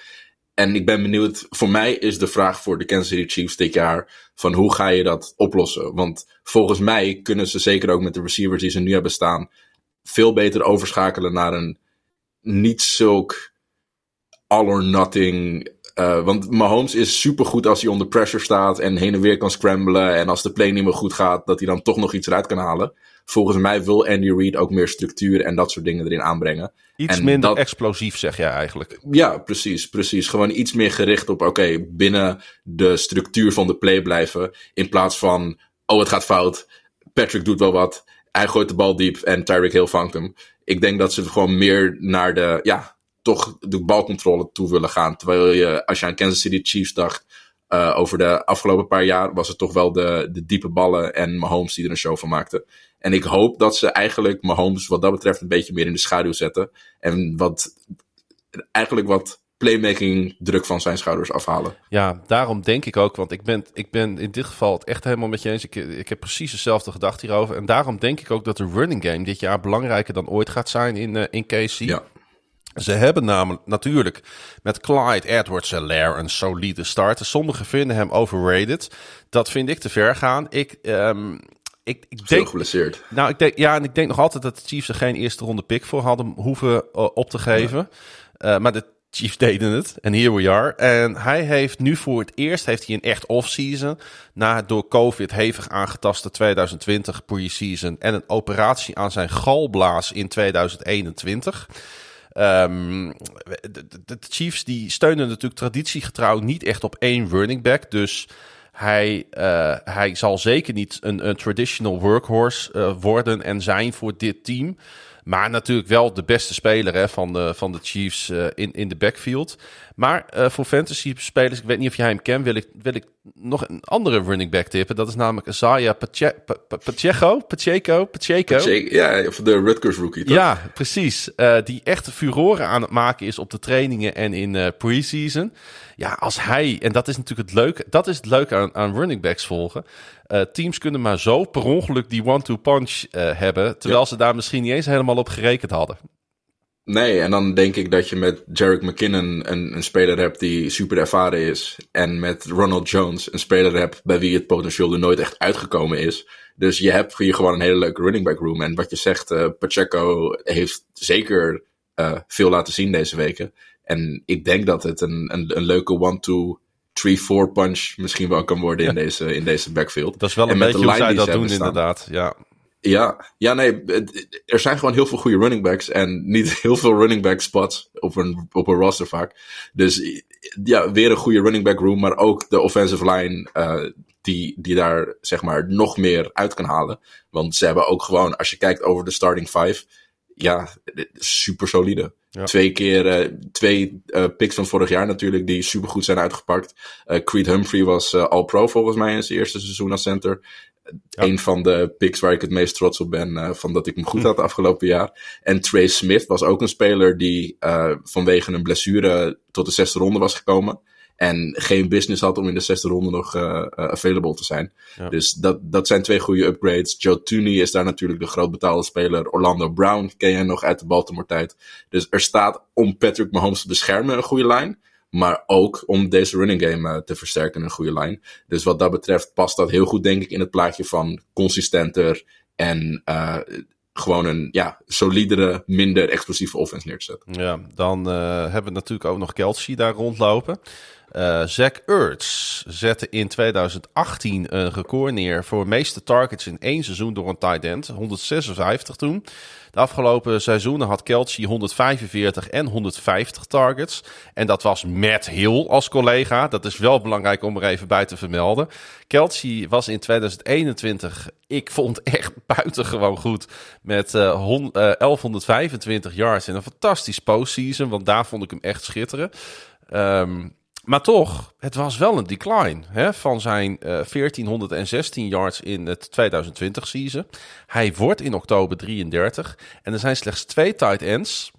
En ik ben benieuwd, voor mij is de vraag voor de Kansas City Chiefs dit jaar van hoe ga je dat oplossen? Want volgens mij kunnen ze zeker ook met de receivers die ze nu hebben staan veel beter overschakelen naar een niet zulk all or nothing. Uh, want Mahomes is supergoed als hij onder pressure staat en heen en weer kan scramblen. En als de play niet meer goed gaat, dat hij dan toch nog iets eruit kan halen. Volgens mij wil Andy Reid ook meer structuur en dat soort dingen erin aanbrengen. Iets en minder dat, explosief, zeg jij eigenlijk. Ja, precies, precies. Gewoon iets meer gericht op, oké, okay, binnen de structuur van de play blijven. In plaats van, oh, het gaat fout. Patrick doet wel wat. Hij gooit de bal diep en Tyreek Hill vangt hem. Ik denk dat ze gewoon meer naar de, ja, toch de balcontrole toe willen gaan. Terwijl je, als je aan Kansas City Chiefs dacht, uh, over de afgelopen paar jaar was het toch wel de, de diepe ballen en Mahomes die er een show van maakte. En ik hoop dat ze eigenlijk Mahomes wat dat betreft een beetje meer in de schaduw zetten. En wat, eigenlijk wat playmaking druk van zijn schouders afhalen. Ja, daarom denk ik ook, want ik ben, ik ben in dit geval het echt helemaal met je eens. Ik, ik heb precies dezelfde gedachte hierover. En daarom denk ik ook dat de running game dit jaar belangrijker dan ooit gaat zijn in, uh, in KC. Ja. Ze hebben namelijk natuurlijk met Clyde edwards helaire een solide starter. Sommigen vinden hem overrated. Dat vind ik te ver gaan. Ik, um, ik, ik denk, geblesseerd. Nou, ik denk, ja, en ik denk nog altijd dat de Chiefs er geen eerste ronde pick voor hadden hoeven uh, op te geven. Ja. Uh, maar de Chiefs deden het. En here we are. En hij heeft nu voor het eerst heeft hij een echt off-season. Na door COVID hevig aangetaste 2020 pre-season. En een operatie aan zijn galblaas in 2021. Um, de, Chiefs die steunen natuurlijk traditiegetrouw niet echt op één running back. Dus hij, uh, hij zal zeker niet een, een traditional workhorse uh, worden en zijn voor dit team. Maar natuurlijk wel de beste speler hè, van, de, van de Chiefs uh, in, in de backfield. Maar uh, voor fantasy spelers, ik weet niet of jij hem kent, wil ik, wil ik nog een andere running back tippen. Dat is namelijk Isaiah Pache Pacheco, Pacheco, Pacheco. Ja, of de Rutgers rookie. Toch? Ja, precies. Uh, die echt furoren aan het maken is op de trainingen en in uh, preseason. Ja, als hij, en dat is natuurlijk het leuke, dat is het leuke aan, aan running backs volgen. Uh, teams kunnen maar zo per ongeluk die one-two punch hebben, terwijl ja. ze daar misschien niet eens helemaal op gerekend hadden. Nee, en dan denk ik dat je met Jarek McKinnon een, een speler hebt die super ervaren is. En met Ronald Jones een speler hebt bij wie het potentieel er nooit echt uitgekomen is. Dus je hebt hier gewoon een hele leuke running back room. En wat je zegt, uh, Pacheco heeft zeker veel laten zien deze weken. En ik denk dat het een, een, een leuke one-two 3-4 punch misschien wel kan worden in, deze, in deze backfield. Dat is wel een beetje hoe zij dat doen inderdaad, ja. Ja, ja, nee, er zijn gewoon heel veel goede running backs en niet heel veel running back spots op een, op een roster vaak. Dus ja, weer een goede running back room, maar ook de offensive line uh, die, die daar zeg maar nog meer uit kan halen. Want ze hebben ook gewoon, als je kijkt over de starting five, ja, super solide. Twee keer, uh, twee uh, picks van vorig jaar natuurlijk, die super goed zijn uitgepakt. Uh, Creed Humphrey was All-Pro volgens mij in zijn eerste seizoen als center. Ja. Een van de picks waar ik het meest trots op ben, van dat ik hem goed had afgelopen jaar. En Trey Smith was ook een speler die vanwege een blessure tot de zesde ronde was gekomen. En geen business had om in de zesde ronde nog uh, available te zijn. Dus dat, dat zijn twee goede upgrades. Joe Tooney is daar natuurlijk de groot betaalde speler. Orlando Brown ken je nog uit de Baltimore tijd. Dus er staat om Patrick Mahomes te beschermen een goede lijn. Maar ook om deze running game uh, te versterken een goede lijn. Dus wat dat betreft past dat heel goed denk ik in het plaatje van consistenter en uh, gewoon een ja, solidere, minder explosieve offense neer te zetten. Ja, dan uh, hebben we natuurlijk ook nog Kelsey daar rondlopen. Uh, Zach Ertz zette in 2018 een record neer voor meeste targets in één seizoen door een tight end. 156 toen. Afgelopen seizoenen had Kelsey 145 en 150 targets. En dat was Matt Hill als collega. Dat is wel belangrijk om er even bij te vermelden. Kelsey was in 2021, ik vond echt buitengewoon goed. Met uh, 1125 yards en een fantastisch postseason. Want daar vond ik hem echt schitteren. Um, maar toch, het was wel een decline hè, van zijn uh, eh, 1416 yards in het 2020 season. Hij wordt in oktober 33 en er zijn slechts twee tight ends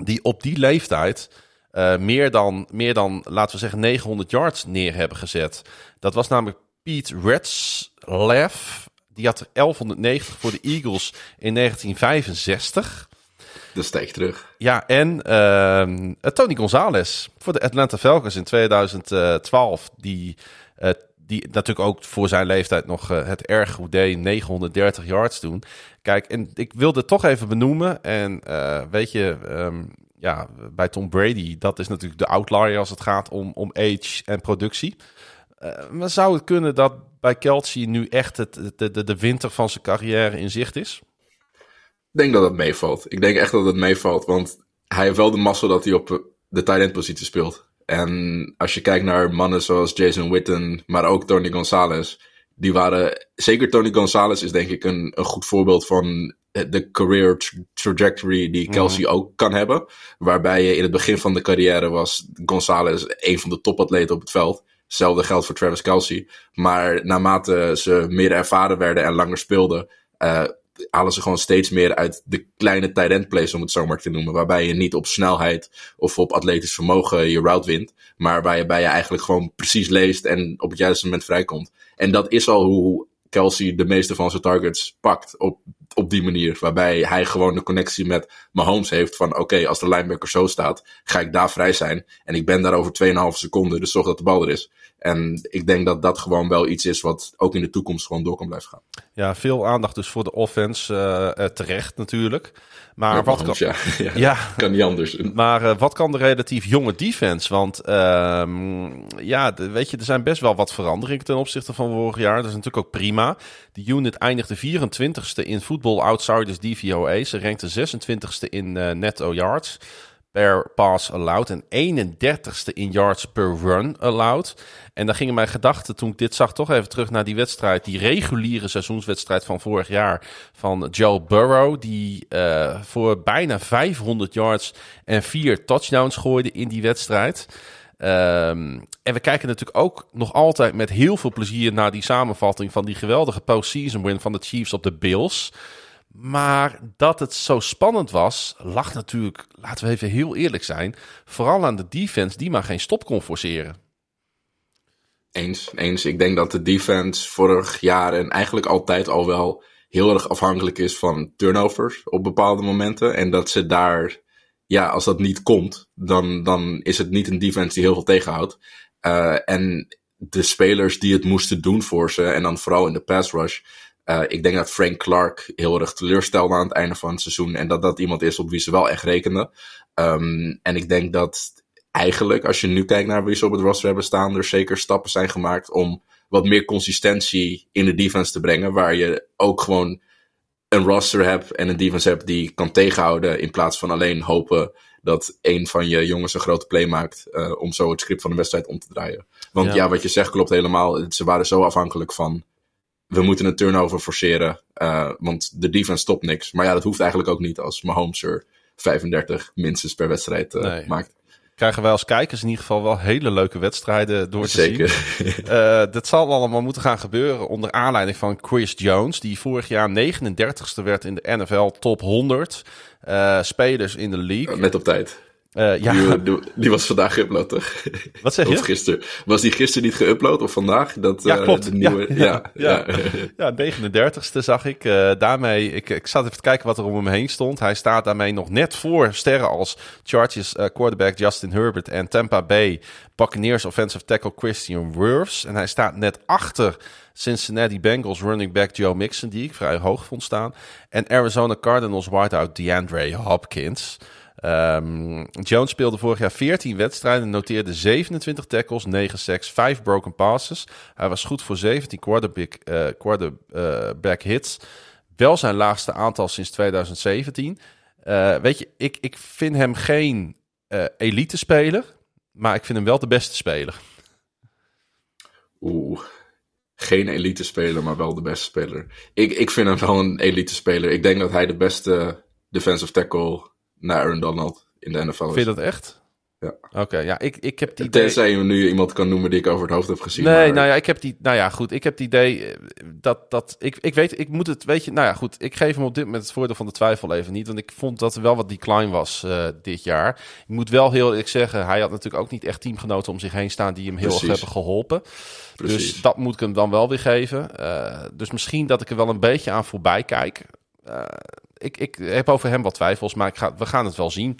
die op die leeftijd uh, meer, dan, meer dan, laten we zeggen, 900 yards neer hebben gezet. Dat was namelijk Pete Retzlaff. Die had er 1190 voor de Eagles in 1965 de terug. Ja, en uh, Tony Gonzalez voor de Atlanta Falcons in 2012. Die, uh, die natuurlijk ook voor zijn leeftijd nog uh, het erg goed deed. 930 yards doen. Kijk, en ik wilde toch even benoemen. En weet je, um, ja, bij Tom Brady, dat is natuurlijk de outlier als het gaat om, om age en productie. maar zou het kunnen dat bij Kelsey nu echt het, de, de, de winter van zijn carrière in zicht is? Ik denk dat het meevalt. Ik denk echt dat het meevalt. Want hij heeft wel de massa dat hij op de tight end positie speelt. En als je kijkt naar mannen zoals Jason Witten, maar ook Tony Gonzalez. Die waren, zeker Tony Gonzalez is denk ik een, een goed voorbeeld van de career trajectory die Kelsey mhm. ook kan hebben. Waarbij je in het begin van de carrière was Gonzalez een van de topatleten op het veld. Hetzelfde geldt voor Travis Kelsey. Maar naarmate ze meer ervaren werden en langer speelden, uh, halen ze gewoon steeds meer uit de kleine tight end om het zo maar te noemen. Waarbij je niet op snelheid of op atletisch vermogen je route wint. Maar waarbij je eigenlijk gewoon precies leest en op het juiste moment vrijkomt. En dat is al hoe Kelsey de meeste van zijn targets pakt op, op die manier. Waarbij hij gewoon de connectie met Mahomes heeft van oké, als de linebacker zo staat, ga ik daar vrij zijn. En ik ben daar over 2,5 seconden, dus zorg dat de bal er is. En ik denk dat dat gewoon wel iets is wat ook in de toekomst gewoon door kan blijven gaan. Ja, veel aandacht dus voor de offense uh, terecht natuurlijk. Maar wat kan... Ja, ja, kan niet anders. Maar uh, wat kan de relatief jonge defense? Want uh, ja, de, weet je, er zijn best wel wat veranderingen ten opzichte van vorig jaar. Dat is natuurlijk ook prima. De unit eindigde 24ste in Football Outsiders DVOA. Ze rankte 26ste in netto yards per pass allowed en 31ste in yards per run allowed. En dan gingen mijn gedachten toen ik dit zag toch even terug naar die wedstrijd, die reguliere seizoenswedstrijd van vorig jaar van Joe Burrow, die uh, voor bijna 500 yards en vier touchdowns gooide in die wedstrijd. Um, en we kijken natuurlijk ook nog altijd met heel veel plezier naar die samenvatting van die geweldige postseason win van de Chiefs op de Bills. Maar dat het zo spannend was, lag natuurlijk, laten we even heel eerlijk zijn, vooral aan de defense die maar geen stop kon forceren. Eens, eens. Ik denk dat de defense vorig jaar en eigenlijk altijd al wel heel erg afhankelijk is van turnovers op bepaalde momenten. En dat ze daar ja, als dat niet komt, dan, dan is het niet een defense die heel veel tegenhoudt. Uh, en de spelers die het moesten doen voor ze, en dan vooral in de pass rush. Uh, ik denk dat Frank Clark heel erg teleurstelde aan het einde van het seizoen. En dat dat iemand is op wie ze wel echt rekenen. Um, en ik denk dat eigenlijk, als je nu kijkt naar wie ze op het roster hebben staan, er zeker stappen zijn gemaakt om wat meer consistentie in de defense te brengen. Waar je ook gewoon een roster hebt en een defense hebt die kan tegenhouden. In plaats van alleen hopen dat een van je jongens een grote play maakt. Uh, om zo het script van de wedstrijd om te draaien. Want ja. ja. wat je zegt klopt helemaal. Ze waren zo afhankelijk van. We moeten een turnover forceren. Uh, want de defense stopt niks. Maar ja, dat hoeft eigenlijk ook niet als Mahomes er 35 minstens per wedstrijd uh, nee. maakt krijgen wij als kijkers in ieder geval wel hele leuke wedstrijden door te Zeker. zien. uh, dat zal allemaal moeten gaan gebeuren onder aanleiding van Chris Jones, die vorig jaar 39ste werd in de NFL Top 100 uh, spelers in de league. Met op tijd. Uh, ja. Die, die, was vandaag geüpload, toch? Wat zeg je? Of gisteren. Was die gisteren niet geüpload of vandaag? Dat, ja, klopt. De nieuwe, ja, ja, ja. ja, 39ste zag ik. Uh, daarmee, ik, ik zat even te kijken wat er om hem heen stond. Hij staat daarmee nog net voor sterren als Chargers quarterback Justin Herbert en Tampa Bay Buccaneers offensive tackle Christian Wirfs. En hij staat net achter Cincinnati Bengals running back Joe Mixon, die ik vrij hoog vond staan. En Arizona Cardinals wideout DeAndre Hopkins. Um, Jones speelde vorig jaar 14 wedstrijden, noteerde 27 tackles, 9 sacks, 5 broken passes. Hij was goed voor 17 quarterback, uh, hits. Wel zijn laagste aantal sinds 2017. Uh, weet je, ik, ik vind hem geen elite speler, maar ik vind hem wel de beste speler. Oeh, geen elite speler, maar wel de beste speler. Ik, ik vind hem wel een elite speler. Ik denk dat hij de beste defensive tackle naar Aaron Donald in de NFL. Vind je dat echt? Ja. Oké, ja, ik, ik heb die idee... Tenzij je nu iemand kan noemen die ik over het hoofd heb gezien. Nee, nou ja, ik heb die... Nou ja, goed, ik heb het idee eh, dat... dat ik, ik weet, ik moet het, weet je... Nou ja, goed, ik geef hem op dit moment het voordeel van de twijfel even niet. Want ik vond dat er wel wat decline was uh, dit jaar. Ik moet wel heel eerlijk zeggen, hij had natuurlijk ook niet echt teamgenoten om zich heen staan die hem heel Precies. erg hebben geholpen. Precies. Dus dat moet ik hem dan wel weer geven. Uh, dus misschien dat ik er wel een beetje aan voorbij kijk. Uh, ik, ik heb over hem wat twijfels, maar ik ga, we gaan het wel zien.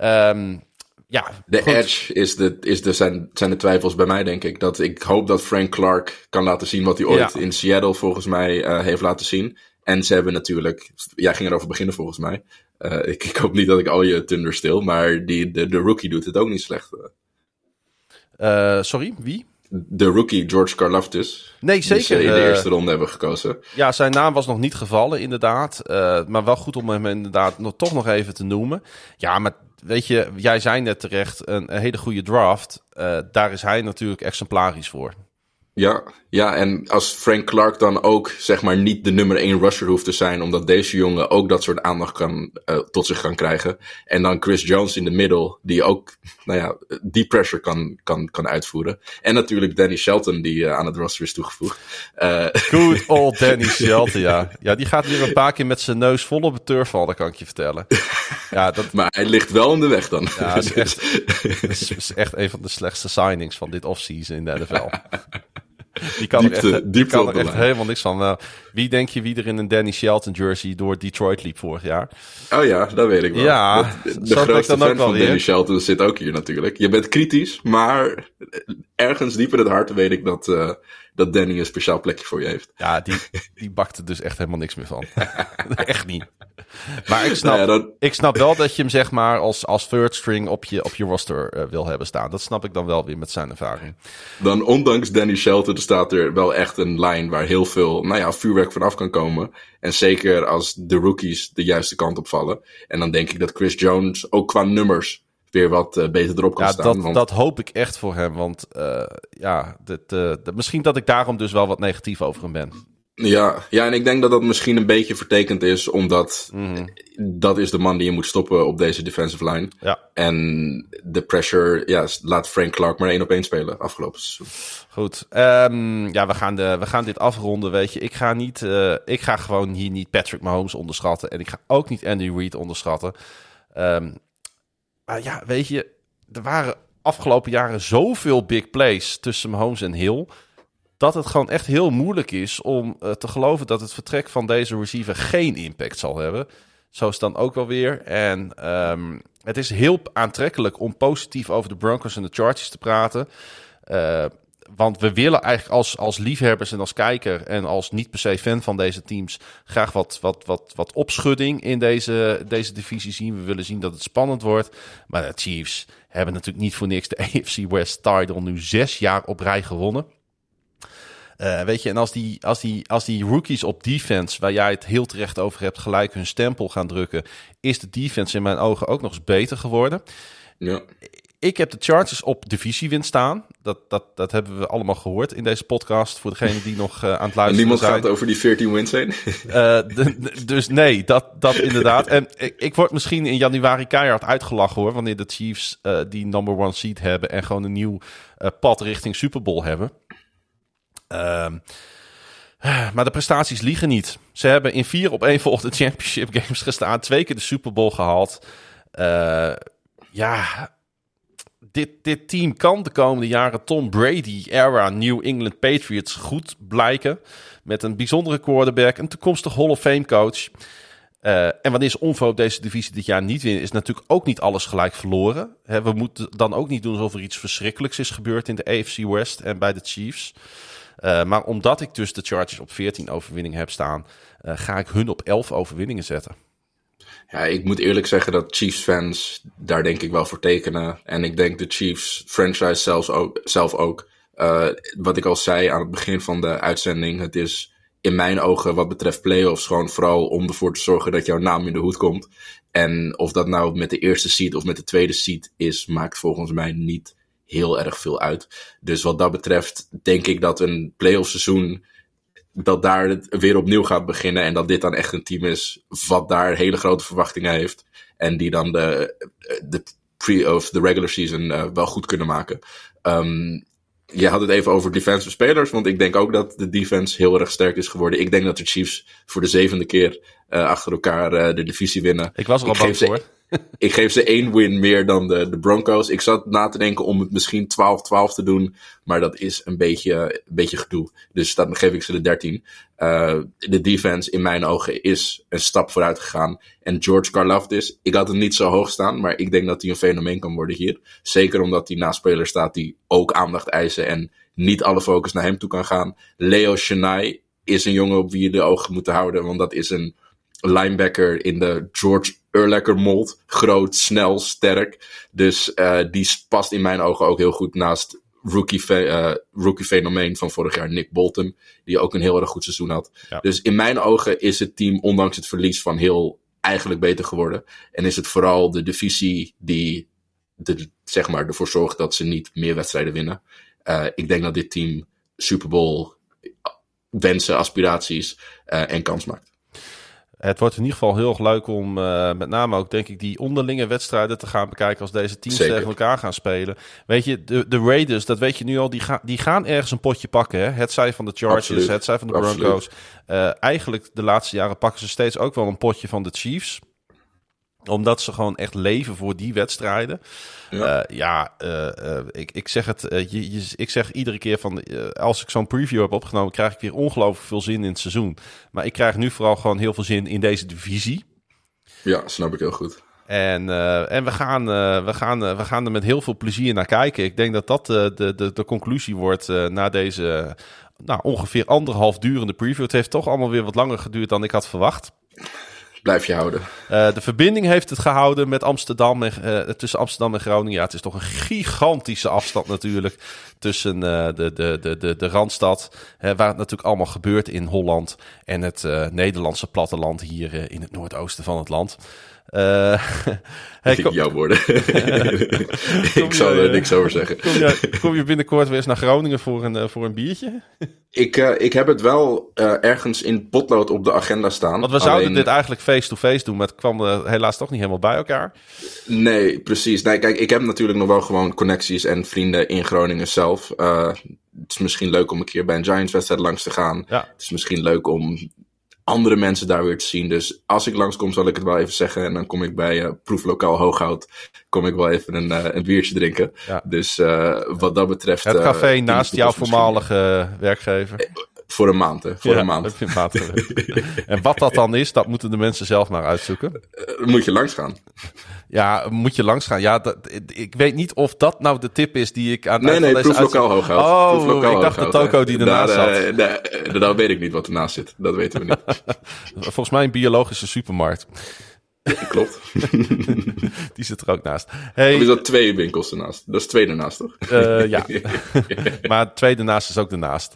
Um, ja, de goed. edge is de, is de, zijn, zijn de twijfels bij mij, denk ik. Dat ik hoop dat Frank Clark kan laten zien wat hij ooit ja. in Seattle volgens mij uh, heeft laten zien. En ze hebben natuurlijk, jij ging erover beginnen volgens mij. Uh, ik, ik, hoop niet dat ik al je Thunder stil, maar die, de, de rookie doet het ook niet slecht. Uh, sorry, wie? De rookie George Karlaftis. Nee, zeker. Die ze in de eerste ronde hebben gekozen. Ja, zijn naam was nog niet gevallen, inderdaad. Uh, maar wel goed om hem inderdaad nog, toch nog even te noemen. Ja, maar weet je, jij zei net terecht, een, een hele goede draft. Uh, daar is hij natuurlijk exemplarisch voor. Ja, ja, en als Frank Clark dan ook, zeg maar, niet de nummer 1 rusher hoeft te zijn, omdat deze jongen ook dat soort aandacht kan, uh, tot zich kan krijgen. En dan Chris Jones in de middel, die ook, nou ja, die pressure kan, kan, kan uitvoeren. En natuurlijk Danny Shelton, die uh, aan het roster is toegevoegd. Uh, Good old Danny Shelton, ja. Ja, die gaat weer een paar keer met zijn neus vol op het turfval, dat kan ik je vertellen. Ja, dat... maar hij ligt wel in de weg dan. Ja, dat is echt, dat is echt een van de slechtste signings van dit offseason in de NFL. Die kan diepte, er echt, die kan er echt helemaal niks van. Uh, wie denk je wie er in een Danny Shelton jersey door Detroit liep vorig jaar? Oh ja, dat weet ik wel. Ja, de, de grootste fan van Danny Shelton zit ook hier natuurlijk. Je bent kritisch, maar ergens diep in het hart weet ik dat, uh, dat Danny een speciaal plekje voor je heeft. Ja, die, die bakte dus echt helemaal niks meer van. echt niet. Maar ik snap, nou ja, dan... ik snap wel dat je hem zeg maar als, als third string op je, op je roster uh, wil hebben staan. Dat snap ik dan wel weer met zijn ervaring. Dan ondanks Danny Shelton staat er wel echt een lijn waar heel veel nou ja, vuurwerk vanaf kan komen. En zeker als de rookies de juiste kant op vallen. En dan denk ik dat Chris Jones ook qua nummers weer wat uh, beter erop kan ja, staan. Dat, want... dat hoop ik echt voor hem. Want uh, ja, dit, uh, misschien dat ik daarom dus wel wat negatief over hem ben. Ja, ja, en ik denk dat dat misschien een beetje vertekend is, omdat Mhm. mm dat is de man die je moet stoppen op deze defensive line. Ja. En de pressure, ja, laat Frank Clark maar één op één spelen afgelopen seizoen. Goed, um, ja, we gaan, de, we gaan dit afronden, weet je. Ik ga, niet, uh, ik ga gewoon hier niet Patrick Mahomes onderschatten en ik ga ook niet Andy Reid onderschatten. Um, ja, weet je, er waren afgelopen jaren zoveel big plays tussen Mahomes en Hill dat het gewoon echt heel moeilijk is om uh, te geloven dat het vertrek van deze receiver geen impact zal hebben. Zo is het dan ook wel weer. En ehm, het is heel aantrekkelijk om positief over de Broncos en de Chargers te praten. Uh, want we willen eigenlijk als, als liefhebbers en als kijker en als niet per se fan van deze teams graag wat, wat, wat, wat opschudding in deze, deze divisie zien. We willen zien dat het spannend wordt. Maar de Chiefs hebben natuurlijk niet voor niks de AFC West title nu zes jaar op rij gewonnen. Uh, weet je, en als die, als, die, als die rookies op defense, waar jij het heel terecht over hebt, gelijk hun stempel gaan drukken, is de defense in mijn ogen ook nog eens beter geworden. Ja ik heb de Chargers op divisiewin staan. Dat, dat, dat hebben we allemaal gehoord in deze podcast. Voor degene die nog uh, aan het luisteren niemand zijn. gaat over die 14 wins heen? Uh, dus nee, dat, dat inderdaad. En ik, ik, word misschien in januari keihard uitgelachen hoor. Wanneer de Chiefs uh, die number one seed hebben. En gewoon een nieuw pad richting Super Bowl hebben. Ehm, maar de prestaties liegen niet. Ze hebben in vier op één volgende championship games gestaan. Twee keer de Super Bowl gehaald. ja, dit, team kan de komende jaren Tom Brady-era New England Patriots goed blijken. Met een bijzondere quarterback, een toekomstig Hall of Fame coach. Uh, en wanneer ze onvo deze divisie dit jaar niet winnen, is natuurlijk ook niet alles gelijk verloren. we moeten dan ook niet doen alsof er iets verschrikkelijks is gebeurd in de AFC West en bij de Chiefs. Uh, maar omdat ik dus de Chargers op 14 overwinningen heb staan, uh, ga ik hun op 11 overwinningen zetten. Ja, ik moet eerlijk zeggen dat Chiefs fans daar denk ik wel voor tekenen. En ik denk de Chiefs franchise zelfs ook, zelf ook. Uh, wat ik al zei aan het begin van de uitzending, het is in mijn ogen wat betreft playoffs gewoon vooral om ervoor te zorgen dat jouw naam in de hoed komt. En of dat nou met de eerste seed of met de tweede seed is, maakt volgens mij niet heel erg veel uit. Dus wat dat betreft denk ik dat een playoff seizoen dat daar het weer opnieuw gaat beginnen. En dat dit dan echt een team is wat daar hele grote verwachtingen heeft. En die dan de, de pre- of de regular season uh, wel goed kunnen maken. Um, je had het even over defensive spelers, want ik denk ook dat de defense heel erg sterk is geworden. Ik denk dat de Chiefs voor de zevende keer achter elkaar uh, de divisie winnen. Ik was er al bang voor. ik geef ze één win meer dan de, de Broncos. Ik zat na te denken om het misschien 12-12 te doen. Maar dat is een beetje, een beetje gedoe. Dus dan geef ik ze de 13. Uh, de defense in mijn ogen is een stap vooruit gegaan. En George Karlaftis, ik had hem niet zo hoog staan. Maar ik denk dat hij een fenomeen kan worden hier. Zeker omdat hij naast speler staat die ook aandacht eisen. En niet alle focus naar hem toe kan gaan. Leo Chenai is een jongen op wie je de ogen moet houden. Want dat is een linebacker in de George Urlacher mold. Groot, snel, sterk. Dus uh, die past in mijn ogen ook heel goed naast rookie, uh, rookie fenomeen van vorig jaar, Nick Bolton. Die ook een heel erg goed seizoen had. Ja. Dus in mijn ogen is het team, ondanks het verlies van heel eigenlijk beter geworden. En is het vooral de divisie die de, zeg maar, ervoor zorgt dat ze niet meer wedstrijden winnen. Uh, ik denk dat dit team Super Bowl wensen, aspiraties en kans maakt. Het wordt in ieder geval heel erg leuk om uh, met name ook, denk ik, die onderlinge wedstrijden te gaan bekijken als deze teams Zeker. tegen elkaar gaan spelen. Weet je, de, de Raiders, dat weet je nu al, die, ga, die gaan ergens een potje pakken. Hè? Het zij van de Chargers, Absoluut. het zij van de Broncos. Uh, eigenlijk de laatste jaren pakken ze steeds ook wel een potje van de Chiefs omdat ze gewoon echt leven voor die wedstrijden. Ja, uh, ja uh, uh, ik, ik zeg het. Je, je, ik zeg iedere keer van. als ik zo'n preview heb opgenomen. krijg ik weer ongelooflijk veel zin in het seizoen. Maar ik krijg nu vooral gewoon heel veel zin in deze divisie. Ja, snap ik heel goed. En, en we, gaan, we, gaan, we gaan er met heel veel plezier naar kijken. Ik denk dat dat de, de, de conclusie wordt na deze nou, ongeveer anderhalf durende preview. Het heeft toch allemaal weer wat langer geduurd dan ik had verwacht blijf je houden. Uh, de verbinding heeft het gehouden met Amsterdam en, uh, tussen Amsterdam en Groningen. Ja, het is toch een gigantische afstand natuurlijk tussen uh, de, de, de, de, de Randstad, waar het natuurlijk allemaal gebeurt in Holland en het Nederlandse platteland hier in het noordoosten van het land. Uh, hey, kom... Jouw woorden. ik zal er niks over zeggen. Kom je, kom je, binnenkort weer eens naar Groningen voor een, uh, voor een biertje? ik, uh, ik heb het wel ergens in potlood op de agenda staan. Want we zouden dit eigenlijk face-to-face doen, maar het kwam helaas toch niet helemaal bij elkaar. Nee, precies. Nee, kijk, ik heb natuurlijk nog wel gewoon connecties en vrienden in Groningen zelf. het is misschien leuk om een keer bij een Giants-wedstrijd langs te gaan. Ja. Het is misschien leuk om andere mensen daar weer te zien. Dus als ik langskom, zal ik het wel even zeggen. En dan kom ik bij uh, Proeflokaal Hooghout. Kom ik wel even een, uh, een biertje drinken. Ja. Dus uh, wat dat betreft. Het café naast jouw voormalige werkgever. Voor een maand, hè? Voor een maand. Heb je een maand en wat dat dan is, dat moeten de mensen zelf maar uitzoeken. Uh, moet je langs gaan. Ja, moet je langs gaan. Ja, dat, ik weet niet of dat nou de tip is die ik aan Nee, nee, proeflokaal hoog houden. Oh, ik dacht de toko die ernaast zat. Uh, nee, dat weet ik niet wat ernaast zit. Dat weten we niet. Volgens mij een biologische supermarkt. Klopt. Die zit er ook naast. Hey, of is dat twee winkels ernaast? Dat is twee ernaast, toch? Uh, ja. maar twee ernaast is ook ernaast.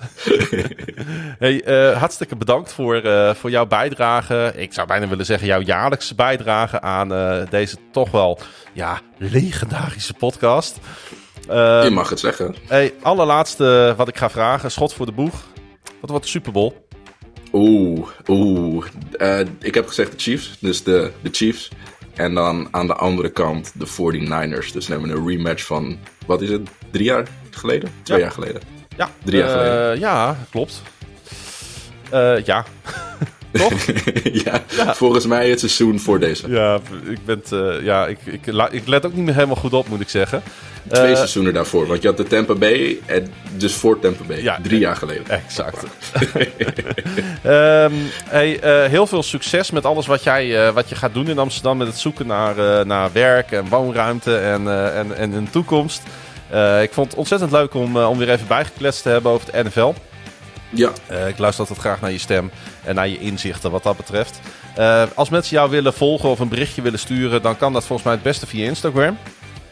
hey, uh, hartstikke bedankt voor, uh, voor jouw bijdrage. Ik zou bijna willen zeggen jouw jaarlijkse bijdrage aan deze toch wel ja, legendarische podcast. Je mag het zeggen. Hey, allerlaatste wat ik ga vragen. Schot voor de boeg. Wat wordt de Super Bowl? Oeh, oeh. Uh, ik heb gezegd de Chiefs, dus de, de Chiefs. En dan aan de andere kant de 49ers. Dus nemen we een rematch van, wat is het, drie jaar geleden? Twee jaar geleden? Ja. Drie jaar geleden. Uh, ja, klopt. Uh, ja. Toch? ja, ja, volgens mij het seizoen voor deze. Ja, ik, ben, uh, ja ik, ik, ik, let ook niet meer helemaal goed op, moet ik zeggen. Twee uh, seizoenen daarvoor, want je had de Tampa Bay, en dus voor Tampa Bay, ja, drie jaar geleden. Exact. um, hey, uh, heel veel succes met alles wat, jij, wat je gaat doen in Amsterdam, met het zoeken naar, naar werk en woonruimte en, en, en een toekomst. ik vond het ontzettend leuk om, om weer even bijgekletst te hebben over het NFL. Ja. Uh, ik luister altijd graag naar je stem en naar je inzichten wat dat betreft. Uh, als mensen jou willen volgen of een berichtje willen sturen, dan kan dat volgens mij het beste via Instagram.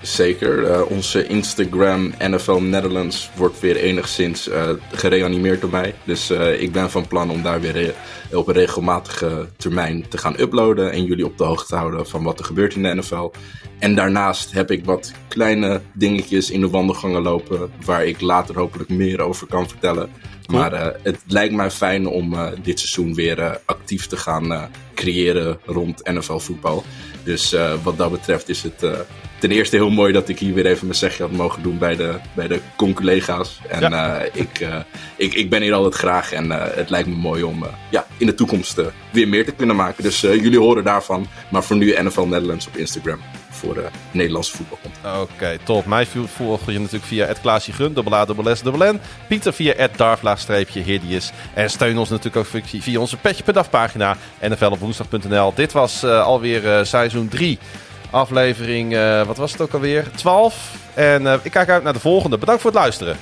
Zeker. Uh, onze Instagram NFL Netherlands wordt weer enigszins gereanimeerd door mij. Dus ik ben van plan om daar weer op een regelmatige termijn te gaan uploaden. En jullie op de hoogte te houden van wat er gebeurt in de NFL. En daarnaast heb ik wat kleine dingetjes in de wandelgangen lopen. Waar ik later hopelijk meer over kan vertellen. Maar uh, het lijkt mij fijn om uh, dit seizoen weer uh, actief te gaan creëren rond NFL voetbal. Dus wat dat betreft is het ten eerste heel mooi dat ik hier weer even mijn zegje had mogen doen bij de, bij de conculega's. En ja. ik, ik, ik ben hier altijd graag en het lijkt me mooi om ja, in de toekomst weer meer te kunnen maken. Dus jullie horen daarvan. Maar voor nu NFL Netherlands op Instagram voor uh, Nederlandse voetbal. Oké, top. Mij volg je natuurlijk via het Klaasje Gun, A, S, N. Pieter via het Darflaagstreepje. En steun ons natuurlijk ook via onze Petje per Dag pagina nflopwoensdag.nl. Dit was uh, alweer uh, seizoen 3. Aflevering, wat was het ook alweer? 12. En ik kijk uit naar de volgende. Bedankt voor het luisteren.